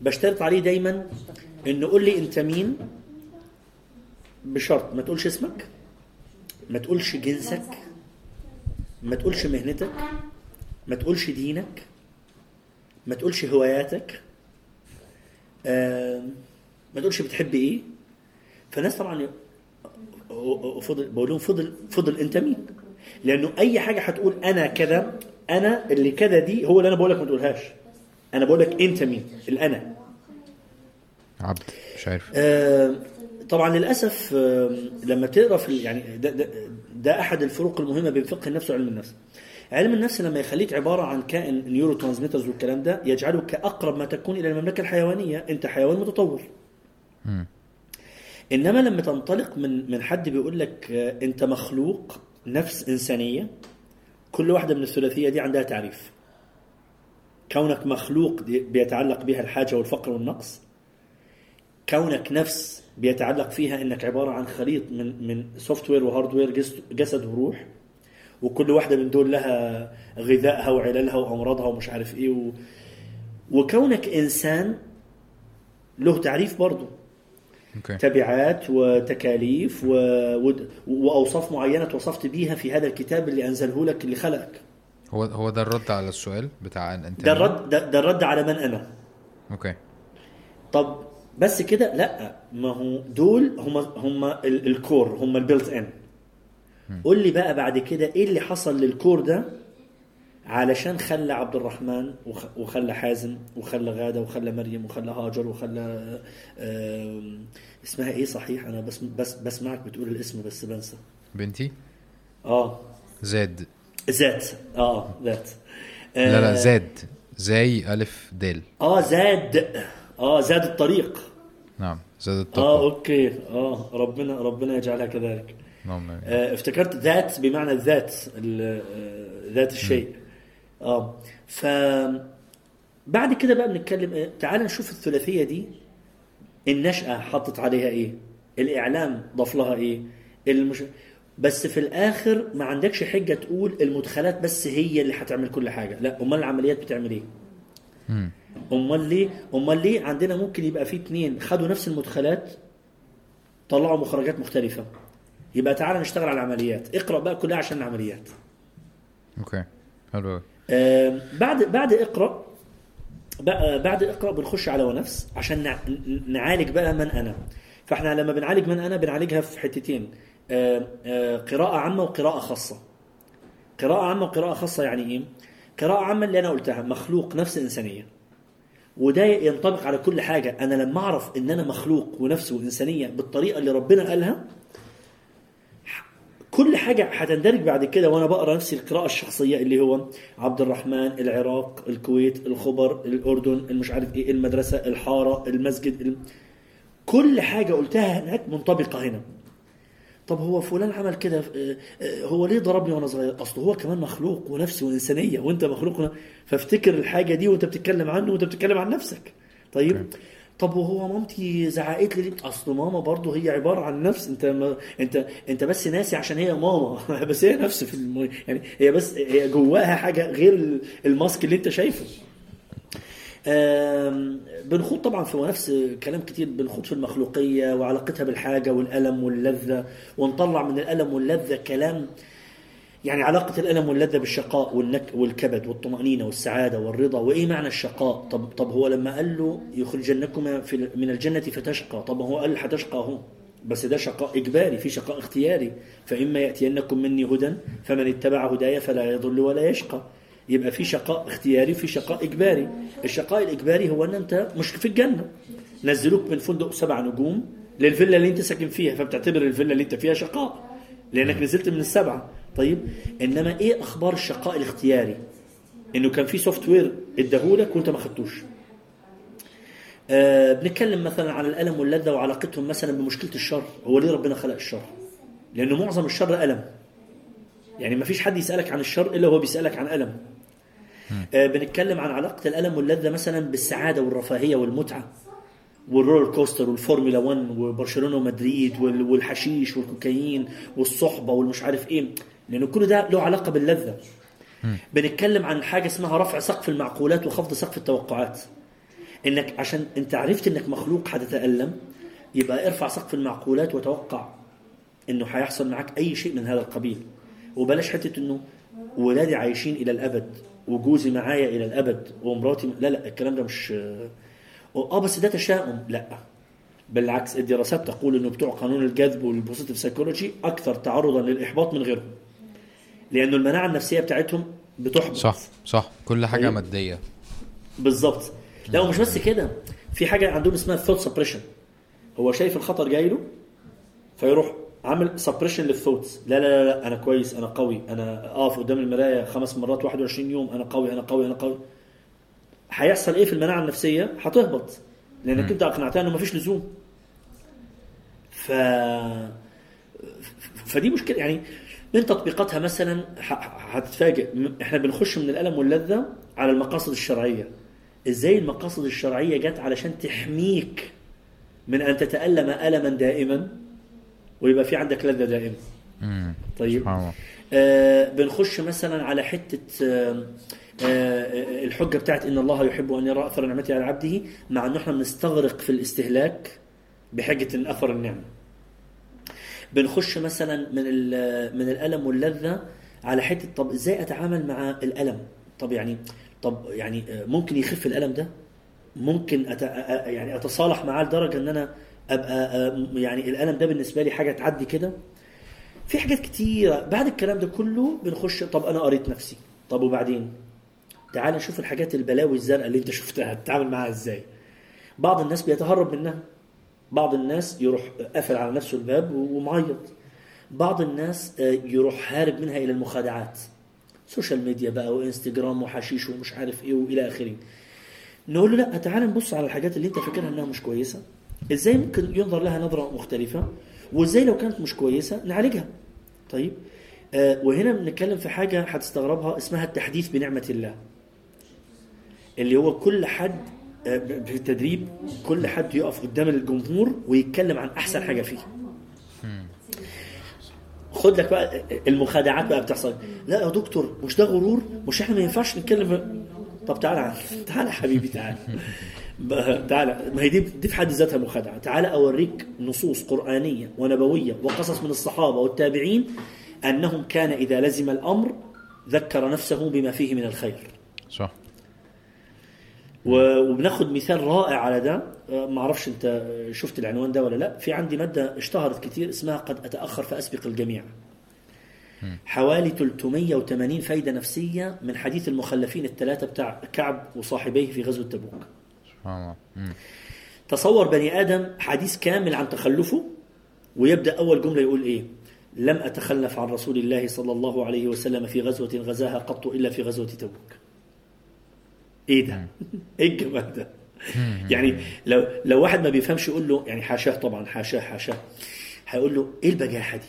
بشترط عليه دايما إنه قول لي أنت مين؟ بشرط ما تقولش اسمك ما تقولش جنسك ما تقولش مهنتك ما تقولش دينك ما تقولش هواياتك ما تقولش بتحب إيه. فالناس طبعا تفضل بقول لهم تفضل تفضل انت مين؟ لأنه أي حاجة هتقول أنا كذا أنا اللي كذا دي هو اللي أنا بقول لك ما تقولهاش. أنا بقول لك أنت مين؟ الأنا. عبد مش عارف. آه، طبعا للأسف آه، لما تقرأ في يعني ده, ده, ده أحد الفروق المهمة بين فقه النفس وعلم النفس. علم النفس لما يخليك عبارة عن كائن neurotransmitters والكلام ده يجعلك اقرب ما تكون إلى المملكة الحيوانية، أنت حيوان متطور. إنما لما تنطلق من من حد بيقول لك آه، أنت مخلوق نفس إنسانية كل واحدة من الثلاثية دي عندها تعريف. كونك مخلوق بيتعلق بها الحاجة والفقر والنقص. كونك نفس بيتعلق فيها إنك عبارة عن خليط من من software و hardware جسد وروح وكل واحدة من دول لها غذائها وعللها وأمراضها ومش عارف إيه و... وكونك إنسان له تعريف برضه okay. تبعات وتكاليف و... و... وأوصاف معينة توصفت بيها في هذا الكتاب اللي أنزله لك اللي خلقك. هو هو ده الرد على السؤال بتاع أنت ده الرد ده, ده الرد على من أنا. okay. طب بس كده لا ما هو دول هم هم ال- ال core هم ال built in قول لي بقى بعد كده إيه اللي حصل لل core ده؟ علشان خلى عبد الرحمن وخ- وخلى حازم وخلى غادة وخلى مريم وخلى هاجر وخلى اسمها إيه؟ صحيح أنا بس بس بسمعك بتقول الاسم بس بنسى. بنتي؟ آه. زاد. ذات آه ذات لا لا آه، زاد. زي ألف دال. آه زاد. آه زاد الطريق. نعم زاد آه التقوى أوكي. آه ربنا ربنا يجعلها كذلك. نعم. آه افتكرت ذات بمعنى الذات ال- آه، ذات الشيء. آه. ف بعد كده بقى بنتكلم إيه؟ تعال نشوف الثلاثية دي. النشأة حطت عليها إيه؟ الإعلام ضاف لها إيه؟ المش... بس في الآخر ما عندكش حجة تقول المدخلات بس هي اللي هتعمل كل حاجة. لا أمال العمليات بتعمل إيه. أمال ليه؟ أمال ليه عندنا ممكن يبقى في اتنين خدوا نفس المدخلات طلعوا مخرجات مختلفة؟ يبقى تعالى نشتغل على العمليات. اقرأ بقى كلها عشان العمليات. أوكي. حلو آم، بعد بعد اقرأ بعد اقرأ بنخش على ونفس عشان نع- نعالج بقى من أنا. فاحنا لما بنعالج من أنا بنعالجها في حتتين. آم، آه، قراءة عامة وقراءة خاصة. قراءة عامة وقراءة خاصة يعني إيه؟ قراءة عامة اللي أنا قلتها مخلوق نفس إنسانية. وده ينطبق على كل حاجة. أنا لما أعرف إن أنا مخلوق ونفس وإنسانية بالطريقة اللي ربنا قالها كل حاجة هتندرج بعد كده وأنا بقرأ نفس القراءة الشخصية اللي هو عبد الرحمن العراق الكويت الخبر الأردن المش عارف إيه المدرسة الحارة المسجد الم... كل حاجة قلتها هناك منطبقة هنا. طب هو فلان عمل كده آه، آه، هو ليه ضربني وأنا صغير؟ أصل هو كمان مخلوق ونفس وإنسانية وأنت مخلوق فافتكر الحاجة دي وأنت بتتكلم عنه وأنت بتتكلم عن نفسك. طيب؟ طب وهو مامتي زعقت لي ليه؟ أصل ماما برضه هي عبارة عن نفس أنت ما أنت أنت بس ناسي عشان هي ماما بس هي نفس في الم... يعني هي بس هي جواها حاجة غير ال- الماسك اللي أنت شايفه بنخوض طبعا في نفس كلام كتير بنخوض في المخلوقية وعلاقتها بالحاجة والألم واللذة ونطلع من الألم واللذة كلام يعني علاقة الألم واللذة بالشقاء والنك والكبد والطمأنينة والسعادة والرضا وإيه معنى الشقاء؟ طب طب هو لما قال له يخرجنكما في من الجنة فتشقى، طب هو قال هتشقى أهو. بس ده شقاء إجباري في شقاء اختياري. فإما يأتينكم مني هدى فمن اتبع هداي فلا يضل ولا يشقى. يبقى في شقاء اختياري وفي شقاء إجباري. الشقاء الإجباري هو أن أنت مش في الجنة. نزلوك من فندق سبع نجوم للفيلا اللي أنت ساكن فيها فبتعتبر الفيلا اللي أنت فيها شقاء. لأنك نزلت من السبعة. طيب إنما إيه أخبار الشقاء الاختياري؟ إنه كان في software اداهولك وأنت ما خدتوش آه بنتكلم مثلا عن الألم واللذة وعلاقتهم مثلا بمشكلة الشر. هو ليه ربنا خلق الشر؟ لأنه معظم الشر ألم. يعني ما فيش حد يسألك عن الشر إلا هو بيسألك عن ألم. آه بنتكلم عن علاقة الألم واللذة مثلا بالسعادة والرفاهية والمتعة وال roller coaster وال Formula 1 وبرشلونة ومدريد وال- والحشيش والكوكايين والصحبة والمش عارف إيه. لأنه كل ده له علاقة باللذة. بنتكلم عن حاجة اسمها رفع سقف المعقولات وخفض سقف التوقعات. إنك عشان أنت عرفت إنك مخلوق هتتالم يبقى ارفع سقف المعقولات وتوقع إنه هيحصل معاك أي شيء من هذا القبيل. وبلاش حتة إنه ولادي عايشين إلى الأبد وجوزي معايا إلى الأبد ومراتي لا لا الكلام ده مش آه بس ده تشاؤم. لا. بالعكس الدراسات تقول إنه بتوع قانون الجذب وال positive psychology أكثر تعرضا للإحباط من غيرهم. لأنه المناعة النفسية بتاعتهم بتحبط. صح صح. كل حاجة طيب. مادية. بالظبط. لا ومش بس كده. في حاجة عندهم اسمها ال thought suppression هو شايف الخطر جاي له فيروح عامل suppression لل thoughts لا, لا لا لا أنا كويس أنا قوي أنا أقف قدام المراية خمس مرات 21 يوم أنا قوي أنا قوي أنا قوي. هيحصل إيه في المناعة النفسية؟ هتهبط. لأنك أنت أقنعتها إنه مفيش لزوم. ف فدي مشكلة. يعني من تطبيقاتها مثلا هتتفاجئ إحنا بنخش من الألم واللذة على المقاصد الشرعية إزاي المقاصد الشرعية جت علشان تحميك من أن تتألم الما دائما ويبقى في عندك لذة دائمة مم. طيب آه بنخش مثلا على حتة آه آه الحجة بتاعت إن الله يحب أن يرى أثر نعمته على عبده مع انه إحنا بنستغرق في الاستهلاك بحجة ان أثر النعمة. بنخش مثلا من من الألم واللذة على حتة طب إزاي أتعامل مع الألم؟ طب يعني طب يعني آه، ممكن يخف الألم ده؟ ممكن أت... أ- يعني أتصالح معاه لدرجة إن أنا أبقى آه، يعني الألم ده بالنسبة لي حاجة تعدي كده؟ في حاجات كتيرة. بعد الكلام ده كله بنخش طب أنا قريت نفسي. طب وبعدين؟ تعال نشوف الحاجات البلاوي الزرقاء اللي أنت شفتها تتعامل معاها إزاي؟ بعض الناس بيتهرب منها. بعض الناس يروح قافل على نفسه الباب ومعيط. بعض الناس آه، يروح هارب منها إلى المخادعات. social media بقى وإنستجرام وحشيش ومش عارف إيه وإلى آخره. نقول له لا تعال نبص على الحاجات اللي أنت فاكرها إنها مش كويسة. إزاي ممكن ينظر لها نظرة مختلفة؟ وإزاي لو كانت مش كويسة نعالجها؟ طيب آه وهنا بنتكلم في حاجة هتستغربها اسمها التحديث بنعمة الله. اللي هو كل حد في التدريب كل حد يقف قدام الجمهور ويتكلم عن أحسن حاجة فيه. خد لك بقى المخادعات بقى بتحصل. لا يا دكتور مش ده غرور؟ مش إحنا ما ينفعش نتكلم طب تعالى تعالى حبيبي تعالى. تعالى. ما هي دي دي في حد ذاتها مخادعة. تعالى أوريك نصوص قرآنية ونبوية وقصص من الصحابة والتابعين أنهم كان إذا لزم الأمر ذكر نفسه بما فيه من الخير. صح. وبناخد مثال رائع على ده. آه، ما أعرفش أنت شفت العنوان ده ولا لا. في عندي مادة اشتهرت كتير اسمها قد أتأخر فأسبق الجميع. حوالي 380 فايدة نفسية من حديث المخلفين الثلاثه بتاع كعب وصاحبيه في غزوة تبوك. سبحان الله. تصور بني آدم حديث كامل عن تخلفه ويبدأ أول جملة يقول إيه؟ لم أتخلف عن رسول الله صلى الله عليه وسلم في غزوة غزاها قط إلا في غزوة تبوك. إيه ده؟ إيه الجمال ده؟ يعني لو لو واحد ما بيفهمش يقول له يعني حاشاه طبعا حاشاه حاشاه هيقول له إيه البجاحة دي؟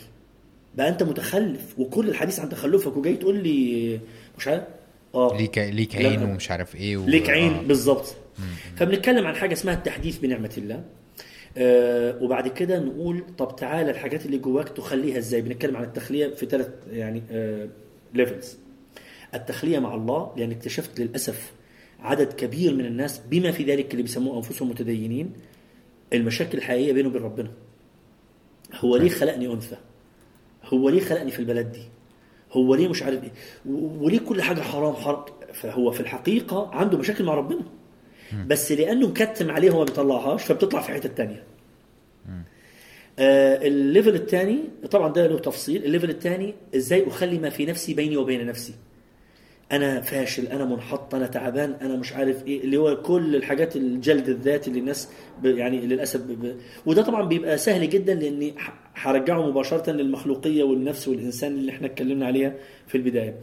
بقى أنت متخلف وكل الحديث عن تخلفك وجاي تقول لي مش عارف آه. ليك ليك. عين ومش عارف إيه و... ليك عين آه. بالظبط. فبنتكلم عن حاجة اسمها التحديث بنعمة الله. آه وبعد كده نقول طب تعالى الحاجات اللي جواك تخليها إزاي؟ بنتكلم عن التخلية في ثلاث يعني آه ليفلز التخلية مع الله لأن اكتشفت للأسف عدد كبير من الناس بما في ذلك اللي بيسموه أنفسهم متدينين المشاكل الحقيقية بينه وبين ربنا. هو ليه خلقني أنثى؟ هو ليه خلقني في البلد دي؟ هو ليه مش عارف إيه؟ وليه كل حاجة حرام حرام فهو في الحقيقة عنده مشاكل مع ربنا. بس لأنه مكتم عليه هو ما بيطلعهاش فبتطلع في حتة تانية. آه ال level الثاني طبعا ده له تفصيل. ال level الثاني إزاي أخلي ما في نفسي بيني وبين نفسي؟ أنا فاشل أنا منحط أنا تعبان أنا مش عارف إيه اللي هو كل الحاجات الجلد الذاتي اللي الناس يعني للأسف وده طبعا بيبقى سهل جدا لأني هرجعه مباشرة للمخلوقية والنفس والإنسان اللي إحنا اتكلمنا عليها في البداية.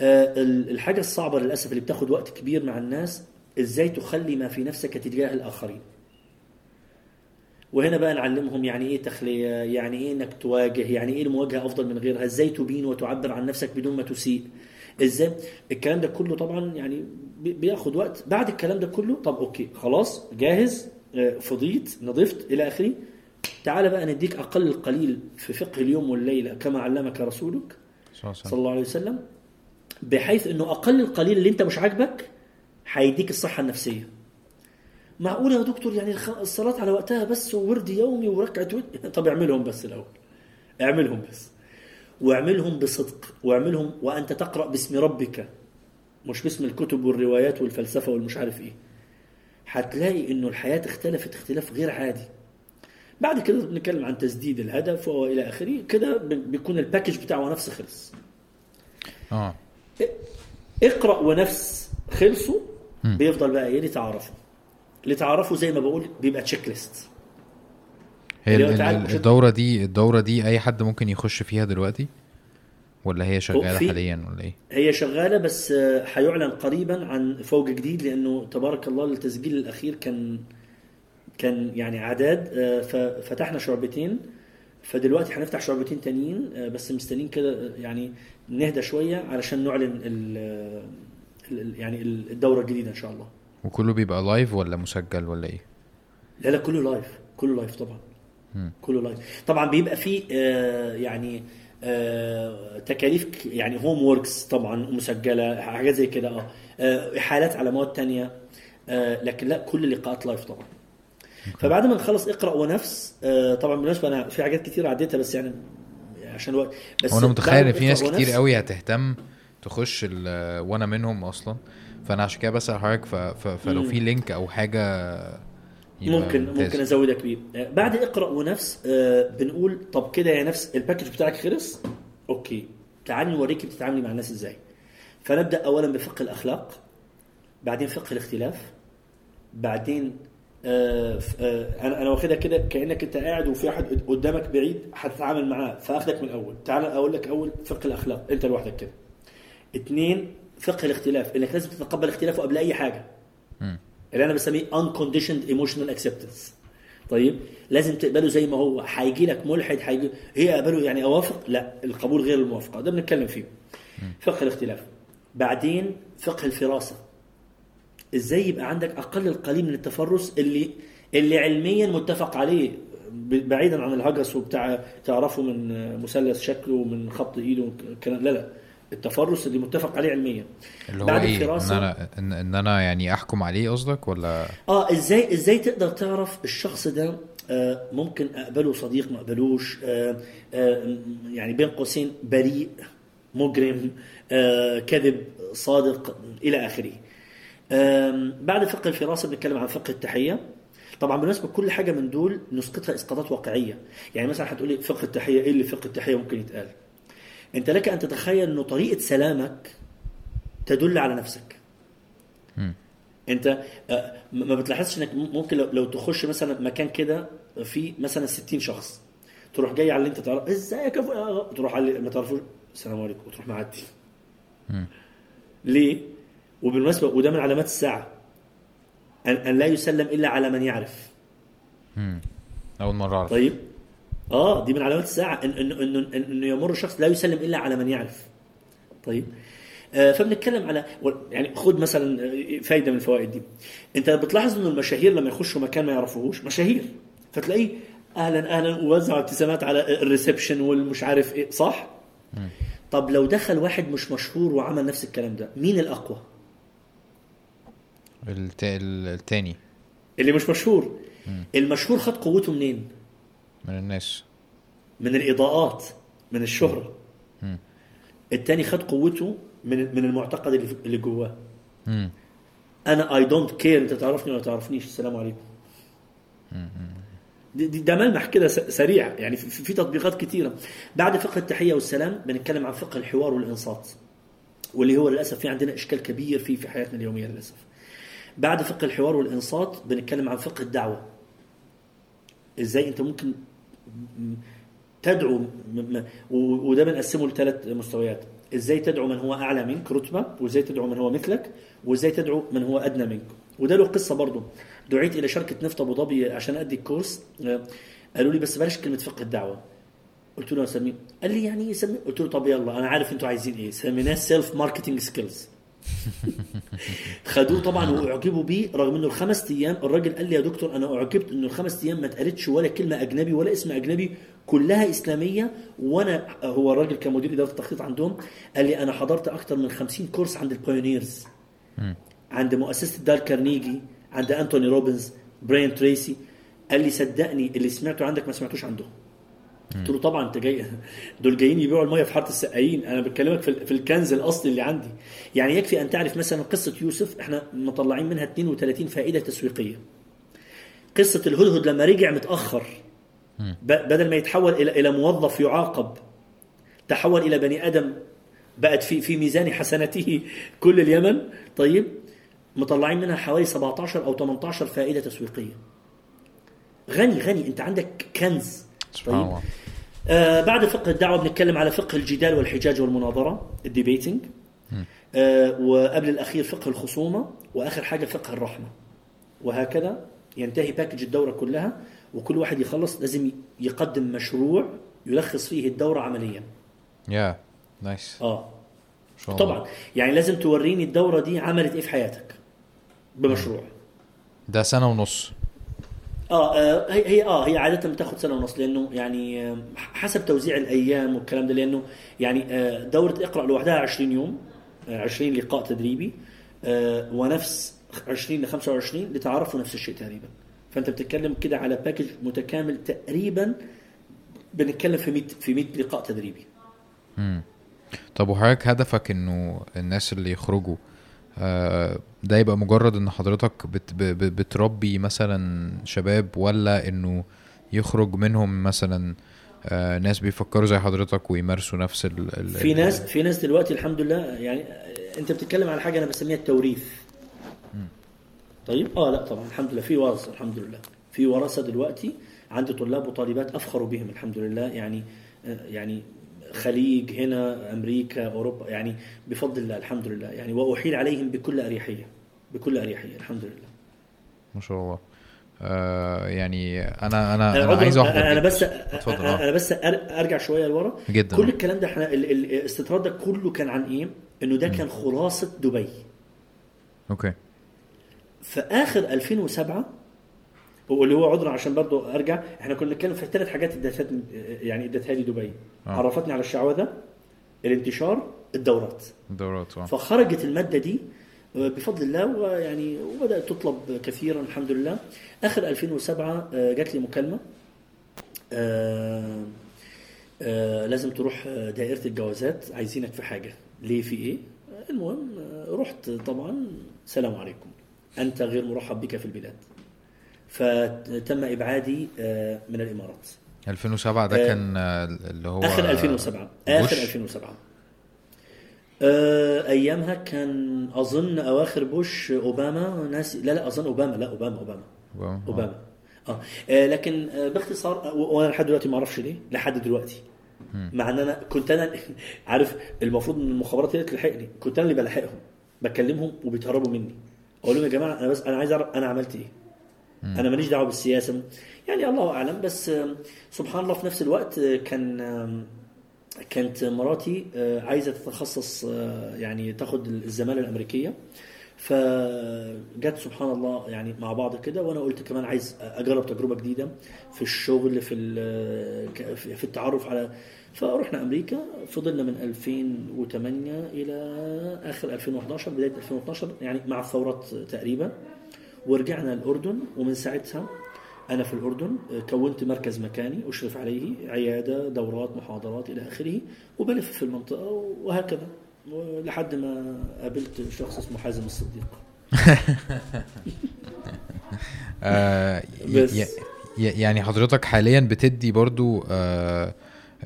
آه، ال- الحاجة الصعبة للأسف اللي بتاخد وقت كبير مع الناس إزاي تخلي ما في نفسك تجاه الآخرين؟ وهنا بقى نعلمهم يعني إيه تخلية يعني إيه إنك تواجه يعني إيه المواجهة أفضل من غيرها إزاي تبين وتعبر عن نفسك بدون ما تسيء. إزاي؟ الكلام ده كله طبعا يعني بي- بياخد وقت. بعد الكلام ده كله طب okay خلاص جاهز آه، فضيت نضفت إلى آخره. تعال بقى نديك أقل القليل في فقه اليوم والليلة كما علمك رسولك صلى الله عليه وسلم. بحيث إنه أقل القليل اللي أنت مش عاجبك هيديك الصحة النفسية. معقول يا دكتور؟ يعني الصلاة على وقتها بس وورد يومي وركعة طب اعملهم بس الأول. اعملهم بس. واعملهم بصدق واعملهم وأنت تقرأ باسم ربك مش باسم الكتب والروايات والفلسفة والمش عارف إيه. هتلاقي إنه الحياة اختلفت اختلاف غير عادي. بعد كده بنتكلم عن تسديد الهدف وإلى آخره كده بيكون ال package بتاعه نفس خلص. آه. اقرأ ونفس خلصوا بيفضل بقى إيه؟ لتعرفوا لتعرفوا زي ما بقول بيبقى تشيك ليست هي الدورة دي الدورة دي أي حد ممكن يخش فيها دلوقتي؟ ولا هي شغالة في- حاليا ولا إيه؟ هي شغالة بس آه، هيعلن قريبا عن فوج جديد لأنه تبارك الله التسجيل الأخير كان كان يعني اعداد آه، ففتحنا شعبتين. فدلوقتي هنفتح شعبتين تانيين آه، بس مستنيين كده يعني نهدى شوية علشان نعلن ال يعني الدورة الجديدة إن شاء الله. وكله بيبقى live ولا مسجل ولا إيه؟ لا لا كله live كله live طبعا. كله live طبعا بيبقى فيه آه، يعني آه، تكاليف يعني homeworks طبعا مسجلة حاجات زي كده آه. آه، احالات على مواد تانية آه، لكن لا كل اللقاءات live طبعا. فبعد ما نخلص اقرأ ونفس آه، طبعا بالنسبة أنا في حاجات كتير عديتها بس يعني عشان الوقت بس وأنا متخيل إن في ناس كتير قوي هتهتم تخش وأنا منهم أصلا. فأنا عشان كده بسأل حضرتك. فلو. في link أو حاجة ممكن. ممكن ازودك بيه. آه، بعد اقرأ ونفس آه، بنقول طب كده يا نفس ال package بتاعك خلص؟ okay. تعالي نوريكي بتتعاملي مع الناس إزاي. فنبدأ اولا بفقه الأخلاق بعدين فقه الاختلاف بعدين آه آه أنا أنا واخدها كده كأنك أنت قاعد وفي واحد قد- قدامك بعيد هتتعامل معاه فأخدك من الأول تعال أقول لك أول فقه الأخلاق أنت لوحدك كده. اثنين فقه الاختلاف إنك لازم تتقبل اختلافه قبل أي حاجة. اللي أنا بسميه unconditioned emotional acceptance. طيب لازم تقبله زي ما هو. هيجي لك ملحد هيجي هي اقبله يعني أوافق؟ لا القبول غير الموافقة. ده بنتكلم فيه. فقه الاختلاف. بعدين فقه الفراسة. إزاي يبقى عندك أقل القليل من التفرس اللي اللي علميا متفق عليه بعيدا عن الهجس وبتاع تعرفه من مثلث شكله ومن خط إيده والكلام لا لا. التفرس اللي متفق عليه علميا. اللي هو بعد إيه؟ إن الفراسة- أنا ان, إن أنا يعني أحكم عليه قصدك ولا؟ آه إزاي إزاي تقدر تعرف الشخص ده آه ممكن أقبله صديق ما اقبلوش آه آه يعني بين قوسين بريء مجرم كذب صادق إلى آخره. بعد فقه الفراسة بنتكلم عن فقه التحية. طبعا بالنسبة لكل حاجة من دول نسقطها إسقاطات واقعية. يعني مثلا هتقولي فقه التحية إيه اللي فقه التحية ممكن يتقال؟ انت لك ان تتخيل انه طريقة سلامك تدل على نفسك مم. انت آه، ما بتلاحظش انك ممكن لو, تخش مثلا مكان كده في مثلا 60 شخص تروح جاي على اللي انت تعرف ازيك يا فلان؟ تروح على اللي ما تعرفوش السلام عليكم وتروح معدي. ليه؟ وبالمناسبة وده من علامات الساعة أن, أن لا يسلم إلا على من يعرف مم. أول مرة أعرف طيب آه دي من علامات الساعة ان انه انه إن إنه يمر شخص لا يسلم إلا على من يعرف. طيب. آه فبنتكلم على يعني خد مثلا آه، فايدة من الفوائد دي. أنت بتلاحظ إنه المشاهير لما يخشوا مكان ما يعرفوهوش مشاهير. فتلاقيه أهلا أهلا ووزع ابتسامات على الريسبشن والمش عارف إيه صح؟ طب لو دخل واحد مش مشهور وعمل نفس الكلام ده مين الأقوى؟ الت... التاني. اللي مش مشهور. المشهور خد قوته منين؟ من الناس. من الإضاءات من الشهرة. مم. التاني خد قوته من من المعتقد اللي اللي جواه. أنا I don't care أنت تعرفني ولا تعرفنيش. السلام عليكم. ده ملمح كده سريع. يعني في, في تطبيقات كتيرة. بعد فقه التحية والسلام بنتكلم عن فقه الحوار والإنصات واللي هو للأسف في عندنا إشكال كبير فيه في حياتنا اليومية للأسف. بعد فقه الحوار والإنصات بنتكلم عن فقه الدعوة. إزاي أنت ممكن تدعو وده بنقسمه لثلاث مستويات. إزاي تدعو من هو أعلى منك رتبة وإزاي تدعو من هو مثلك وإزاي تدعو من هو أدنى منك. وده له قصة برضه. دعيت إلى شركة نفط أبو ظبي عشان أدي ال course. آه، قالوا لي بس بلاش كلمة فقه الدعوة. قلت له اسميه قال لي يعني إيه قلت له طب يلا أنا عارف أنتوا عايزين إيه. سميناه self marketing skills خدوه طبعا وأعجبوا بيه رغم إنه الخمس أيام الراجل قال لي يا دكتور أنا أعجبت إنه الخمس أيام ما اتقالتش ولا كلمة أجنبي ولا اسم أجنبي كلها إسلامية وأنا هو الراجل كمدير إدارة التخطيط عندهم قال لي أنا حضرت أكتر من 50 course عند ال pioneers عند مؤسسة دار كارنيجي عند أنتوني روبنز براين تريسي. قال لي صدقني اللي سمعته عندك ما سمعتوش عندهم قلت له طبعا أنت جاي دول جايين يبيعوا المية في حارة السقايين. أنا بكلمك في, ال- في الكنز الأصلي اللي عندي. يعني يكفي أن تعرف مثلا قصة يوسف إحنا مطلعين منها 32 فائدة تسويقية. قصة الهدهد لما رجع متأخر بدل ما يتحول إلى إلى موظف يعاقب تحول إلى بني آدم بقت في في ميزان حسناته كل اليمن. طيب مطلعين منها حوالي 17 أو 18 فائدة تسويقية. غني غني. أنت عندك كنز الله. آه بعد فقه الدعوة بنتكلم على فقه الجدال والحجاج والمناظرة الديبيتنج آه وقبل الأخير فقه الخصومة وآخر حاجة فقه الرحمة. وهكذا ينتهي package الدورة كلها وكل واحد يخلص لازم يقدم مشروع يلخص فيه الدورة عمليا. يا nice آه. ما شاء الله. طبعا. يعني لازم توريني الدورة دي عملت إيه في حياتك؟ بمشروع. ده سنة ونص. آه آه، هي هي آه هي عادة بتاخد سنة ونص لأنه يعني آه، حسب توزيع الأيام والكلام ده لأنه يعني آه، دورة اقرأ لوحدها 20 يوم آه، 20 لقاء تدريبي آه، ونفس 20 ل 25 لتعرفوا نفس الشيء تقريبا فأنت بتتكلم كده على باكج متكامل تقريبا بنتكلم في 100 في 100 لقاء تدريبي مم. طب وحضرتك هدفك إنه الناس اللي يخرجوا آه، ده يبقى مجرد إن حضرتك بت بتربي مثلا شباب ولا إنه يخرج منهم مثلا آه، ناس بيفكروا زي حضرتك ويمارسوا نفس ال ال في ناس في ناس دلوقتي الحمد لله يعني أنت بتتكلم على حاجة أنا بسميها التوريث. طيب؟ آه لا طبعا الحمد لله. في ورثة الحمد لله. في ورثة دلوقتي عند طلاب وطالبات أفخروا بهم الحمد لله. يعني آه، يعني خليج هنا أمريكا أوروبا يعني بفضل الله الحمد لله. يعني وأحيل عليهم بكل أريحية بكل أريحية الحمد لله. ما شاء الله. آه يعني أنا أنا أنا عذرا، عايز أحضر. أنا. بس اتفضل. أنا بس أرجع شوية لورا. جدا. كل الكلام ده إحنا ال- ال- الاستطراد ده كله كان عن إيه؟ إنه ده كان خلاصة دبي. أوكي. في آخر 2007 واللي هو عذرا عشان برضو أرجع إحنا كنا بنتكلم في ثلاث حاجات ادتها يعني ادتها لي دبي. آه. عرفتني على الشعوذة الانتشار الدورات. الدورات آه. فخرجت المادة دي آه، بفضل الله ويعني وبدأت تطلب كثيرا الحمد لله. آخر 2007 آه، جات لي مكالمة آه، آه، لازم تروح آه، دائرة الجوازات عايزينك في حاجة. ليه في إيه؟ آه، المهم آه، رحت طبعا. سلام عليكم. أنت غير مرحب بك في البلاد. فتم إبعادي آه، من الإمارات. 2007 ده آه، كان آه، اللي هو آخر 2007 بوش. آخر 2007 آه، أيامها كان أظن أواخر بوش أوباما ناس لا لا أظن أوباما لا أوباما أوباما. أوباما آه. آه، لكن باختصار وأنا لحد دلوقتي ما أعرفش ليه لحد دلوقتي. مع إن أنا كنت أنا عارف المفروض إن المخابرات هي اللي تلحقني. كنت أنا اللي بلحقهم بكلمهم وبيتهربوا مني. أقول لهم يا جماعة أنا بس أنا عايز أعرف أنا عملت إيه. أنا ماليش دعوة بالسياسة. يعني الله أعلم بس سبحان الله في نفس الوقت آه، كان كانت مراتي آه، عايزة تتخصص آه، يعني تاخد الزمالة الأمريكية. فجت سبحان الله يعني مع بعض كده وأنا قلت كمان عايز أجرب تجربة جديدة في الشغل في في التعرف على فرحنا أمريكا. فضلنا من 2008 إلى آخر 2011 بداية 2012 يعني مع الثورات تقريبا. ورجعنا الأردن ومن ساعتها أنا في الأردن كونت مركز مكاني أشرف عليه عيادة دورات محاضرات إلى آخره وبلف في المنطقة وهكذا لحد ما قابلت شخص اسمه حازم الصديق آه بس. يعني حضرتك حاليا بتدي برضو آه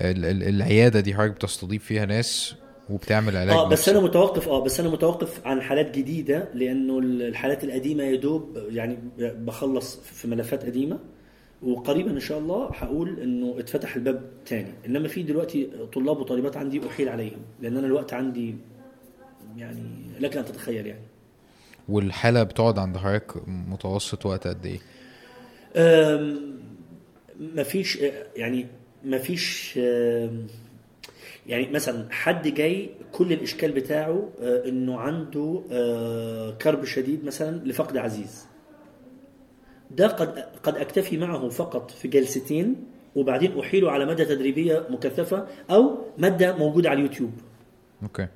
ال- ال- العيادة دي حضرتك بتستضيف فيها ناس وبتعمل علاج آه بس نفسي. أنا متوقف آه بس أنا متوقف عن حالات جديدة لأنه الحالات القديمة يا دوب يعني بخلص في ملفات قديمة وقريبا إن شاء الله هقول إنه اتفتح الباب تاني إنما في دلوقتي طلاب وطالبات عندي أحيل عليهم لأن أنا الوقت عندي يعني لك أن تتخيل يعني والحالة بتقعد عند حضرتك متوسط وقت قد إيه؟ مفيش يعني مفيش يعني مثلا حد جاي كل الإشكال بتاعه آه، إنه عنده آه، كرب شديد مثلا لفقد عزيز. ده قد قد أكتفي معه فقط في جلستين وبعدين أحيله على مادة تدريبية مكثفة أو مادة موجودة على اليوتيوب. okay.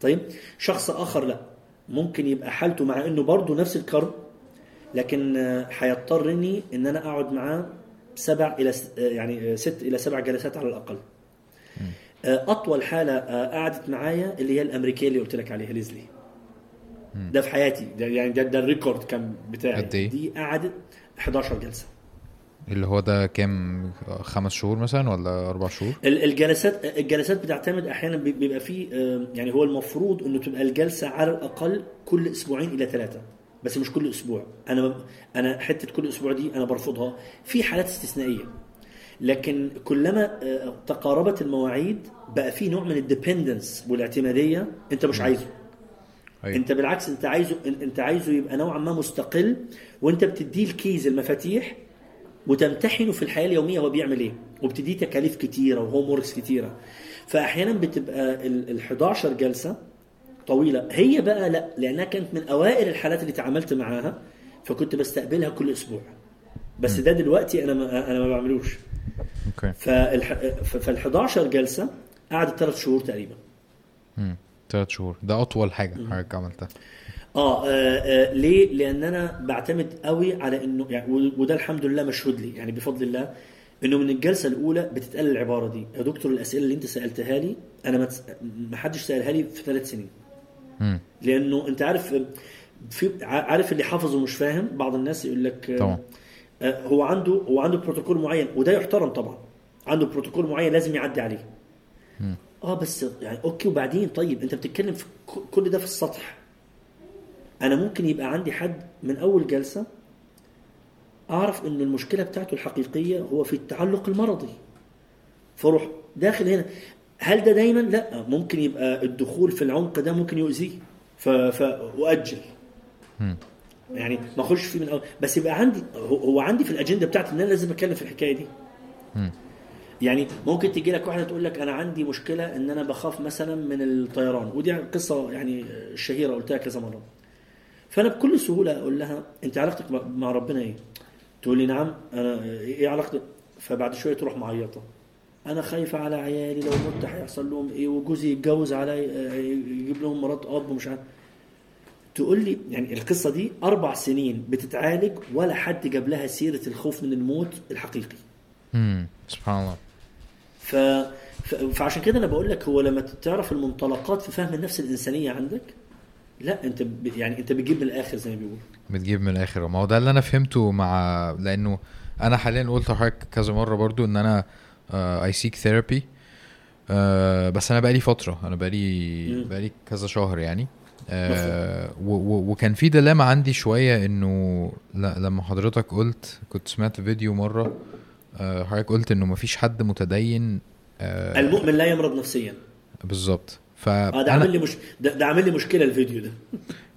طيب شخص آخر لا. ممكن يبقى حالته مع إنه برضه نفس الكرب لكن آه، هيضطرني إن أنا أقعد معاه سبع إلى يعني ست إلى سبع جلسات على الأقل. أطول حالة آه، قعدت معايا اللي هي الأمريكية اللي قلت لك عليها ليزلي. ده في حياتي. ده يعني ده, ده الريكورد كان بتاعي. إيه؟ دي قعدت 11 جلسة. اللي هو ده كام؟ خمس شهور مثلا ولا أربع شهور؟ ال- الجلسات الجلسات بتعتمد أحيانا بي- بيبقى فيه آه، يعني هو المفروض إنه تبقى الجلسة على الأقل كل أسبوعين إلى ثلاثة. بس مش كل أسبوع. أنا أنا حتة كل أسبوع دي أنا برفضها. في حالات استثنائية. لكن كلما آه، تقاربت المواعيد بقى في نوع من ال dependence والاعتمادية انت مش عايزه. أيوة. انت بالعكس انت عايزه انت عايزه يبقى نوعا ما مستقل وانت بتديه ال keys المفاتيح وتمتحنه في الحياة اليومية هو بيعمل إيه. وبتديه تكاليف كتيرة و homeworks كتيرة. فاحيانا بتبقى ال 11 جلسة طويلة. هي بقى لا لأنها كانت من أوائل الحالات اللي تعاملت معاها فكنت بستقبلها كل أسبوع. بس ده دلوقتي أنا ما أنا ما بعملوش. أوكي. فالح... فال 11 جلسة قعدت ثلاث شهور تقريبا. امم ثلاث شهور. ده أطول حاجة حضرتك عملتها. آه, آه, آه ليه؟ لأن أنا بعتمد قوي على إنه يعني وده الحمد لله مشهود لي. يعني بفضل الله إنه من الجلسة الأولى بتتقال العبارة دي. يا دكتور الأسئلة اللي أنت سألتها لي أنا ما حدش سألها لي في ثلاث سنين. امم لأنه أنت عارف في عارف اللي حافظ ومش فاهم؟ بعض الناس يقول لك طبعا. آه، هو عنده هو عنده بروتوكول معين وده يحترم طبعا. عنده بروتوكول معين لازم يعدي عليه. آه بس يعني أوكي وبعدين طيب أنت بتتكلم في كل ده في السطح. أنا ممكن يبقى عندي حد من أول جلسة أعرف إن المشكلة بتاعته الحقيقية هو في التعلق المرضي. فأروح داخل هنا. هل ده دايما؟ لا. ممكن يبقى الدخول في العمق ده ممكن يؤذيه. ف... يعني ما اخش فيه من أول. بس يبقى عندي هو عندي في الأجندة بتاعتي إن أنا لازم أتكلم في الحكاية دي. يعني ممكن تيجي لك واحدة تقول لك أنا عندي مشكلة إن أنا بخاف مثلا من الطيران ودي قصة يعني شهيرة قلتها كذا مرة. فأنا بكل سهولة أقول لها أنت علاقتك مع- ربنا إيه؟ تقول لي نعم أنا إيه علاقتي؟ فبعد شوية تروح معيطة. أنا خايفه على عيالي لو مت هيحصل لهم إيه وجوزي يتجوز علي يجيب لهم مرات أب ومش عارف. تقول لي يعني القصة دي أربع سنين بتتعالج ولا حد جاب لها سيرة الخوف من الموت الحقيقي. امم سبحان الله. ف... ف... فعشان كده أنا بقول لك هو لما تعرف المنطلقات في فهم النفس الإنسانية عندك لا أنت ب... يعني أنت بتجيب من الآخر زي ما بيقولوا. بتجيب من الآخر. ما هو ده اللي أنا فهمته مع لأنه أنا حاليا قلت لحضرتك كذا مرة برضو إن أنا I seek therapy بس أنا بقالي فترة أنا بقالي. بقالي كذا شهر يعني. آه وكان في dilemma عندي شوية إنه لا لما حضرتك قلت كنت سمعت فيديو مرة آه حضرتك قلت إنه مفيش حد متدين آه المؤمن لا يمرض نفسيا. بالظبط. آه ده فانا عامل لي مش ده, ده عامل لي مشكلة الفيديو ده.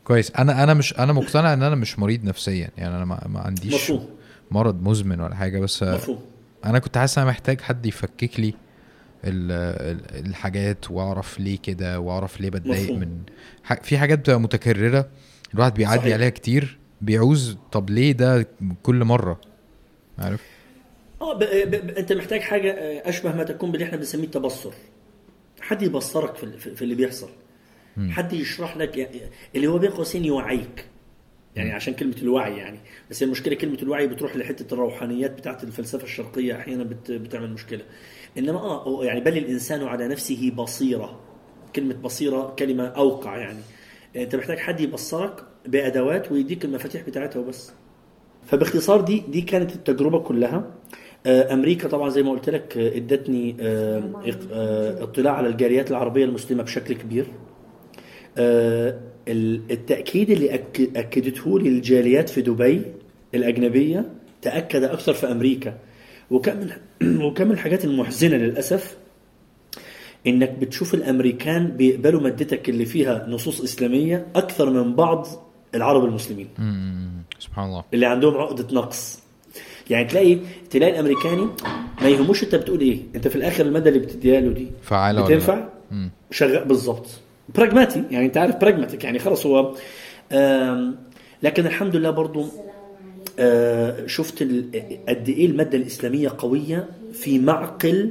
كويس. أنا أنا مش أنا مقتنع إن أنا مش مريض نفسيا. يعني أنا ما, ما عنديش مفهوم. مرض مزمن ولا حاجة بس مفهوم. أنا كنت حاسس أنا محتاج حد يفكك لي. الحاجات وأعرف ليه كده وأعرف ليه بتضايق. من في حاجات بتبقى متكررة الواحد بيعدي صحيح. عليها كتير بيعوز طب ليه ده كل مرة؟ عارف؟ آه. أنت محتاج حاجة آه، أشبه ما تكون باللي إحنا بنسميه التبصر. حد يبصرك في, ال- في اللي بيحصل. حد يشرح لك اللي هو بين قوسين يوعيك. يعني عشان كلمة الوعي يعني. بس هي المشكلة كلمة الوعي بتروح لحتة الروحانيات بتاعت الفلسفة الشرقية أحيانا بت... بتعمل مشكلة. إنما آه يعني بل الإنسان على نفسه بصيرة. كلمة بصيرة كلمة أوقع يعني. أنت محتاج حد يبصرك بأدوات ويديك المفاتيح بتاعتها وبس. فباختصار دي دي كانت التجربة كلها. آه، أمريكا طبعا زي ما قلت لك آه، إدتني آه، آه، اطلاع على الجاليات العربية المسلمة بشكل كبير. آه، ال- التأكيد اللي أكدته لي الجاليات في دبي الأجنبية تأكد أكثر في أمريكا. وكم وكم الحاجات المحزنة للأسف إنك بتشوف الأمريكان بيقبلوا مادتك اللي فيها نصوص إسلامية أكثر من بعض العرب المسلمين. سبحان الله. اللي عندهم عقدة نقص. يعني تلاقي تلاقي الأمريكاني ما يهموش أنت بتقول إيه. أنت في الآخر المادة اللي بتديها له دي. لا؟ بتنفع. شغال بالظبط براجماتي يعني أنت عارف pragmatic يعني خلاص هو لكن الحمد لله برضو شفت ال- قد إيه المادة الإسلامية قوية في معقل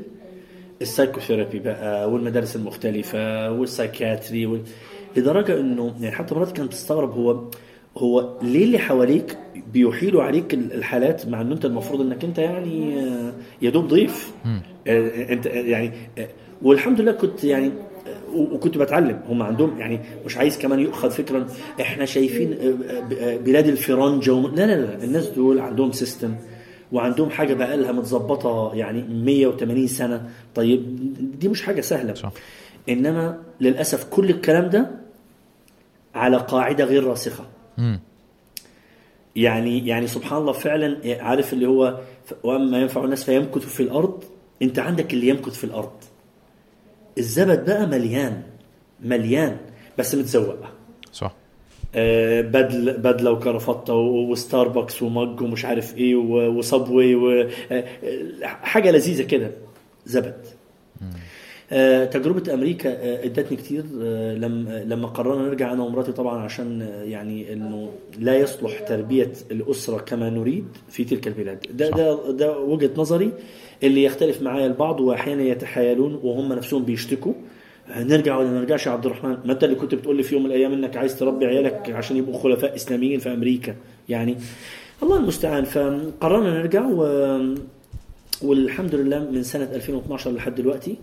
ال psychotherapy بقى والمدارس المختلفة وال psychiatry وال... لدرجة إنه يعني حتى مرات كانت بتستغرب هو هو ليه اللي حواليك بيحيلوا عليك ال- الحالات مع إنه أنت المفروض إنك أنت يعني آه، يا دوب ضيف. آه، أنت يعني آه، والحمد لله كنت يعني آه، وكنت بتعلم. هم عندهم يعني مش عايز كمان يؤخذ فكرا إحنا شايفين آه، آه، بلاد الفرنجة وم... لا لا لا الناس دول عندهم سيستم وعندهم حاجة بقى لها متظبطة يعني 180 سنة. طيب دي مش حاجة سهلة. صح. إنما للأسف كل الكلام ده على قاعدة غير راسخة. يعني يعني سبحان الله فعلا عارف اللي هو وأما ينفع الناس فيمكث في الأرض أنت عندك اللي يمكث في الأرض. الزبد بقى مليان مليان بس متزوق صح. آه، بدل بدلة وكرافته و- وستاربكس ومج ومش عارف إيه وصبوي و- آه، آه، حاجة لذيذة كده زبد. آه، تجربة أمريكا آه، إدتني كتير. آه، لما لما قررنا نرجع أنا ومراتي طبعا عشان يعني إنه لا يصلح تربية الأسرة كما نريد في تلك البلاد. ده. ده ده وجهة نظري. اللي يختلف معايا البعض وأحيانا يتحايلون وهم نفسهم بيشتكوا. نرجع ولا نرجعش يا عبد الرحمن؟ ما أنت اللي كنت بتقول لي في يوم من الأيام إنك عايز تربي عيالك عشان يبقوا خلفاء إسلاميين في أمريكا. يعني الله المستعان. فقررنا نرجع و... والحمد لله من سنة 2012 لحد دلوقتي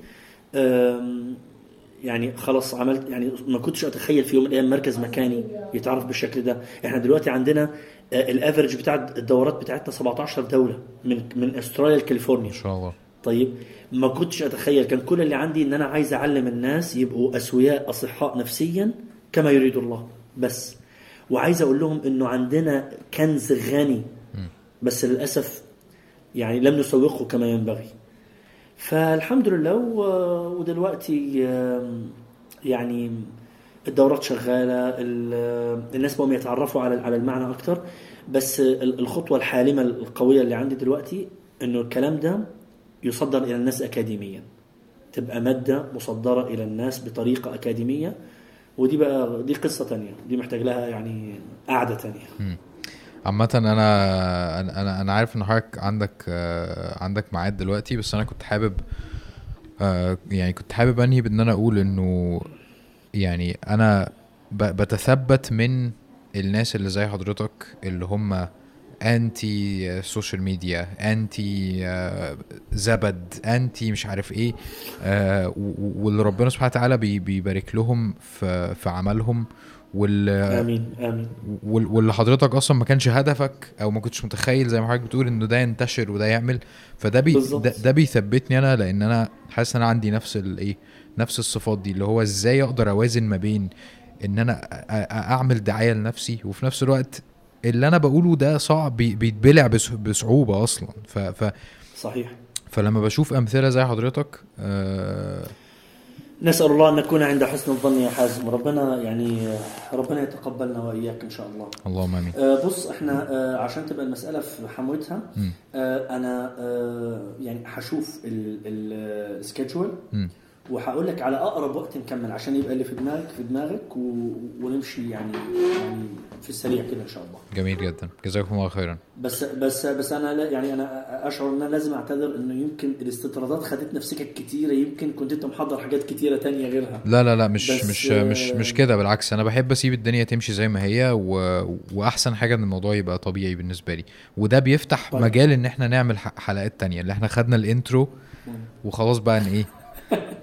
يعني خلاص عملت يعني ما كنتش أتخيل في يوم من الأيام مركز مكاني يتعرف بالشكل ده. إحنا دلوقتي عندنا آه، الافرج بتاع الدورات بتاعتنا 17 دولة من من أستراليا لكاليفورنيا. ان شاء الله. طيب ما كنتش أتخيل كان كل اللي عندي إن أنا عايز أعلم الناس يبقوا أسوياء أصحاء نفسيا كما يريد الله. بس وعايز أقول لهم إنه عندنا كنز غني. بس للأسف يعني لم نسوقه كما ينبغي. فالحمد لله ودلوقتي يعني الدورات شغالة ال- الناس بقوا يتعرفوا على على المعنى أكتر. بس ال- الخطوة الحالمة القوية اللي عندي دلوقتي إنه الكلام ده يصدر إلى الناس اكاديميا. تبقى مادة مصدرة إلى الناس بطريقة أكاديمية ودي بقى دي قصة تانية دي محتاج لها يعني قعدة تانية. عامة أنا أنا أنا عارف إن حضرتك عندك عندك ميعاد دلوقتي بس أنا كنت حابب آه، يعني كنت حابب أنهي بإن أنا أقول إنه يعني أنا بتثبت من الناس اللي زي حضرتك اللي هم anti social media anti زبد anti مش عارف إيه آه، واللي ربنا سبحانه وتعالى بي- بيبارك لهم في في عملهم. وال آمين آمين. وال- واللي حضرتك أصلا ما كانش هدفك أو ما كنتش متخيل زي ما حضرتك بتقول إنه ده ينتشر وده يعمل فده بي. ده, ده بيثبتني أنا لأن أنا حاسس إن أنا عندي نفس الايه نفس الصفات دي اللي هو إزاي أقدر أوازن ما بين إن أنا أعمل دعاية لنفسي وفي نفس الوقت اللي أنا بقوله ده صعب بي- بيتبلع بس- بصعوبة أصلا. ف ف صحيح. فلما بشوف أمثلة زي حضرتك آه نسأل الله أن نكون عند حسن الظن يا حازم ربنا يعني ربنا يتقبلنا وإياك إن شاء الله اللهم آمين آه، بص إحنا آه، عشان تبقى المسألة في حموتها. آه، أنا آه، يعني هشوف السكيدجول مم. وهقول لك على أقرب وقت نكمل عشان يبقى اللي في دماغك في دماغك. ونمشي يعني يعني في السريع كده إن شاء الله. جميل جدا. جزاكم الله خيرا. بس بس بس أنا لا يعني أنا أشعر إن أنا لازم أعتذر إنه يمكن الاستطرادات خدتنا في سكك كتيره يمكن كنت أنت محضر حاجات كتيرة تانية غيرها. لا لا لا مش مش مش مش كده بالعكس. أنا بحب أسيب الدنيا تمشي زي ما هي و... وأحسن حاجة إن الموضوع يبقى طبيعي بالنسبة لي. وده بيفتح طيب. مجال إن إحنا نعمل حلقات تانية. اللي إحنا خدنا ال intro وخلاص بقى إن إيه.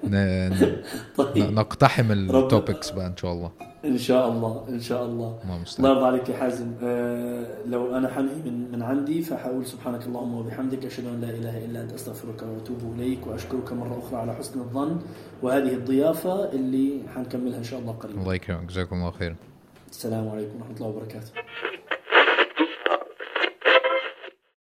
ن... طيب. نقتحم ال topics بقى إن شاء الله. إن شاء الله إن شاء الله. الله يرضى عليك يا حازم. آه لو أنا حنهي من من عندي فحقول سبحانك اللهم وبحمدك أشهد أن لا إله إلا أنت أستغفرك وأتوب إليك وأشكرك مرة أخرى على حسن الظن. وهذه الضيافة اللي حنكملها إن شاء الله قريبا. الله يكرمك جزاكم الله خيرا. السلام عليكم ورحمة الله وبركاته.